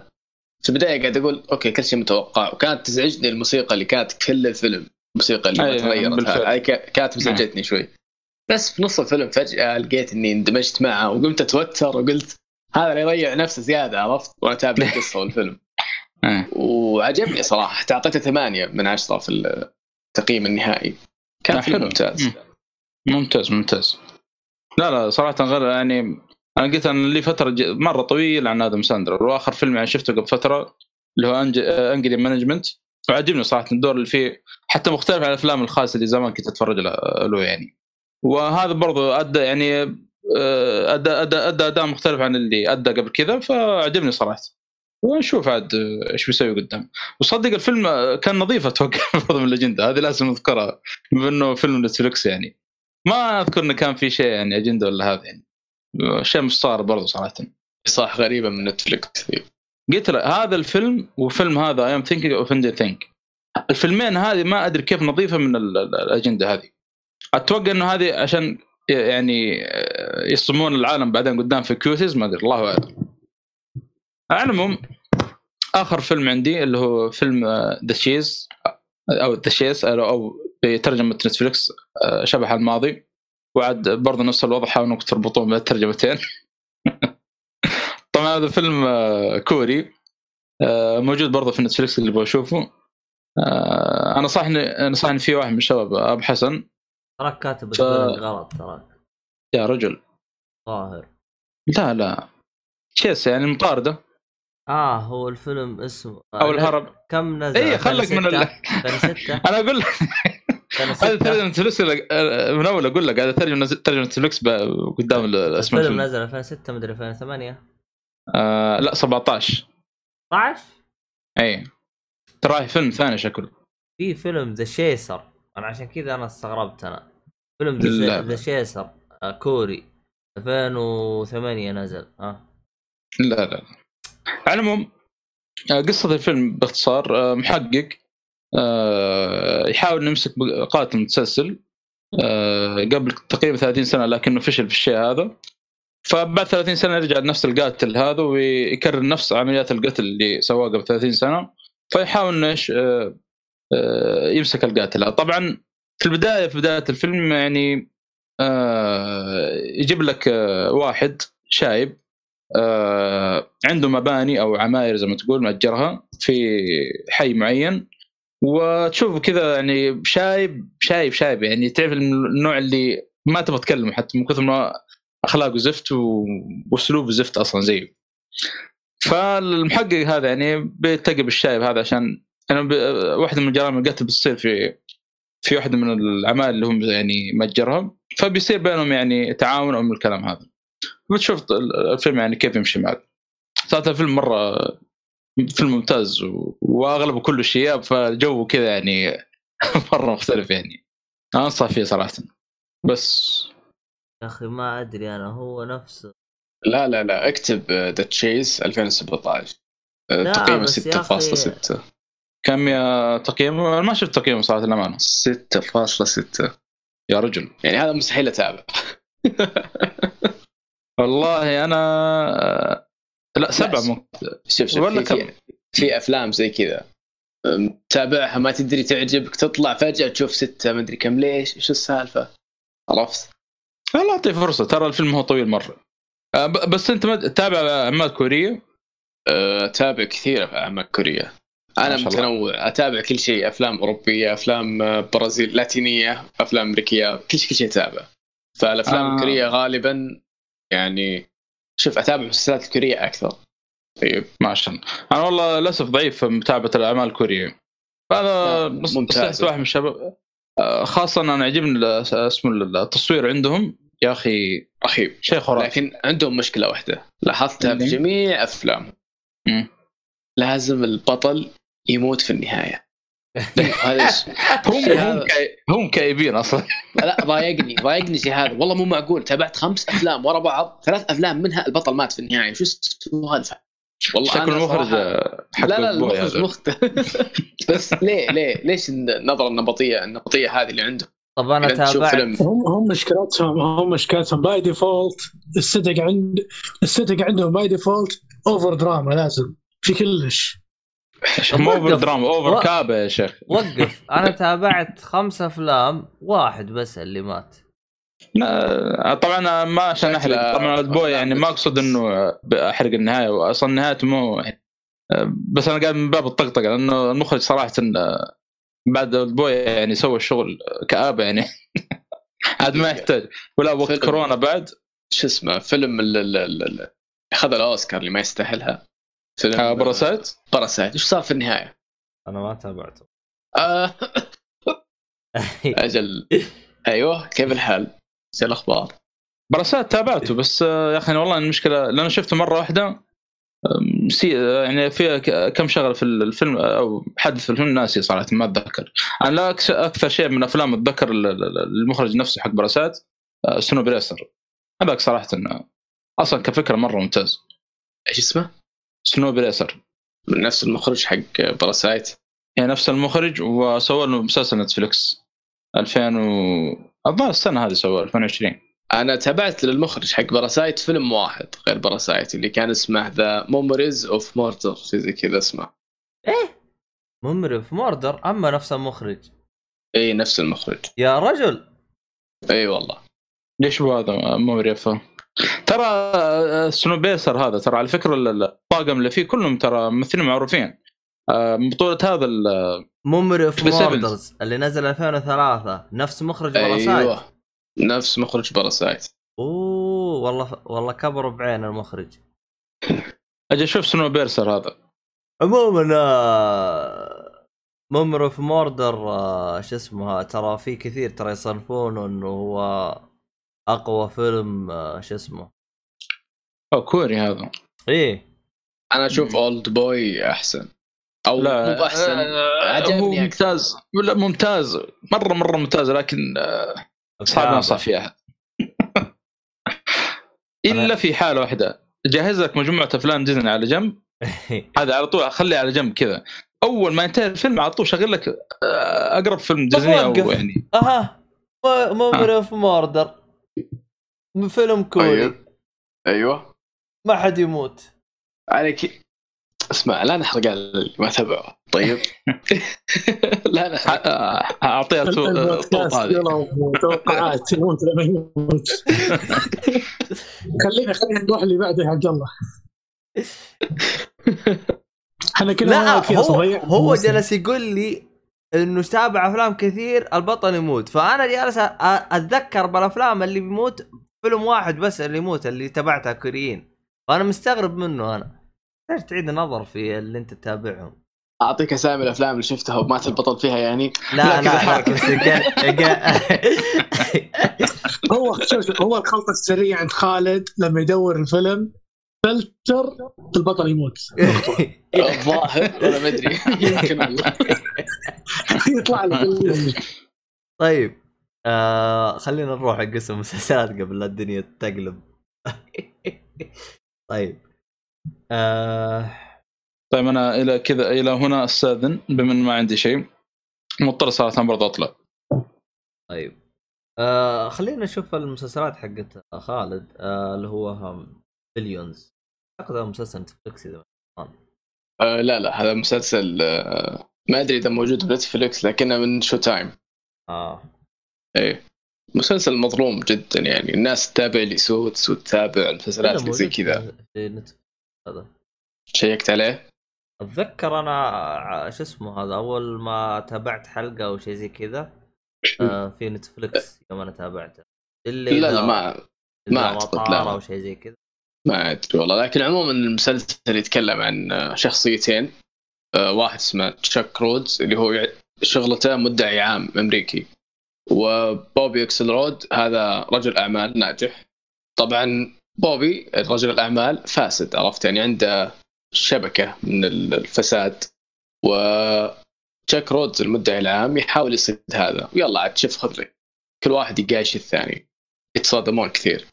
في البداية قاعد أقول okay كل شيء متوقع. وكانت تزعجني الموسيقى اللي كانت كل الفيلم. الموسيقى اللي ما أي، تغيرت. ك- كانت مزعجتني شوي. بس في نص الفيلم فجأة لقيت إني اندمجت معه وقمت أتوتر وقلت هذا اللي يضيع نفسه زيادة عرفت؟ وأنا اتابع القصة والفيلم إيه. وعجبني صراحة. اعطيته ثمانية من عشرة في التقييم النهائي. كان لا، فيلم. ممتاز. مم. ممتاز ممتاز. لا لا صراحة غير يعني أنا قلت أنا لي فترة ج- مرة طويل عن آدم ساندر وآخر فيلم يعني شفته قبل فترة اللي هو Anger Management. وعجبني صراحة الدور اللي فيه حتى مختلف عن الأفلام الخاصة اللي زمان كنت أتفرج له يعني. وهذا برضو أدى يعني آه، أدى أدى أدى أداء مختلف عن اللي أدى قبل كذا فعجبني صراحة. ونشوف عاد إيش بيسوي قدام. وصدق الفيلم كان نظيف أتوقع برضو من الأجندة هذه لازم نذكرها بما انه فيلم نتفلكس يعني. ما أذكر إنه كان في شيء يعني أجندة ولا هذا يعني. شيء مش صار برضو صراحة. صح غريبة من نتفلكس قلت له هذا الفيلم وفيلم هذا I'm Thinking of Ending Things الفيلمين هذه ما أدري كيف نظيفة من ال- ال- الأجندة هذه. أتوقع إنه هذه عشان يعني يصمون العالم بعدين قدام في Cuties ما أدري الله أعلم. على العموم آخر فيلم عندي اللي هو فيلم The Chase أو The Chase أو بترجمة نتفلكس آه، شبح الماضي. وعد برضه نفس الوضع حاولوا تربطون بين الترجمتين. طبعا هذا فيلم آه، كوري آه، موجود برضه في نتفلكس اللي يبغى يشوفه آه، أنا صحني نصحني في واحد من الشباب أبو حسن. تراك كاتب ف- غلط تراك. يا رجل. ظاهر لا لا. تشيس يعني المطارده آه هو الفيلم اسمه أو الهرب. كم نزل؟ اي خلك من ال... 2006 أنا أقول لك. هذا 2006 ترجمة فلوكس من أول أقول لك هذا ترجمة فلوكس ب- قدام ال- اسم الفيلم الفيلم نزل 2006 مدري 2008 آه لا 17 12 إي. تراه فيلم ثاني شكله. في فيلم The Chaser أنا عشان كذا أنا استغربت أنا. فيلم. The Chaser آه، كوري. 2008 نزل آه لا لا على العموم آه، قصة الفيلم باختصار محقق يحاول يمسك قاتل متسلسل قبل تقريبا 30 سنة لكنه فشل في الشيء هذا. فبعد 30 سنة يرجع لنفس القاتل هذا ويكرر نفس عمليات القتل اللي سواها قبل 30 سنة فيحاول إنه إيش آه، آه، يمسك القاتل. طبعا في البداية في بداية الفيلم يعني آه، يجيب لك واحد شايب عنده مباني أو عماير زي ما تقول مأجرها في حي معين وتشوف كذا يعني شايب شايب شايب يعني تعرف النوع اللي ما تبغى تكلمه حتى من كثر ما اخلاقه زفت واسلوبه زفت أصلا زيه فالمحقق هذا يعني بيلتقي بالشايب هذا عشان أنا. واحدة من جرائم القتل بتصير في في واحدة من العماير اللي هم يعني مأجرها فبيصير بينهم يعني تعاون أو من الكلام هذا بتشوف الفيلم يعني كيف يمشي معك صراحة الفيلم مرة فيلم ممتاز. واغلبه كله شياب فالجو كذا يعني مرة مختلف يعني أنصح فيه صراحة بس يا أخي ما أدري أنا هو نفسه لا لا لا اكتب ذا تشيز 2017 آه، لا، تقييمه بس يا أخي- 6.6 كم يا تقييمه أنا ما شفت تقييمه صراحة الامانه 6.6 يا رجل. يعني هذا مستحيل أتابع. والله أنا لا سبعة ممكن شوف شوف ولا في, كم؟ في, أفلام زي كذا. أم، تابعها ما تدري تعجبك تطلع فجأة تشوف ستة ما أدري كم ليش؟ إيش السالفة؟ عرفت؟ لا أعطيه فرصة. ترى الفيلم هو طويل مرة. آه، بس أنت ما تتابع أعمال كورية؟ أه، أتابع كثير أعمال كورية. أنا. متنوع. أتابع كل شيء. أفلام أوروبية أفلام آه، برازيل لاتينية أفلام أمريكية كل شيء كل شيء أتابع. فالأفلام آه. آه. الكورية غالبا يعني شوف أتابع المسلسلات الكوريه أكثر. طيب ما شاء الله. أنا والله للأسف ضعيف في متابعة الأعمال الكورية. فأنا ممتاز. واحد من الشباب. آه، خاصة أنا يعجبني ال- اسمه التصوير عندهم. يا أخي رهيب. شيء خرافي. لكن عندهم مشكلة واحدة. لاحظتها في؟ جميع افلامهم مم. لازم البطل يموت في النهاية. هم هم كئيبين أصلا. لا ضايقني ضايقني شيء هذا. والله مو معقول. تابعت خمس أفلام ورا بعض. ثلاث أفلام منها البطل مات في النهاية. شو السالفه والله شكل المخرج لا لا المخرج. مختلف بس ليه ليه ليش النظره النمطيه النمطيه هذه اللي عنده طب أنا تابعت هم هم مشكلتهم هم مشكلتهم by default الستق عند الستق عندهم by default over drama لازم في كلش مو over. دراما over. كآبة يا شيخ وقف أنا تابعت خمس أفلام واحد بس اللي مات لا طبعا ما عشان احرق طبعا الـ boy يعني ما أقصد إنه أحرق النهاية واصلا نهايته مو بس أنا قاعد من باب الطقطقة لأنه المخرج صراحة بعد الـ boy يعني سوى الشغل كآبة يعني. عاد ما يحتاج. ولا وقت. كورونا بعد. شو اسمه فيلم ال- ال- ال- ال- أخذ الأوسكار اللي ما يستاهلها. فيلم آه، Parasite؟ Parasite. إيش صار في النهاية؟ أنا ما تابعته. آه. أجل. أيوه كيف الحال؟ إيش الأخبار؟ Parasite تابعته بس آه، يا أخي والله المشكلة لأنه شفته مرة واحدة آه، يعني في كم شغلة في الفيلم أو حدث في الفيلم ناسي صراحة ما أتذكر. أنا لا أكثر شيء من أفلام أتذكر ال- ال- المخرج نفسه حق Parasite آه، Snowpiercer هذاك صراحة إنه أصلا كفكرة مرة ممتاز. إيش اسمه؟ Snowpiercer من نفس المخرج حق Parasite يعني نفس المخرج وسوى له مسلسل Netflix 2000 و الظاهر السنة هذه سوى 2020 أنا تابعت للمخرج حق Parasite فيلم واحد غير Parasite اللي كان اسمه The Memories of Murder شيء زي كذا اسمه. Memories of Murder أما نفس المخرج. اي نفس المخرج. يا رجل. اي والله. ليش هو هذا مو مريفة ترى آه، سنو بيسر هذا ترى على فكرة ال- الطاقم اللي فيه كلهم ترى ممثلين معروفين. آه، بطولة هذا The Sevens. موردرز اللي نزل 2003 نفس مخرج باراسايت. أيوه نفس مخرج باراسايت. أوه والله والله كبروا بعين المخرج. أجي أشوف سنو بيرسر هذا. عموما آه، Memories of Murder آه، شو اسمه ترى في كثير ترى يصنفونه إنه هو أقوى فيلم شو اسمه. أو كوري هذا. إيه. أنا أشوف Oldboy أحسن. أو لا مو احسن آه، هو عجبني أكثر. ممتاز. لا ممتاز. مرة مرة ممتاز لكن آه، صعب. انصح احد إلا في حالة واحدة. جهز لك مجموعة أفلام ديزني على جنب. هذا على طول خليه على جنب كذا. أول ما ينتهي الفيلم على طول شغل لك آه، أقرب فيلم ديزني أو. يعني. أها. Memories of Murder فيلم كوري. طيب. أيوه. ما حد يموت. عليك. اسمع لا نحرق على اللي ما تبعه طيب لا نحرق اعطيها البودكاست هذه. يلا توقعات يموت لما يموت خلينا خلينا نروح اللي بعده يا عبد الله. إحنا كنا لا هو صغير. هو جلس يقول لي إنه تابع أفلام كثير البطل يموت. فأنا جالس أتذكر بالأفلام اللي بيموت فيلم واحد بس اللي يموت اللي تبعتها كوريين. فأنا مستغرب منه أنا. ليش تعيد النظر في اللي انت تتابعهم. أعطيك أسامي الأفلام اللي شفتها ومات البطل فيها يعني. لا لا، هو هو الخلطة السريه عند خالد لما يدور الفيلم فلتر البطل يموت. الظاهر ولا ما أدري. يمكن والله يطلع له طيب آه خلينا نروح لقسم مسلسلات قبل لا الدنيا تقلب. طيب. آه طيب أنا إلى كذا إلى هنا أستأذن بما ما عندي شيء. مضطر صراحة برضه أطلع. طيب. آه خلينا نشوف المسلسلات حقت خالد آه اللي هو Billions أعتقد هذا مسلسل Netflix إذا. آه لا لا هذا مسلسل آه ما أدري إذا موجود في Netflix لكنه من Showtime آه. إيه. مسلسل مظلوم جدا يعني. الناس تتابع لي Suits وتتابع المسلسلات اللي زي كذا. هذا. شيكت عليه؟ أتذكر أنا شو اسمه هذا أول ما تابعت حلقة أو شيء زي كذا آه في Netflix يوم أنا تابعته. اللي لا لا ما ما. مطار أو شيء زي كذا. ما أدري والله لكن عموما المسلسل يتكلم عن آه، شخصيتين آه، واحد اسمه Chuck Rhoades اللي هو شغلته مدعي عام أمريكي. و Bobby Axelrod هذا رجل أعمال ناجح. طبعا Bobby رجل الأعمال فاسد عرفت؟ يعني عنده شبكة من الفساد. و Chuck Rhoades المدعي العام يحاول يصيد هذا. ويلا عاد شوف خذ لي كل واحد يقايش الثاني. يتصادمون كثير.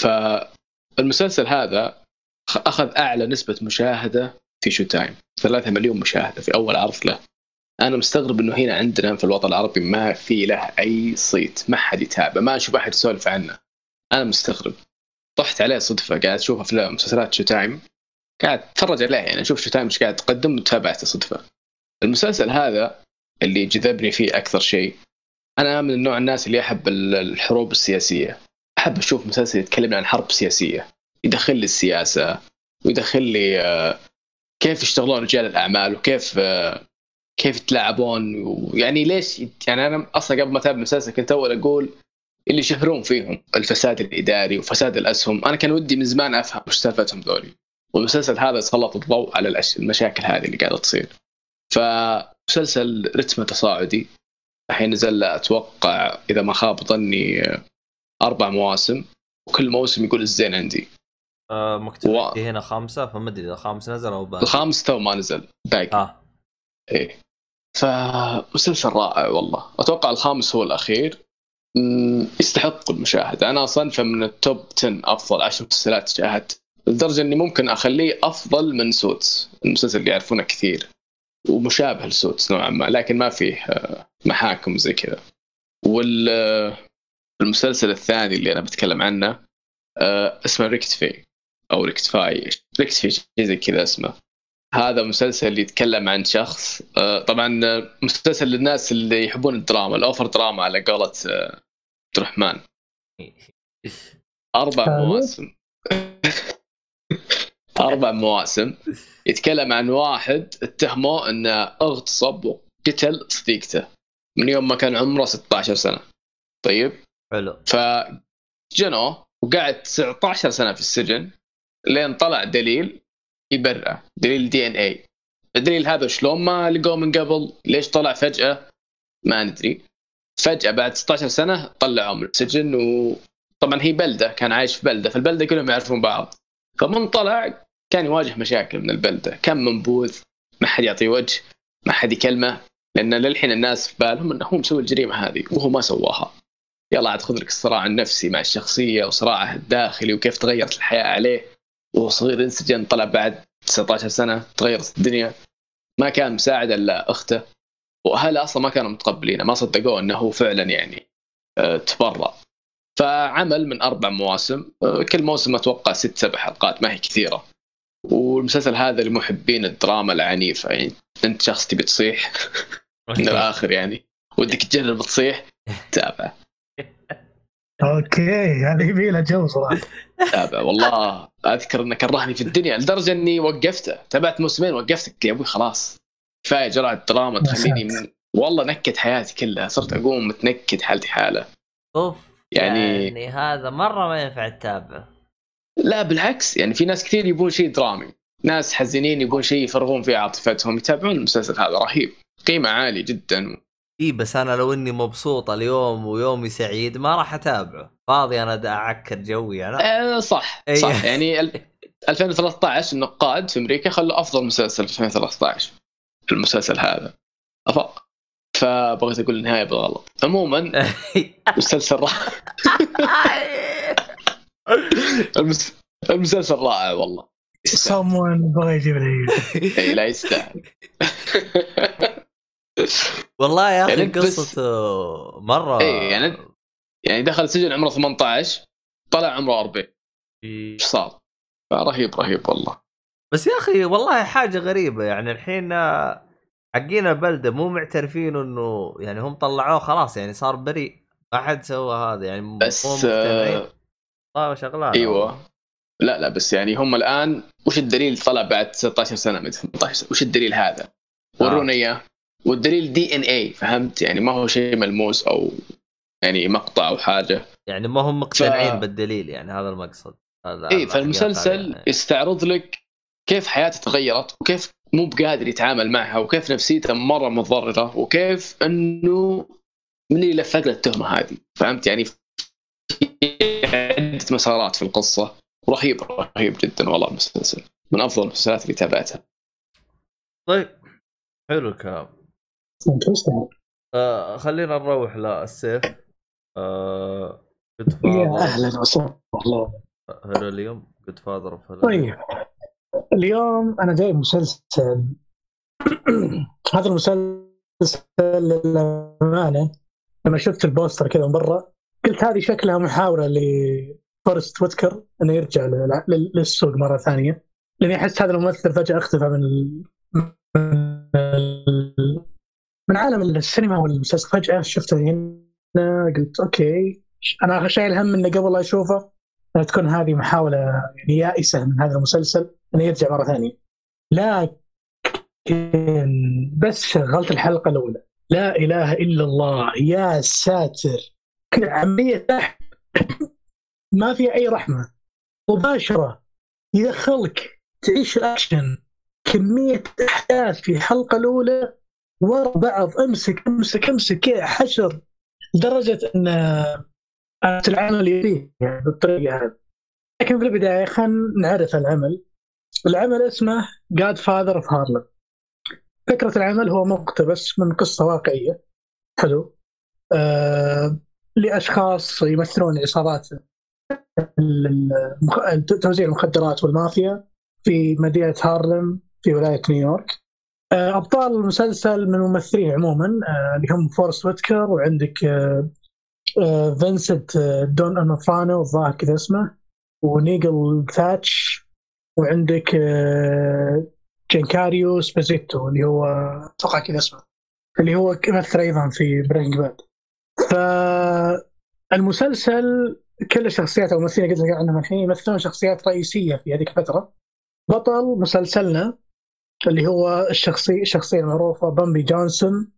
فالمسلسل هذا أخذ أعلى نسبة مشاهدة في Showtime 3 مليون مشاهدة في أول عرض له. أنا مستغرب إنه هنا عندنا في الوطن العربي ما في له أي صيت ما حد يتابع ما أشوف أحد يسولف عنه. أنا مستغرب. طحت عليه صدفة قاعد أشوف أفلام مسلسلات Showtime. قاعد أتفرج عليه يعني أشوف Showtime إيش قاعد تقدم وتابعته صدفة. المسلسل هذا اللي جذبني فيه أكثر شيء أنا من نوع الناس اللي أحب ال- الحروب السياسية. أحب أشوف مسلسل يتكلم عن حرب سياسية يدخل لي السياسة ويدخل لي آه، كيف يشتغلون رجال الأعمال وكيف آه، كيف يتلاعبون ويعني ليش يعني أنا أصلا قبل ما أتابع المسلسل كنت أول أقول اللي يشهرون فيهم الفساد الإداري وفساد الأسهم. أنا كان ودي من زمان أفهم وش سالفتهم ذولي. والمسلسل هذا سلط الضوء على المشاكل هذه اللي قاعدة تصير. فمسلسل رتمه تصاعدي. الحين نزل أتوقع إذا ما خاب ظني آه، أربع مواسم. وكل موسم يقول الزين عندي. آه مكتوب و- هنا خمسه فما أدري إذا خامس نزل أو باقي. الخامس تو ما نزل باقي. آه. إيه. فمسلسل رائع والله. أتوقع الخامس هو الأخير. يستحق المشاهدة. أنا اصنفه من ال top 10 أفضل 10 مسلسلات شاهدت لدرجة إني ممكن أخليه أفضل من Suits المسلسل اللي يعرفونه كثير ومشابه ل Suits نوعا ما لكن ما فيه آه، محاكم زي كذا. والمسلسل الثاني اللي أنا بتكلم عنه آه، اسمه Rectify أو Rectify Rectify شيء زي كذا اسمه. هذا مسلسل يتكلم عن شخص آه، طبعا آه، مسلسل للناس اللي يحبون الدراما ال over drama على قولة آه، الرحمن. أربع. مواسم. أربع مواسم. يتكلم عن واحد اتهموه إنه اغتصب وقتل صديقته من يوم ما كان عمره 16 سنة. طيب؟ حلو. فجنوه وقعد 19 سنة في السجن لين طلع دليل يبرع دليل دي إن اي الدليل هذا شلون ما لقوه من قبل؟ ليش طلع فجأة؟ ما ندري. فجأة بعد 16 سنة طلعوه من السجن وطبعا هي بلدة كان عايش في بلدة فالبلدة كلهم يعرفون بعض. فمن طلع كان يواجه مشاكل من البلدة. كان منبوذ ما حد يعطيه وجه ما حد يكلمه لأن للحين الناس في بالهم إنه هو مسوي الجريمة هذه وهو ما سواها. يلا عاد خذ لك الصراع النفسي مع الشخصية وصراعه الداخلي وكيف تغيرت الحياة عليه. وهو صغير انسجن طلع بعد 19 سنة تغيرت الدنيا. ما كان مساعد إلا أخته. واهله أصلا ما كانوا متقبلينه ما صدقوه إنه هو فعلا يعني آه، تبرع فعمل من أربع مواسم آه، كل موسم أتوقع ست سبع حلقات ما هي كثيرة. والمسلسل هذا لمحبين الدراما العنيفه يعني أنت شخص تبي تصيح من الآخر يعني ودك تجرب تصيح تابع. okay هذه يبي لها جو صراحة. تابع والله أذكر إنه كرهني في الدنيا لدرجة إني وقفته تابعت موسمين وقفت يا أبوي خلاص. كفاية جرعة دراما تخليني من... والله نكد حياتي كلها صرت أقوم متنكد حالتي حالة. أوف يعني- يعني هذا مرة ما ينفع تتابعه لا بالعكس يعني في ناس كثير يبون شيء درامي. ناس حزينين يبون شيء يفرغون فيه عاطفتهم يتابعون المسلسل هذا رهيب. قيمة عالية جدا. إي بس أنا لو إني مبسوط اليوم ويومي سعيد ما راح أتابعه. فاضي أنا أعكر جوي أنا. آه صح. صح. يعني ال- 2013 النقاد في أمريكا خلوا أفضل مسلسل في 2013 في المسلسل هذا. افاق فبغيت أقول النهاية بالغلط. عموما مسلسل رائع. المس... المسلسل رائع والله. someone بغى يجيب لي إي لا يستاهل. والله يا أخي يعني بس- قصته مرة إيه، يعني- يعني دخل سجن عمره 18 طلع عمره 40 إيش صار؟ فرهيب رهيب والله. بس يا أخي والله حاجة غريبة يعني الحين آه، حقين البلدة مو معترفين إنه يعني هم طلعوه خلاص يعني صار بريء. ما حد سوى هذا يعني بس آه شغلانة أيوه. لا لا بس يعني هم الآن وش الدليل طلع بعد 16 سنة؟ من 18 سنة. وش الدليل هذا؟ ورونا اياه والدليل دي إن اي فهمت؟ يعني ما هو شيء ملموس أو يعني مقطع أو حاجة. يعني ما هم مقتنعين ف- بالدليل يعني هذا المقصد. هذا اي فالمسلسل يعني. يستعرض لك كيف حياته تغيرت وكيف مو بقادر يتعامل معها وكيف نفسيته مرة متضررة وكيف إنه من اللي لفق له التهمة هذه. فهمت؟ يعني في عدة مسارات في القصة رهيب رهيب جدا والله المسلسل. من أفضل المسلسلات اللي تابعتها. طيب. حلو الكلام. آه خلينا نروح للسيف. آه يا أهلا وسهلا. hello اليوم Godfather طيب. اليوم أنا جايب مسلسل. هذا المسلسل للأمانة لما شفت ال poster كذا من برا قلت هذه شكلها محاولة ل Forest Whitaker إنه يرجع لل- لل- للسوق مرة ثانية. لأني أحس هذا الممثل فجأة اختفى من ال... من ال... من عالم السينما والمسلسل. فجأة شفته هنا قلت okay أنا شايل هم إنه قبل لا اشوفه تكون هذه محاولة يعني يائسة من هذا المسلسل انه يرجع مرة ثانية. لكن بس شغلت الحلقة الأولى. لا إله إلا الله يا ساتر. عمليه ما في أي رحمة. مباشرة. يدخلك تعيش الاكشن كمية أحداث في الحلقة الأولى ورا بعض. أمسك أمسك أمسك. حشر. لدرجة أن العمل يريد يعني بالطريقة هذه. لكن في البدايه خلينا نعرف العمل. العمل اسمه جاد فاذر اوف هارلم فكرة العمل هو مقتبس من قصة واقعية. حلو. آه لأشخاص يمثلون عصابات توزيع المخدرات والمافيا في مدينة هارلم في ولاية نيويورك. آه، أبطال المسلسل من الممثلين عموما آه، اللي هم Forest Whitaker وعندك آه، فينسنت آه، D'Onofrio الظاهر كذا اسمه و Nigél Thatch وعندك آه، Giancarlo Esposito اللي هو أتوقع كذا اسمه اللي هو يمثل أيضا في Breaking Bad. فالمسلسل كل الشخصيات أو الممثلين قلت لك عنهم الحين يمثلون شخصيات رئيسية في هذيك الفترة. بطل مسلسلنا اللي هو الشخصي الشخصية المعروفة Bumpy Johnson. آه،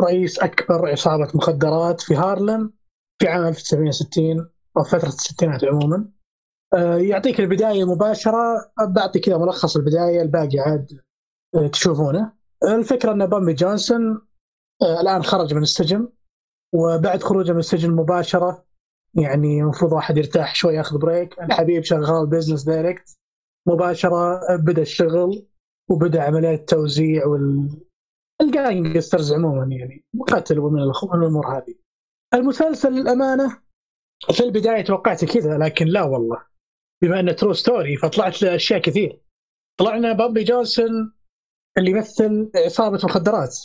رئيس أكبر عصابة مخدرات في هارلم في عام 1960 أو فترة الستينات عموما. آه، يعطيك البداية مباشرة. بعطي كذا ملخص البداية الباقي عاد آه، تشوفونه. الفكرة إن Bumpy Johnson آه، الآن خرج من السجن وبعد خروجه من السجن مباشرة يعني المفروض واحد يرتاح شوي ياخذ break. الحبيب شغال business direct مباشرة بدأ الشغل وبدأ عملية التوزيع وال ال gangsters عموما يعني وقتل ومن الأمور هذه. المسلسل للأمانة في البداية توقعت كذا لكن لا والله. بما إنه true story فطلعت أشياء كثير. طلعنا Bumpy Johnson اللي يمثل عصابه مخدرات.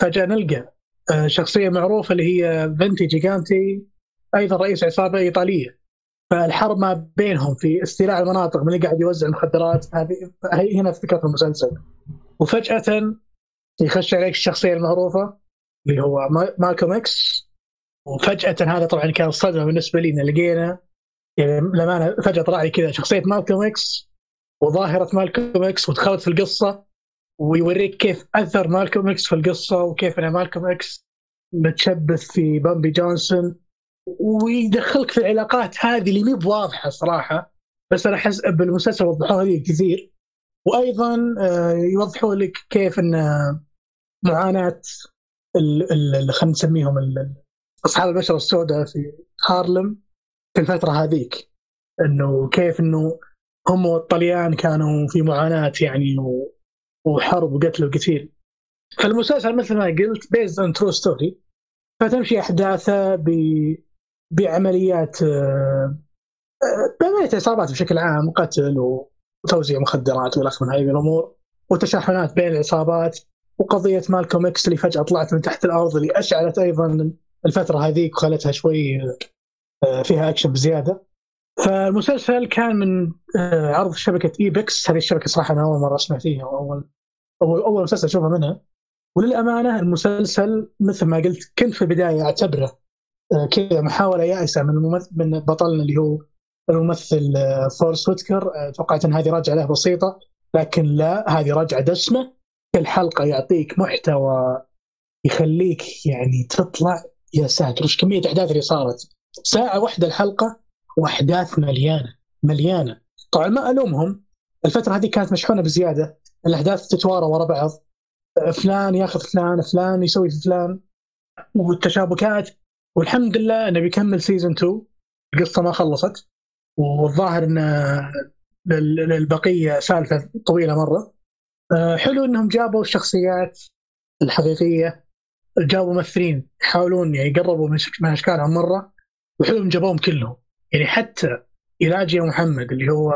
فجأة نلقى آه، شخصية معروفة اللي هي Vincent Gigante أيضا رئيس عصابة إيطالية. فالحرب ما بينهم في استيلاء المناطق من اللي قاعد يوزع المخدرات هذه هنا فكرة المسلسل. وفجأة يخش عليك الشخصية المعروفة اللي هو ما- Malcolm X وفجأة هذا طبعا كان صدمه بالنسبة لي إن لقينا يعني للامانه فجأة طلع لي كذا شخصية Malcolm X وظاهرة Malcolm X ودخلت في القصة ويوريك كيف أثر Malcolm X في القصة وكيف إن Malcolm X متشبث في Bumpy Johnson. ويدخلك في العلاقات هذه اللي مي بواضحة صراحة بس أنا أحس بالمسلسل وضحوها لي كثير. وأيضا آه، يوضحوا لك كيف إن معاناة خلينا نسميهم أصحاب البشرة السوداء في هارلم في الفترة هذيك. إنه كيف إنه هم والطليان كانوا في معاناة يعني و- وحرب وقتل وقتيل فالمسلسل مثل ما قلت based on true story فتمشي أحداثه ب بعمليات آه، آه، بعمليات عصابات بشكل عام قتل وتوزيع مخدرات والخ من هذه الأمور وتشاحنات بين العصابات وقضية Malcolm X اللي فجأة طلعت من تحت الأرض اللي أشعلت أيضا الفترة هذيك وخلتها شوي آه، فيها أكشن بزيادة. فالمسلسل كان من آه، عرض شبكة Epix هذه الشبكة صراحة أنا أول مرة اسمع فيها واول أول أول مسلسل اشوفها منها. وللأمانة المسلسل مثل ما قلت كنت في البداية أعتبره آه، كذا محاولة يائسة من من بطلنا اللي هو الممثل آه، Forest Whitaker آه، توقعت إن هذه رجعه له بسيطة لكن لا هذه رجعه دسمة. كل حلقة يعطيك محتوى يخليك يعني تطلع يا ساتر وش كمية الاحداث اللي صارت؟ ساعة واحدة الحلقة وأحداث مليانة مليانة. طبعا ما ألومهم. الفترة هذه كانت مشحونة بزيادة. الأحداث تتوارى ورا بعض. فلان ياخذ فلان فلان يسوي في فلان. والتشابكات والحمد لله إنه بيكمل سيزون 2 القصة ما خلصت. والظاهر إن لل- للبقية سالفة طويلة مرة. آه، حلو إنهم جابوا الشخصيات الحقيقية جابوا ممثلين يحاولون يعني يقربوا من شك- من أشكالهم مرة وحلو جابوهم كلهم. يعني حتى إيلاجيا محمد اللي هو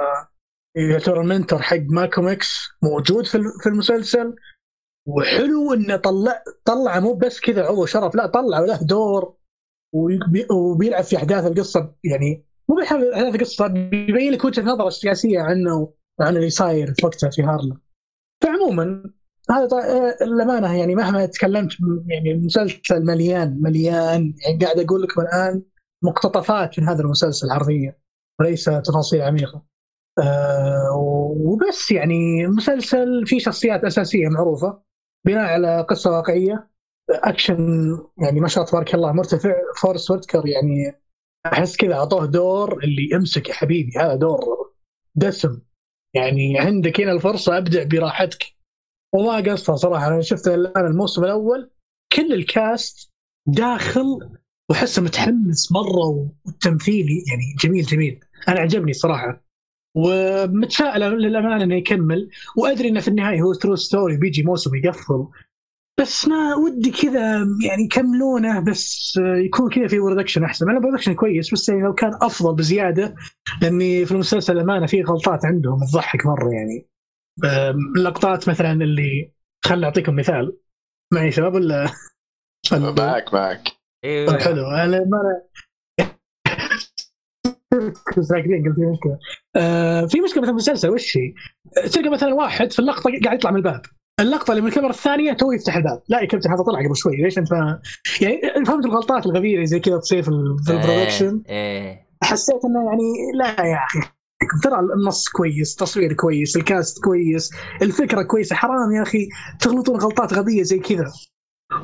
يعتبر المنتور حق مالكوم إكس موجود في ال- في المسلسل. وحلو إنه طلع طلع مو بس كذا عضو شرف لا طلع له دور وبي- وبيلعب في أحداث القصة يعني مو في احداث القصة بيبين لك وجهة نظره السياسية عنه وعن اللي صاير في وقتها في هارلم فعموما هذا آه، الأمانة يعني مهما تكلمت يعني المسلسل مليان مليان يعني قاعد أقول لكم الآن مقتطفات من هذا المسلسل حرفيا وليس تفاصيل عميقة. آه وبس يعني المسلسل فيه شخصيات أساسية معروفة بناء على قصة واقعية أكشن يعني ما شاء الله تبارك الله مرتفع Forest Whitaker يعني أحس كذا أعطوه دور اللي امسك يا حبيبي. هذا دور دسم. يعني عندك هنا الفرصة ابدع براحتك. وما قصر صراحة أنا شفت الآن الموسم الأول كل ال cast داخل وأحسه متحمس مرة والتمثيل يعني جميل جميل. أنا عجبني صراحة. ومتفائل للأمانة إنه يكمل. وأدري إنه في النهاية هو true story بيجي موسم يقفل. بس ما ودي كذا يعني يكملونه بس يكون كذا في production أحسن. أنا production كويس بس يعني لو كان أفضل بزيادة لأني في المسلسل الامانه في غلطات عندهم تضحك مرة يعني. أم، لقطات مثلا اللي خليني أعطيكم مثال. معي شباب ولا؟ معك معك. أيوه حلو. أنا ما ساكتين قلت في مشكلة. آه في مشكلة مثلا في المسلسل وش هي؟ تلقى مثلا واحد في اللقطة قاعد يطلع من الباب. اللقطة اللي من الكاميرا الثانية تو يفتح الباب. لا يا كابتن هذا طلع قبل شوي. ليش أنت يعني فهمت الغلطات الغبية اللي زي كذا تصير في ال- في ال production إيه. حسيت إنه يعني لا يا أخي. ترى النص كويس تصوير كويس ال cast كويس الفكرة كويسة. حرام يا أخي تغلطون غلطات غبية زي كذا.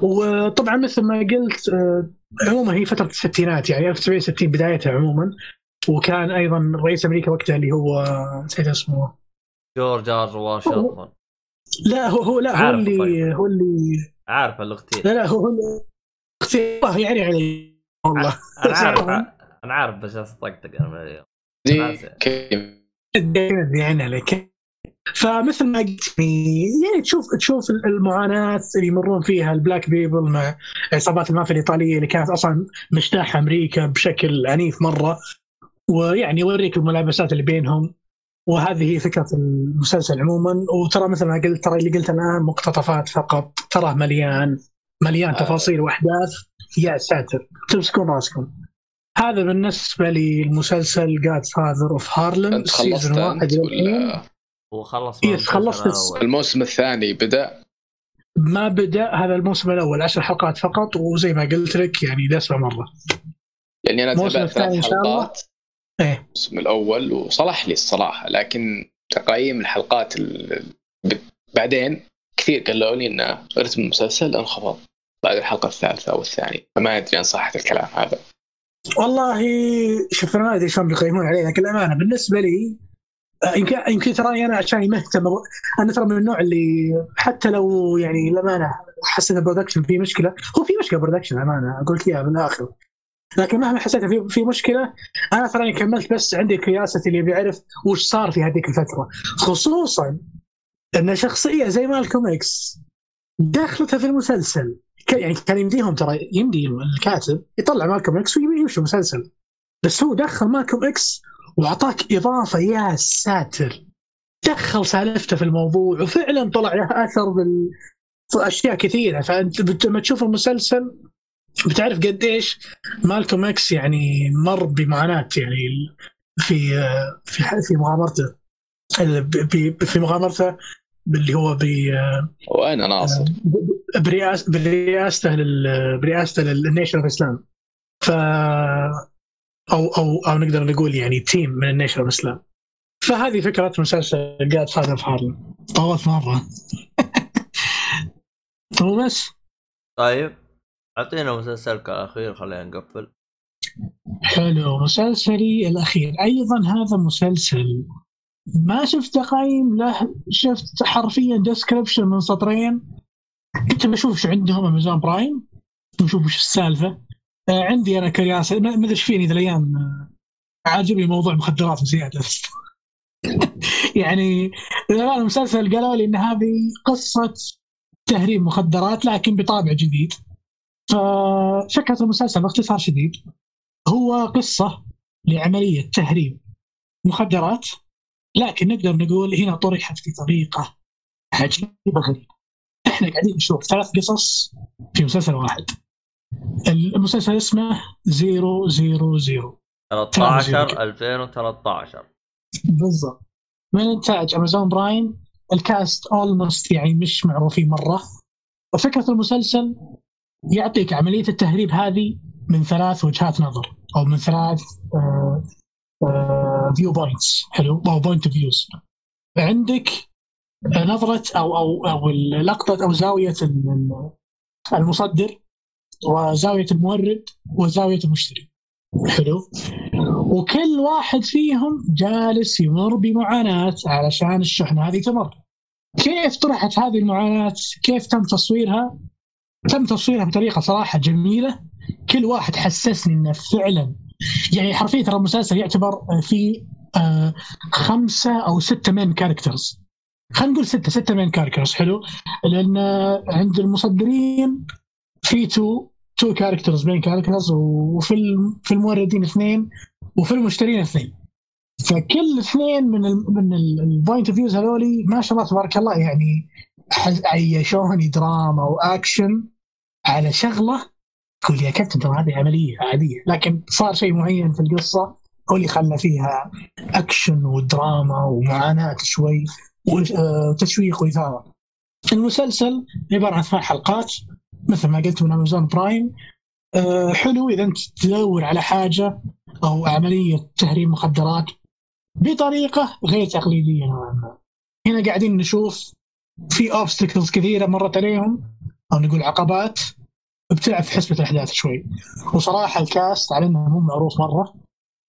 وطبعا مثل ما قلت آه، عموما هي فترة الستينات يعني 1960 بدايتها عموما. وكان أيضا رئيس أمريكا وقتها اللي هو نسيت اسمه. جورج ار واشنطن. لا هو هو لا هو اللي طيب. هو اللي عارف الاغتيال. لا لا هو هو اللي الله يعني علي والله. أنا عارف أنا عارف بس جالس اطقطق أنا من اليوم دي يعني عليك؟ فمثل ما قلت يعني يعني تشوف تشوف المعاناة اللي يمرون فيها ال black people مع عصابات المافيا الإيطالية اللي كانت أصلا مجتاحه أمريكا بشكل عنيف مرة. ويعني يوريك الملابسات اللي بينهم. وهذه هي فكرة المسلسل عموما. وترى مثل ما قلت ترى اللي قلت الان مقتطفات فقط. تراه مليان مليان آه. تفاصيل وأحداث. يا ساتر. تمسكون راسكم. هذا بالنسبة للمسلسل Godfather of Harlem season واحد. ولا؟ هو خلص إيه، خلصت. الموسم الثاني بدأ؟ ما بدأ هذا الموسم الأول عشر حلقات فقط. وزي ما قلت لك يعني دسمه مرة. يعني أنا الموسم تابعت ثلاث شاء الله. حلقات. إيه. الموسم الأول وصلح لي الصراحه لكن تقييم الحلقات ال... بعدين كثير قالوا لي ان رتم المسلسل انخفض بعد الحلقة الثالثة أو الثانية فما أدري عن صحة الكلام هذا. والله شوف أنا ما أدري شلون بيقيمون عليه لكن الأمانة بالنسبة لي آه، يمكن يمكن تراني أنا عشان مهتم أنا ترى من النوع اللي حتى لو يعني الأمانة حسيت ال production فيه مشكلة هو في مشكلة production امانه أقول لك إياها من الآخر. لكن مهما حسيت في في مشكلة أنا تراني كملت بس عندي curiosity اللي بيعرف وش صار في هذيك الفترة. خصوصا إن شخصية زي مالكوم إكس دخلتها في المسلسل. يعني كان يمديهم ترى يمدي الكاتب يطلع مالكوم إكس ويمشي المسلسل. بس هو دخل مالكوم إكس وأعطاك إضافة يا ساتر! دخل سالفته في الموضوع وفعلا طلع له أثر بال أشياء كثيرة. فأنت لما تشوف المسلسل بتعرف قديش مالكوم إكس يعني مر بمعاناة يعني في في في مغامرته. ب- ب- في مغامرته اللي هو ب وأنا ناصر؟ برئاسه برئاسته لل- برئاسته لل Nation of Islam ف أو أو أو نقدر نقول يعني team من ال Nation of Islam فهذه فكرة مسلسل Godfather في هارلم طولت مرة. تو بس طيب. اعطينا مسلسلك الاخير خلينا نقفل. حلو. مسلسلي الأخير. أيضا هذا مسلسل ما شفت تقييم له شفت حرفيا description من سطرين. كنت بشوف شو عندهم Amazon Prime بشوف وش السالفة. آه عندي أنا كرياسه ما أدري إيش فيني ذا الأيام. آه، عاجبني موضوع مخدرات بزياده بس يعني المسلسل قالوا لي إن هذه قصة تهريب مخدرات لكن بطابع جديد. ففكره المسلسل باختصار شديد. هو قصة لعملية تهريب مخدرات لكن نقدر نقول هنا طرحت بطريقه عجيبة غريبة. إحنا قاعدين نشوف ثلاث قصص في مسلسل واحد. المسلسل اسمه 000 13 2013 بالضبط. من إنتاج Amazon Prime ال cast almost يعني مش معروفين مرة. وفكرة المسلسل يعطيك عملية التهريب هذه من ثلاث وجهات نظر أو من ثلاث view points حلو؟ أو point views عندك نظرة أو أو أو لقطه أو زاوية ال- المصدر وزاوية المورد وزاوية المشتري. حلو؟ وكل واحد فيهم جالس يمر بمعاناة علشان الشحنة هذه تمر. كيف طرحت هذه المعاناة؟ كيف تم تصويرها؟ تم تصويرها بطريقة صراحة جميلة. كل واحد حسسني إنه فعلا يعني حرفيا ترى المسلسل يعتبر في آه، خمسة أو ستة main characters خلينا نقول ستة ستة main characters حلو؟ لأن عند المصدرين في two two characters main characters وفي في الموردين اثنين وفي المشترين اثنين. فكل اثنين من ال من ال point of views هذولي ما شاء الله تبارك الله يعني عيشوني دراما واكشن على شغلة تقول يا كابتن ترى هذه عملية عادية لكن صار شيء معين في القصة هو اللي خلى فيها أكشن ودراما ومعاناة شوي وتشويق وإثارة. المسلسل عبارة عن ثمان حلقات مثل ما قلت من Amazon Prime آه، حلو إذا أنت تدور على حاجة أو عملية تهريب مخدرات بطريقة غير تقليدية نوعا ما. هنا قاعدين نشوف في obstacles كثيرة مرت عليهم. أو نقول عقبات. بتلعب في حسبة الأحداث شوي. وصراحة ال cast على انه مو معروف مرة.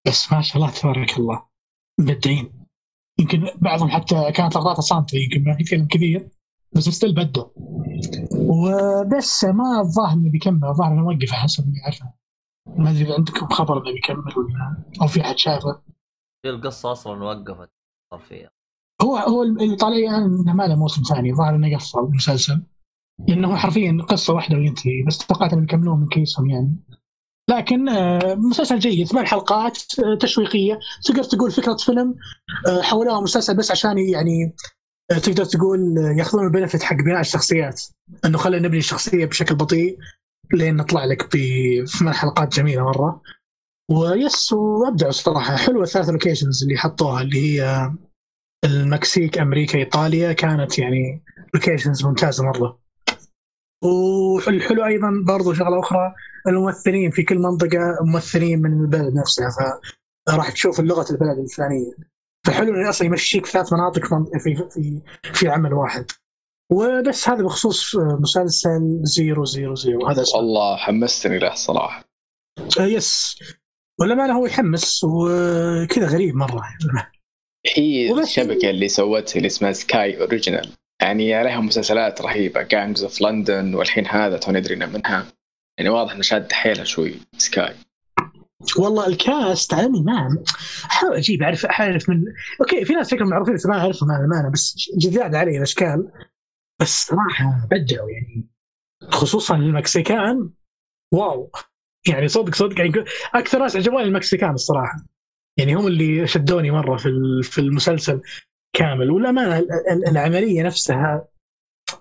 بس ما شاء الله تبارك الله. مبدعين. يمكن بعضهم حتى كانت اغلاطه صامته يمكن ما يتكلم كثير. بس still بدعوا وبس ما الظاهر إنه بيكمل. الظاهر إنه موقف حسب اللي اعرفه ما أدري إذا عندكم خبر إنه بيكمل ولا أو في احد شافه. في القصة أصلا وقفت صار فيها هو هو اللي طالع يعني إنه ما له موسم ثاني الظاهر إنه قفل المسلسل. لأنه حرفيا قصة واحدة وينتهي بس توقعت إنهم يكملون من كيسهم يعني. لكن آه، مسلسل جيد ثمان حلقات آه، تشويقية. تقدر تقول فكرة فيلم آه، حولوها مسلسل بس عشان يعني تقدر تقول ياخذون البنفت حق بناء الشخصيات. إنه خلينا نبني الشخصية بشكل بطيء لين نطلع لك بثمان حلقات جميلة مرة. و yes وابدعوا الصراحة. حلوة الثلاث locations اللي حطوها اللي هي المكسيك أمريكا إيطاليا كانت يعني locations ممتازة مرة. والحلو أيضا برضو شغلة أخرى الممثلين في كل منطقة ممثلين من البلد نفسها فراح تشوف لغه البلد الفلانية. فحلو إنه أصلا يمشيك ثلاث مناطق في في في, عمل واحد. وبس هذا بخصوص مسلسل Zero Zero Zero. هذا والله حمستني له صراحة. آه، yes. ولا ما هو يحمس وكذا غريب مرة. هي وبس. الشبكة اللي سوتها اللي اسمها Sky Original يعني عليها مسلسلات رهيبة Gangs of London والحين هذا تو ندري منها. يعني واضح إنه شاد حيلها شوي Sky والله ال cast عالمي ما أحاول أجيب اعرف اعرف من أوكي في ناس فكرة معروفين بس ما أعرفهم أنا ما بس جداد علي الأشكال. بس صراحة بدعوا يعني. خصوصا ال Mexican. wow. يعني صدق صدق يعني أكثر ناس عجبوني ال Mexican الصراحة. يعني هم اللي شدوني مرة في في المسلسل كامل والامانه ال- ال- العملية نفسها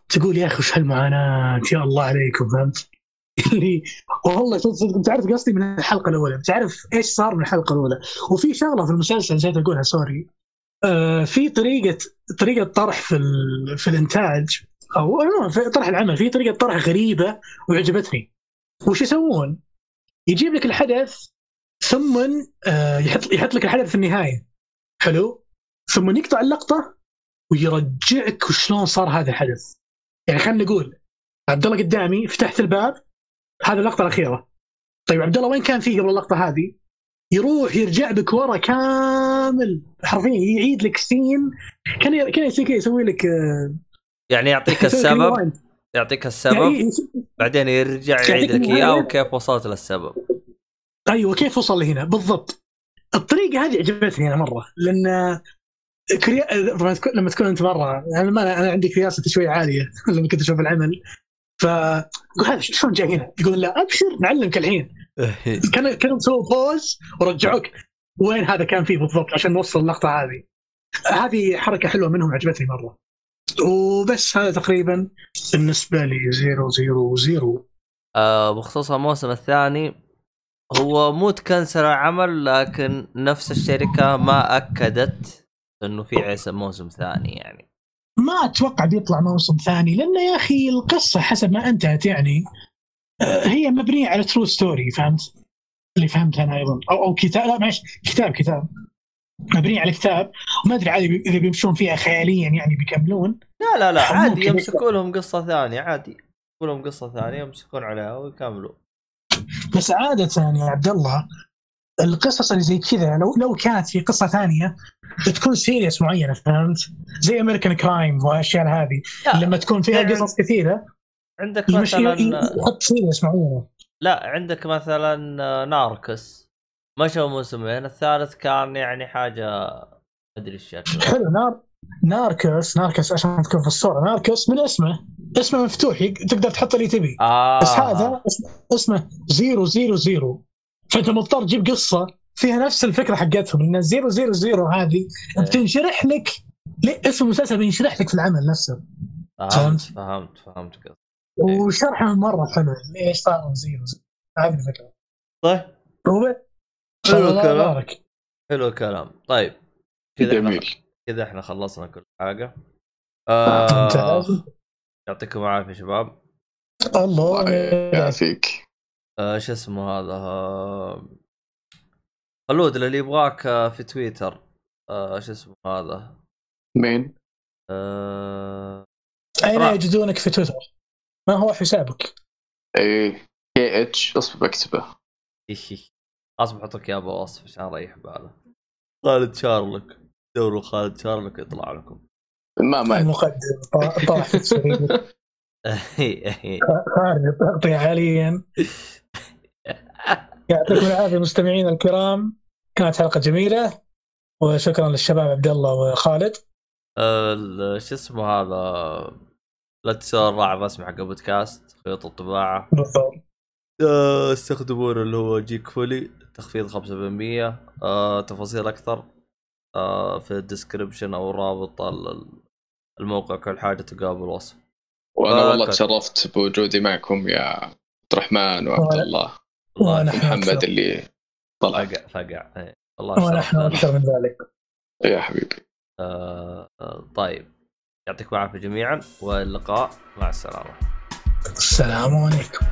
تقول يا أخي وش هالمعاناة يا الله عليكم فهمت؟ اللي والله صدق عارف قصدي من الحلقة الأولى بتعرف إيش صار من الحلقة الأولى وفي شغلة في المسلسل نسيت أقولها sorry آه في طريقه طريقة طرح في. في الإنتاج أو في طرح العمل في طريقة طرح غريبة وعجبتني وش يسوون؟ يجيب لك الحدث ثم آه يحط يحط لك الحدث في النهاية. حلو؟ ثم يقطع اللقطة ويرجعك وشلون صار هذا الحدث. يعني خلينا نقول عبد الله قدامي فتحت الباب هذه اللقطة الأخيرة. طيب عبد الله وين كان فيه قبل اللقطة هذه؟ يروح يرجع بك ورا كامل. حرفيا يعيد لك سين كان كان يسوي لك آه، يعني يعطيك السبب. يعطيك السبب؟ يعني بعدين يرجع يعيد لك. اياه. وكيف وصلت للسبب. أيوه كيف وصل لهنا؟ بالضبط. الطريقة هذه عجبتني أنا مرة لأن كريا... لما تكون أنت مرة أنا ما أنا عندي كرياسة شوي عالية لما كنت أشوف العمل. ف هذا شلون جاي هنا؟ يقول لا أبشر نعلمك الحين. كان كانوا مسووا pause ورجعوك. وين هذا كان فيه بالضبط؟ عشان نوصل اللقطة هذه. هذه حركة حلوة منهم عجبتني مرة. وبس هذا تقريبا بالنسبة لي Zero Zero Zero. آه بخصوص الموسم الثاني هو مو تكنسل العمل لكن نفس الشركة ما أكدت إنه في عيسى موسم ثاني يعني. ما أتوقع بيطلع موسم ثاني لأنه يا أخي القصة حسب ما أنتهت يعني آه، هي مبنية على true story فهمت؟ اللي فهمته أنا أيضا. أو أو كتاب لا معلش كتاب كتاب. مبنيه على كتاب. وما أدري عادي إذا بيمشون فيها خياليا يعني بيكملون. لا لا لا عادي ممكن يمسكوا لهم قصة ثانية عادي. يمسكوا لهم قصة ثانية يمسكون عليها ويكملوا. بس عادة يا عبد الله القصص اللي زي كذا لو لو كانت في قصة ثانية تكون series معينة فهمت؟ زي American Crime والاشياء هذه لما تكون فيها يعني قصص كثيرة عندك مثلا يحط سيريس معينة. لا عندك مثلا Narcos مشوا موسمين. الثالث كان يعني حاجة أدري الشكل حلو نار Narcos Narcos عشان تكون في الصورة. Narcos من اسمه. اسمه مفتوح يق- تقدر تحط اللي تبي. آه. بس هذا اسمه, Zero Zero Zero. فانت مضطر تجيب قصة فيها نفس الفكرة حقتهم إن Zero Zero Zero هذه إيه. بتنشرح لك ليه- اسم المسلسل بينشرح لك في العمل نفسه. فهمت فهمت؟ فهمت فهمت قصدك. وشرحه مرة حلو ليش صار Zero Zero. هذه الفكرة. طيب. هو حلو الله الكلام. حلو الكلام. طيب. كذا جميل. كذا إحنا خلصنا كل حاجة. آه يعطيكم العافية شباب. الله يعافيك. آه شو اسمه هذا؟ آه خلود اللي يبغاك آه، في تويتر. آه شو اسمه هذا؟ مين؟ آه أين. يجدونك في تويتر؟ ما هو حسابك؟ A K H اصبر بكتبه. لازم أحط لك اياه بوصف عشان أريح باله خالد شارلك دوروا خالد شارلك يطلع لكم. ما ما المقدم طا- طاح في السرير. خارج التغطية حاليا. يعطيكم العافية مستمعينا الكرام. كانت حلقة جميلة. وشكرا للشباب عبد الله وخالد. ال- شو اسمه هذا؟ لا تنسوا الراعي الرسمي حق بودكاست خيوط الطباعة. بالضبط. آه، استخدمون اللي هو جيك فولي تخفيض 5% آه، تفاصيل أكثر. في الديسكربشن أو رابط ال- الموقع كل حاجة تلقاها بالوصف وأنا والله. تشرفت بوجودي معكم يا عبد الرحمن وعبد الله أكثر. اللي طلع فقع فقع إيه. والله ونحن شرفنا. أكثر من ذلك يا حبيبي آه، آه، طيب يعطيكم العافية جميعا واللقاء مع السلامة السلام عليكم